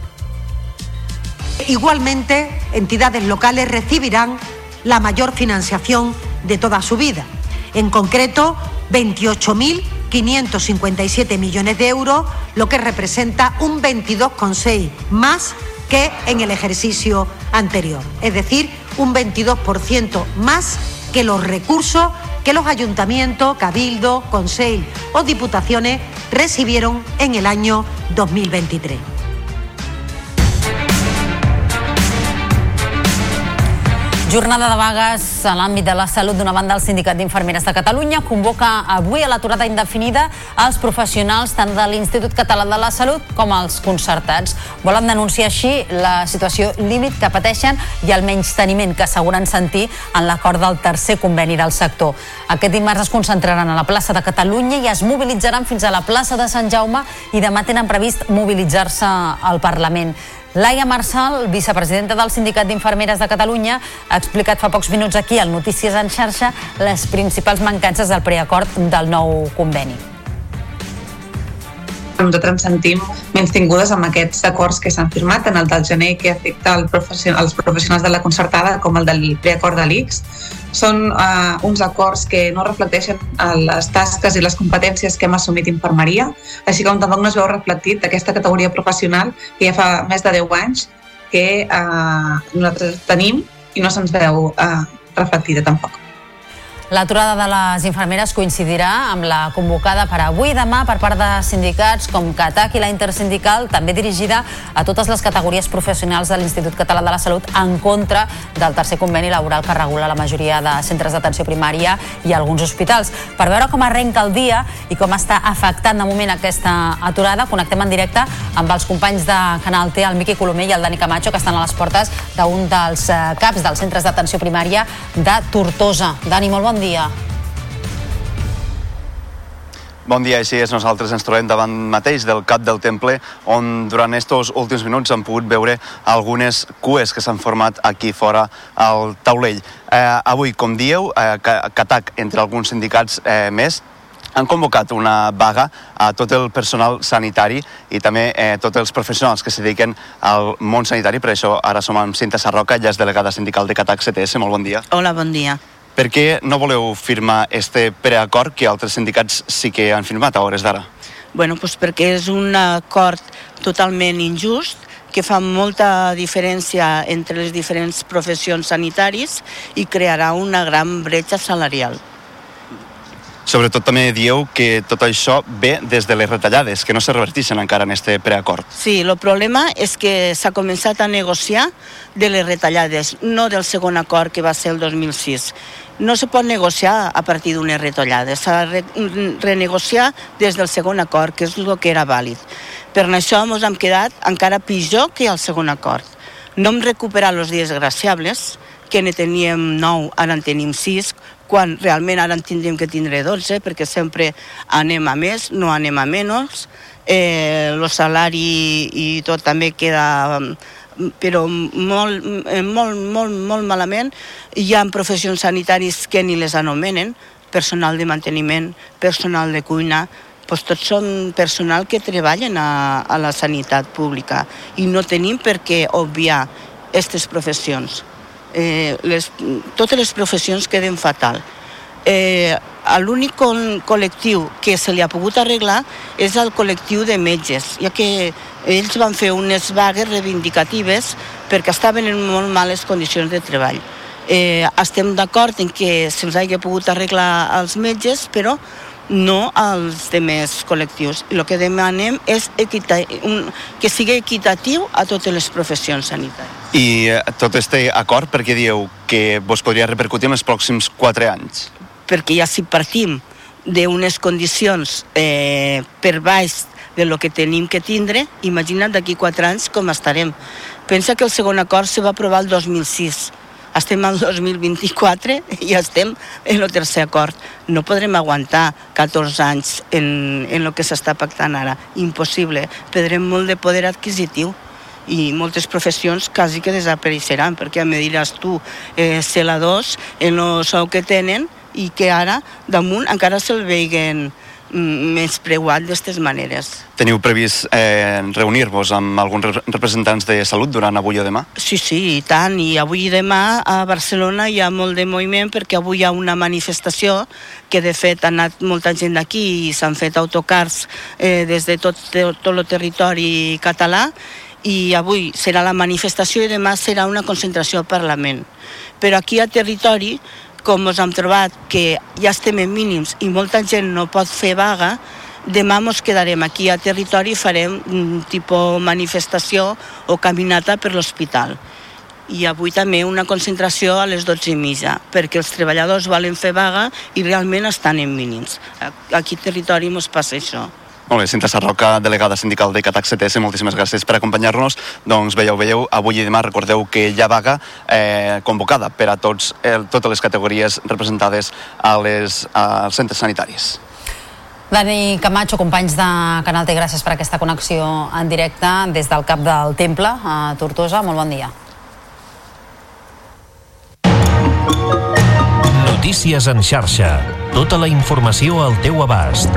Igualmente, entidades locales recibirán la mayor financiación de toda su vida. En concreto, 28.557 millones de euros, lo que representa un 22,6 más que en el ejercicio anterior. Es decir, un 22% más que los recursos que los ayuntamientos, cabildo, consell o diputaciones recibieron en el año 2023. Jornada de vagues a l'àmbit de la salut d'una banda el Sindicat d'Infermeres de Catalunya convoca avui a l'aturada indefinida els professionals tant de l'Institut Català de la Salut com els concertats. Volen denunciar així la situació límit que pateixen i el menysteniment que asseguren sentir en l'acord del tercer conveni del sector. Aquest dimarts es concentraran a la plaça de Catalunya i es mobilitzaran fins a la plaça de Sant Jaume i demà tenen previst mobilitzar-se al Parlament. Laia Marçal, vicepresidenta del Sindicat d'Infermeres de Catalunya, ha explicat fa pocs minuts aquí al Notícies en xarxa les principals mancances del preacord del nou conveni. nosaltres ens sentim menys tingudes amb aquests acords que s'han firmat, tant el del gener que afecta el profession els professionals de la concertada com el del preacord de l'ICS. Són uh, uns acords que no reflecteixen uh, les tasques i les competències que hem assumit infermeria, així com tampoc no es veu reflectit aquesta categoria professional que ja fa més de 10 anys que uh, nosaltres tenim i no se'ns veu uh, reflectida tampoc. L'aturada de les infermeres coincidirà amb la convocada per avui i demà per part de sindicats com CATAC i la Intersindical, també dirigida a totes les categories professionals de l'Institut Català de la Salut en contra del tercer conveni laboral que regula la majoria de centres d'atenció primària i alguns hospitals. Per veure com arrenca el dia i com està afectant de moment aquesta aturada, connectem en directe amb els companys de Canal T, el Miqui Colomer i el Dani Camacho, que estan a les portes d'un dels eh, CAPs dels centres d'atenció primària de Tortosa. Dani, molt bon dia. Bon dia, així és. Nosaltres ens trobem davant mateix del cap del temple, on durant aquests últims minuts han pogut veure algunes cues que s'han format aquí fora al taulell. Eh, avui, com dieu, eh, Catac, entre alguns sindicats eh, més, han convocat una vaga a tot el personal sanitari i també eh, tots els professionals que se dediquen al món sanitari. Per això ara som amb Cinta Sarroca, ja és delegada sindical de Catac CTS. Molt bon dia. Hola, bon dia. Per què no voleu firmar este preacord que altres sindicats sí que han firmat a hores d'ara? Bueno, pues perquè és un acord totalment injust, que fa molta diferència entre les diferents professions sanitaris i crearà una gran bretxa salarial. Sobretot també dieu que tot això ve des de les retallades, que no se revertixen encara en este preacord. Sí, el problema és que s'ha començat a negociar de les retallades, no del segon acord que va ser el 2006 no se pot negociar a partir d'unes retallades, s'ha de re renegociar des del segon acord, que és el que era vàlid. Per això ens hem quedat encara pitjor que el segon acord. No hem recuperat els dies graciables, que ne teníem 9, ara en tenim 6, quan realment ara en tindríem que tindre 12, perquè sempre anem a més, no anem a menys. Eh, el salari i tot també queda però molt, eh, molt, molt, molt malament. Hi ha professions sanitaris que ni les anomenen, personal de manteniment, personal de cuina, doncs tots són personal que treballen a, a la sanitat pública i no tenim per què obviar aquestes professions. Eh, les, totes les professions queden fatal. Eh, l'únic col·lectiu que se li ha pogut arreglar és el col·lectiu de metges, ja que ells van fer unes vagues reivindicatives perquè estaven en molt males condicions de treball. Eh, estem d'acord en que se'ls hagi pogut arreglar als metges, però no als demés col·lectius. El que demanem és equita un, que sigui equitatiu a totes les professions sanitàries. I eh, tot este acord, perquè dieu que vos podria repercutir en els pròxims quatre anys? perquè ja si partim d'unes condicions eh, per baix de lo que tenim que tindre, imagina't d'aquí quatre anys com estarem. Pensa que el segon acord se va aprovar el 2006. Estem al 2024 i estem en el tercer acord. No podrem aguantar 14 anys en, en el que s'està pactant ara. Impossible. Perdrem molt de poder adquisitiu i moltes professions quasi que desapareixeran, perquè me diràs tu, eh, celadors, en el sou que tenen, i que ara damunt encara se'l veiguen més preuat d'aquestes maneres. Teniu previst eh, reunir-vos amb alguns representants de salut durant avui o demà? Sí, sí, i tant. I avui i demà a Barcelona hi ha molt de moviment perquè avui hi ha una manifestació que de fet ha anat molta gent d'aquí i s'han fet autocars eh, des de tot, tot el territori català i avui serà la manifestació i demà serà una concentració al Parlament. Però aquí a territori com ens hem trobat que ja estem en mínims i molta gent no pot fer vaga, demà ens quedarem aquí a territori i farem un tipus manifestació o caminata per l'hospital. I avui també una concentració a les 12 i mitja, perquè els treballadors volen fer vaga i realment estan en mínims. Aquí a territori ens passa això. Molt bé, Cinta Sarroca, delegada sindical de Catac CTS, moltíssimes gràcies per acompanyar-nos. Doncs veieu, veieu, avui i demà recordeu que hi ha vaga eh, convocada per a tots, el, totes les categories representades a les, als centres sanitaris. Dani Camacho, companys de Canal T, gràcies per aquesta connexió en directe des del cap del Temple a Tortosa. Molt bon dia. Notícies en xarxa. Tota la informació al teu abast.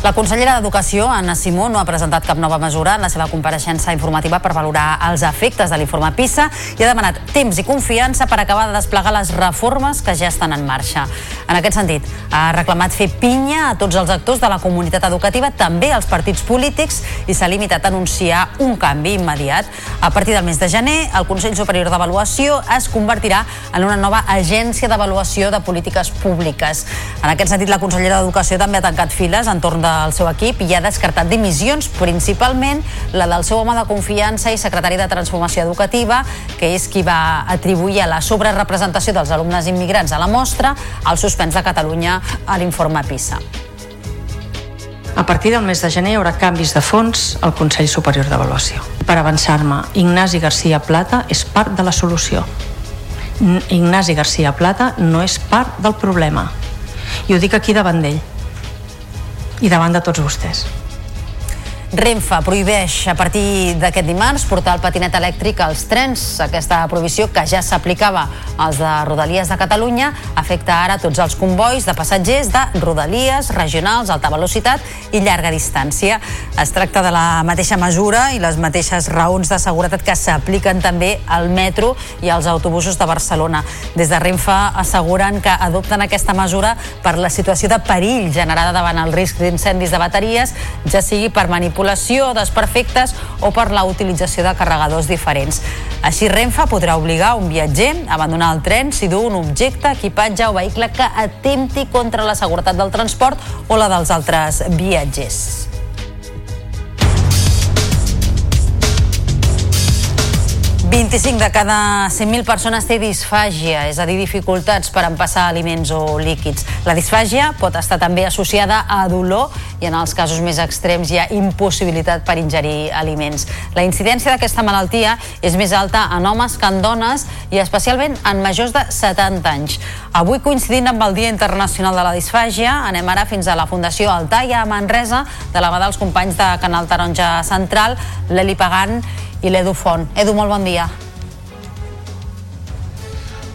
La consellera d'Educació, Anna Simó, no ha presentat cap nova mesura en la seva compareixença informativa per valorar els efectes de l'informe PISA i ha demanat temps i confiança per acabar de desplegar les reformes que ja estan en marxa. En aquest sentit, ha reclamat fer pinya a tots els actors de la comunitat educativa, també als partits polítics, i s'ha limitat a anunciar un canvi immediat. A partir del mes de gener, el Consell Superior d'Avaluació es convertirà en una nova agència d'avaluació de polítiques públiques. En aquest sentit, la consellera d'Educació també ha tancat files entorn de del seu equip i ha descartat dimissions, principalment la del seu home de confiança i secretari de Transformació Educativa, que és qui va atribuir a la sobrerepresentació dels alumnes immigrants a la mostra el suspens de Catalunya a l'informe PISA. A partir del mes de gener hi haurà canvis de fons al Consell Superior d'Avaluació. Per avançar-me, Ignasi Garcia Plata és part de la solució. Ignasi Garcia Plata no és part del problema I ho dic aquí davant d'ell i davant de tots vostès. Renfe prohibeix a partir d'aquest dimarts portar el patinet elèctric als trens. Aquesta prohibició, que ja s'aplicava als de Rodalies de Catalunya, afecta ara tots els convois de passatgers de Rodalies, regionals, alta velocitat i llarga distància. Es tracta de la mateixa mesura i les mateixes raons de seguretat que s'apliquen també al metro i als autobusos de Barcelona. Des de Renfe asseguren que adopten aquesta mesura per la situació de perill generada davant el risc d'incendis de bateries, ja sigui per manipulació manipulació, desperfectes o per la utilització de carregadors diferents. Així, Renfe podrà obligar un viatger a abandonar el tren si du un objecte, equipatge o vehicle que atempti contra la seguretat del transport o la dels altres viatgers. 25 de cada 100.000 persones té disfàgia, és a dir, dificultats per empassar aliments o líquids. La disfàgia pot estar també associada a dolor i en els casos més extrems hi ha impossibilitat per ingerir aliments. La incidència d'aquesta malaltia és més alta en homes que en dones i especialment en majors de 70 anys. Avui, coincidint amb el Dia Internacional de la Disfàgia, anem ara fins a la Fundació Altaia a Manresa, de la mà dels companys de Canal Taronja Central, l'Eli Pagant i l'Edu Font. Edu, molt bon dia.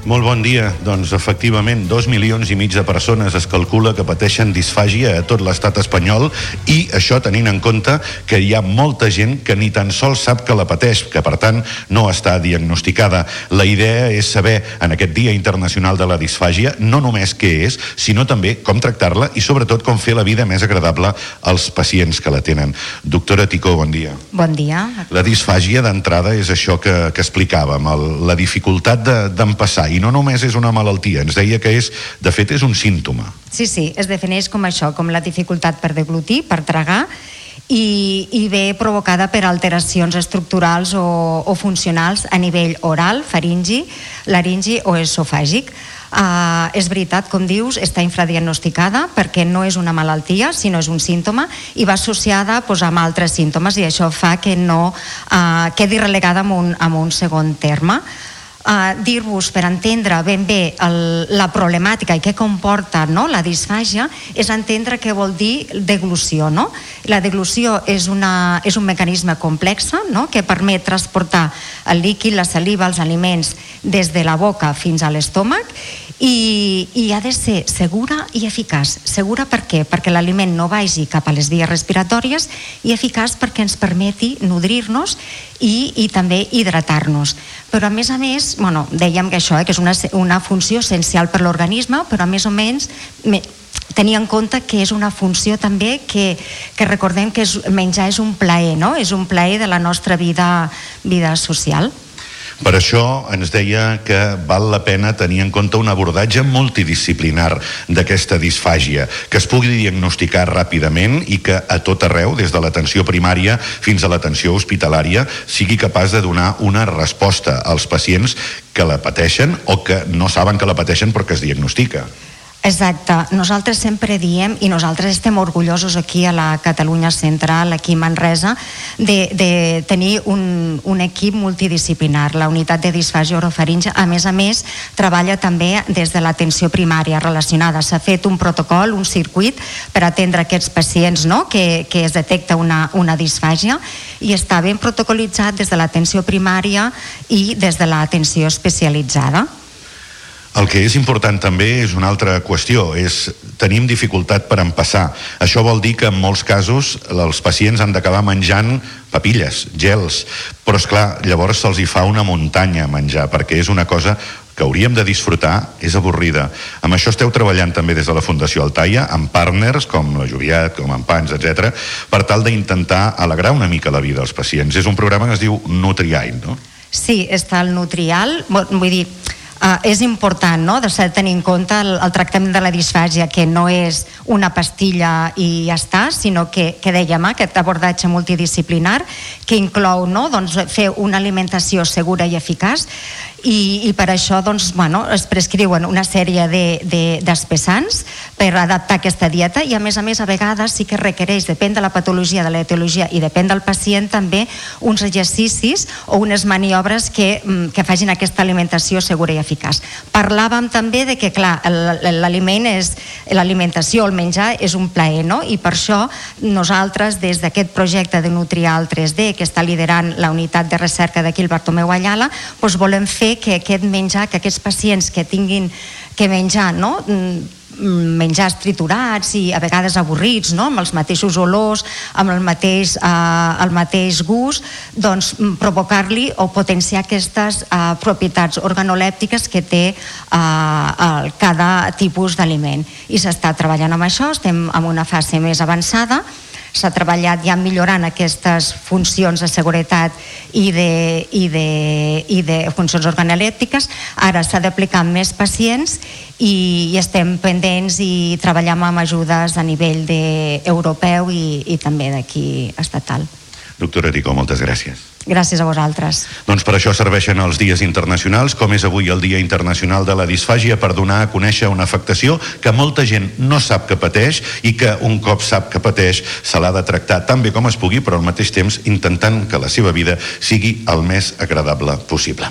Molt bon dia. Doncs efectivament, dos milions i mig de persones es calcula que pateixen disfàgia a tot l'estat espanyol i això tenint en compte que hi ha molta gent que ni tan sols sap que la pateix, que per tant no està diagnosticada. La idea és saber en aquest Dia Internacional de la Disfàgia no només què és, sinó també com tractar-la i sobretot com fer la vida més agradable als pacients que la tenen. Doctora Ticó, bon dia. Bon dia. La disfàgia d'entrada és això que, que explicàvem, el, la dificultat d'empassar de, i no només és una malaltia, ens deia que és, de fet, és un símptoma. Sí, sí, es defineix com això, com la dificultat per deglutir, per tragar, i, i ve provocada per alteracions estructurals o, o funcionals a nivell oral, faringi, laringi o esofàgic. Uh, és veritat, com dius, està infradiagnosticada perquè no és una malaltia, sinó és un símptoma i va associada pues, amb altres símptomes i això fa que no uh, quedi relegada en un, en un segon terme uh, dir-vos per entendre ben bé el, la problemàtica i què comporta no, la disfàgia és entendre què vol dir deglució. No? La deglució és, una, és un mecanisme complex no? que permet transportar el líquid, la saliva, els aliments des de la boca fins a l'estómac i, i ha de ser segura i eficaç. Segura per què? Perquè l'aliment no vagi cap a les vies respiratòries i eficaç perquè ens permeti nodrir-nos i, i també hidratar-nos. Però a més a més, bueno, dèiem que això, eh, que és una, una funció essencial per l'organisme, però a més o menys me, tenir en compte que és una funció també que, que recordem que és, menjar és un plaer, no? és un plaer de la nostra vida, vida social. Per això ens deia que val la pena tenir en compte un abordatge multidisciplinar d'aquesta disfàgia, que es pugui diagnosticar ràpidament i que a tot arreu, des de l'atenció primària fins a l'atenció hospitalària, sigui capaç de donar una resposta als pacients que la pateixen o que no saben que la pateixen perquè es diagnostica. Exacte. Nosaltres sempre diem, i nosaltres estem orgullosos aquí a la Catalunya Central, aquí a Manresa, de, de tenir un, un equip multidisciplinar. La unitat de disfàgia orofaringe, a més a més, treballa també des de l'atenció primària relacionada. S'ha fet un protocol, un circuit per atendre aquests pacients no? que, que es detecta una, una disfàgia i està ben protocolitzat des de l'atenció primària i des de l'atenció especialitzada. El que és important també és una altra qüestió, és tenim dificultat per empassar. Això vol dir que en molts casos els pacients han d'acabar menjant papilles, gels, però és clar, llavors se'ls hi fa una muntanya menjar, perquè és una cosa que hauríem de disfrutar, és avorrida. Amb això esteu treballant també des de la Fundació Altaia, amb partners com la Joviat, com en Pans, etc, per tal d'intentar alegrar una mica la vida als pacients. És un programa que es diu Nutriain, no? Sí, està el Nutrial, vull dir, Uh, és important no? de tenir en compte el, el tractament de la disfàgia que no és una pastilla i ja està, sinó que, que dèiem eh, aquest abordatge multidisciplinar que inclou no? doncs, fer una alimentació segura i eficaç i, i per això doncs, bueno, es prescriuen una sèrie d'espessants de, de, per adaptar aquesta dieta i a més a més a vegades sí que requereix, depèn de la patologia, de l'etiologia i depèn del pacient també uns exercicis o unes maniobres que, mm, que facin aquesta alimentació segura i eficaç. Parlàvem també de que, clar, l'aliment és l'alimentació, el menjar és un plaer, no? I per això nosaltres, des d'aquest projecte de Nutrial 3D, que està liderant la unitat de recerca d'aquí el Bartomeu Ayala, doncs volem fer que aquest menjar, que aquests pacients que tinguin que menjar, no? Mm, menjars triturats i a vegades avorrits, no? amb els mateixos olors, amb el mateix, eh, el mateix gust, doncs mm, provocar-li o potenciar aquestes eh, propietats organolèptiques que té eh, cada tipus d'aliment. I s'està treballant amb això, estem en una fase més avançada, s'ha treballat ja millorant aquestes funcions de seguretat i de, i de, i de funcions organolèptiques. Ara s'ha d'aplicar amb més pacients i, i estem pendents i treballem amb ajudes a nivell de europeu i, i també d'aquí estatal. Doctora Rico, moltes gràcies. Gràcies a vosaltres. Doncs per això serveixen els dies internacionals, com és avui el Dia Internacional de la Disfàgia, per donar a conèixer una afectació que molta gent no sap que pateix i que un cop sap que pateix se l'ha de tractar tan bé com es pugui, però al mateix temps intentant que la seva vida sigui el més agradable possible.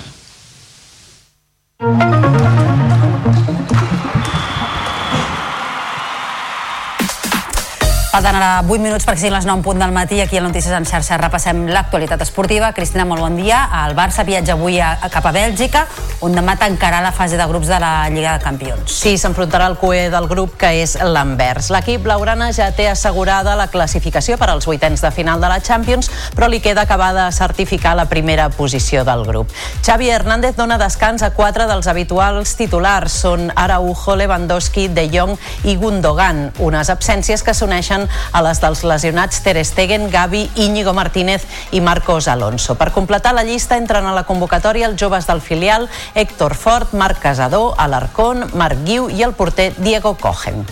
Falten ara 8 minuts perquè siguin les 9 en punt del matí. Aquí a Notícies en xarxa repassem l'actualitat esportiva. Cristina, molt bon dia. El Barça viatja avui a, a cap a Bèlgica, on demà tancarà la fase de grups de la Lliga de Campions. Sí, s'enfrontarà el cué del grup, que és l'Anvers. L'equip laurana ja té assegurada la classificació per als vuitens de final de la Champions, però li queda acabar de certificar la primera posició del grup. Xavi Hernández dona descans a quatre dels habituals titulars. Són Araujo, Lewandowski, De Jong i Gundogan. Unes absències que s'uneixen a les dels lesionats Ter Stegen, Gavi, Íñigo Martínez i Marcos Alonso. Per completar la llista entren a la convocatòria els joves del filial Héctor Fort, Marc Casador, Alarcón, Marc Guiu i el porter Diego Cohen.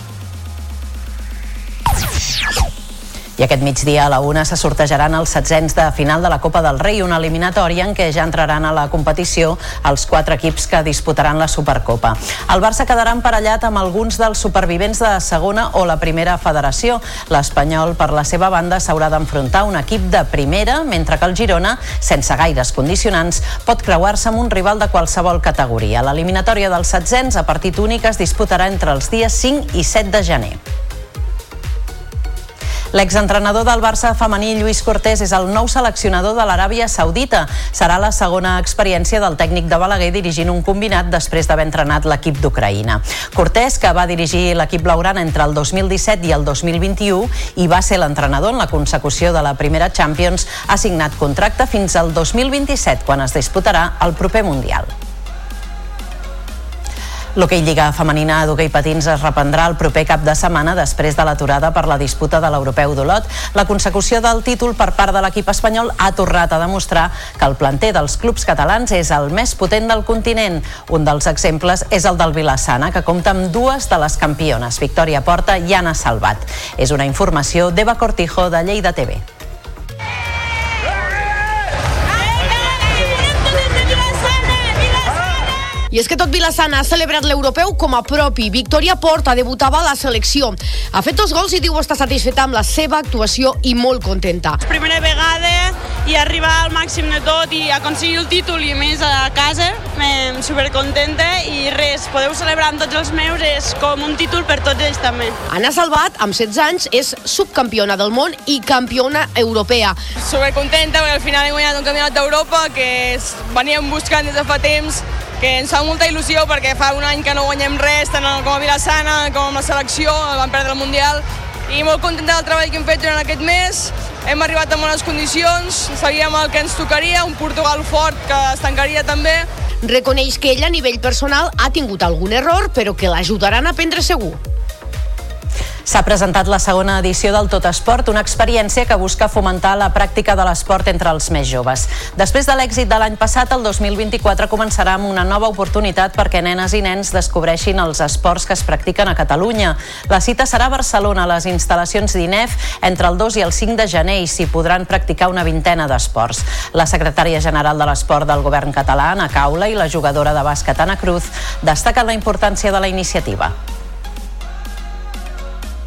I aquest migdia a la una se sortejaran els setzents de final de la Copa del Rei, una eliminatòria en què ja entraran a la competició els quatre equips que disputaran la Supercopa. El Barça quedarà emparellat amb alguns dels supervivents de segona o la primera federació. L'Espanyol, per la seva banda, s'haurà d'enfrontar un equip de primera, mentre que el Girona, sense gaires condicionants, pot creuar-se amb un rival de qualsevol categoria. L'eliminatòria dels setzents a partit únic es disputarà entre els dies 5 i 7 de gener. L'exentrenador del Barça femení, Lluís Cortés, és el nou seleccionador de l'Aràbia Saudita. Serà la segona experiència del tècnic de Balaguer dirigint un combinat després d'haver entrenat l'equip d'Ucraïna. Cortés, que va dirigir l'equip blaugrana entre el 2017 i el 2021 i va ser l'entrenador en la consecució de la primera Champions, ha signat contracte fins al 2027, quan es disputarà el proper Mundial. L'hoquei Lliga Femenina d'hoquei patins es reprendrà el proper cap de setmana després de l'aturada per la disputa de l'europeu d'Olot. La consecució del títol per part de l'equip espanyol ha tornat a demostrar que el planter dels clubs catalans és el més potent del continent. Un dels exemples és el del Vilassana, que compta amb dues de les campiones, Victòria Porta i Anna Salvat. És una informació d'Eva Cortijo de Lleida TV. I és que tot Vilassana ha celebrat l'europeu com a propi. Victòria Porta debutava a la selecció. Ha fet dos gols i diu estar satisfeta amb la seva actuació i molt contenta. Primera vegada i arribar al màxim de tot i aconseguir el títol i a més a casa, m'hem supercontenta i res, podeu celebrar amb tots els meus, és com un títol per tots ells també. Anna Salvat, amb 16 anys, és subcampiona del món i campiona europea. Supercontenta perquè al final he guanyat un campionat d'Europa que veníem buscant des de fa temps que ens fa molta il·lusió perquè fa un any que no guanyem res, tant com a Vilassana com amb la selecció, vam perdre el Mundial, i molt contenta del treball que hem fet durant aquest mes. Hem arribat en bones condicions, sabíem el que ens tocaria, un Portugal fort que es tancaria també. Reconeix que ella a nivell personal ha tingut algun error, però que l'ajudaran a prendre segur. S'ha presentat la segona edició del Tot Esport, una experiència que busca fomentar la pràctica de l'esport entre els més joves. Després de l'èxit de l'any passat, el 2024 començarà amb una nova oportunitat perquè nenes i nens descobreixin els esports que es practiquen a Catalunya. La cita serà a Barcelona, a les instal·lacions d'INEF, entre el 2 i el 5 de gener i s'hi podran practicar una vintena d'esports. La secretària general de l'Esport del govern català, Ana Caula, i la jugadora de bàsquet Ana Cruz destaquen la importància de la iniciativa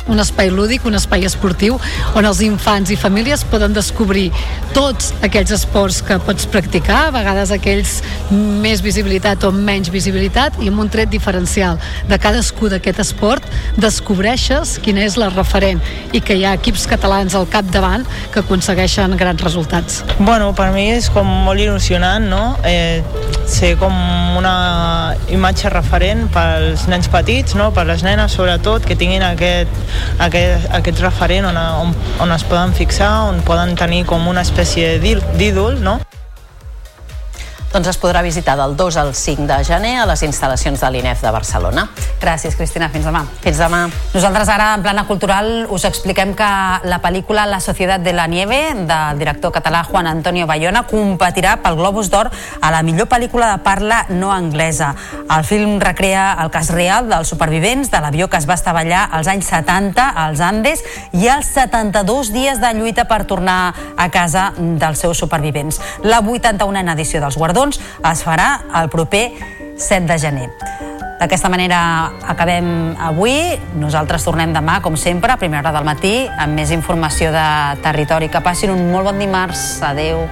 un espai lúdic, un espai esportiu on els infants i famílies poden descobrir tots aquells esports que pots practicar, a vegades aquells més visibilitat o menys visibilitat i amb un tret diferencial de cadascú d'aquest esport descobreixes quina és la referent i que hi ha equips catalans al capdavant que aconsegueixen grans resultats. Bueno, per mi és com molt il·lusionant, no? Eh, ser com una imatge referent pels nens petits, no? per les nenes sobretot, que tinguin aquest, aquest, aquest referent on, on, on es poden fixar, on poden tenir com una espècie d'ídol, no? Doncs es podrà visitar del 2 al 5 de gener a les instal·lacions de l'INEF de Barcelona. Gràcies, Cristina. Fins demà. Fins demà. Nosaltres ara, en plana cultural, us expliquem que la pel·lícula La Societat de la Nieve, del director català Juan Antonio Bayona, competirà pel Globus d'Or a la millor pel·lícula de parla no anglesa. El film recrea el cas real dels supervivents de l'avió que es va estavellar als anys 70 als Andes i els 72 dies de lluita per tornar a casa dels seus supervivents. La 81a edició dels Guardons Guardons es farà el proper 7 de gener. D'aquesta manera acabem avui. Nosaltres tornem demà, com sempre, a primera hora del matí, amb més informació de territori. Que passin un molt bon dimarts. Adeu.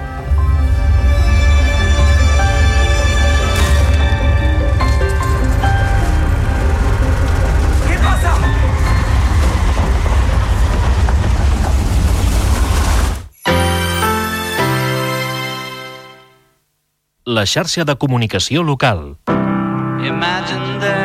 La xarxa de comunicació local. Imagine there's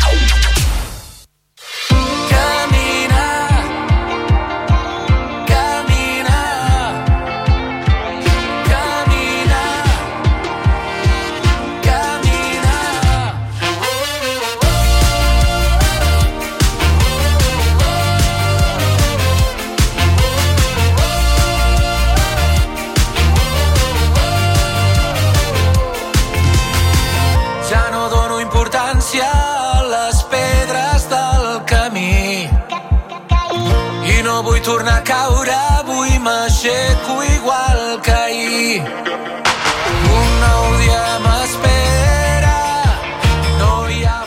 M'aixeco igual que ahir. Un nou dia m'espera, no hi ha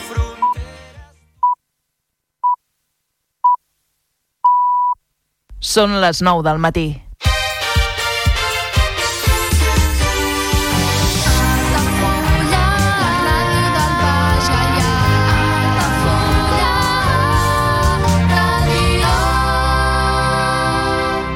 Són les 9 del matí.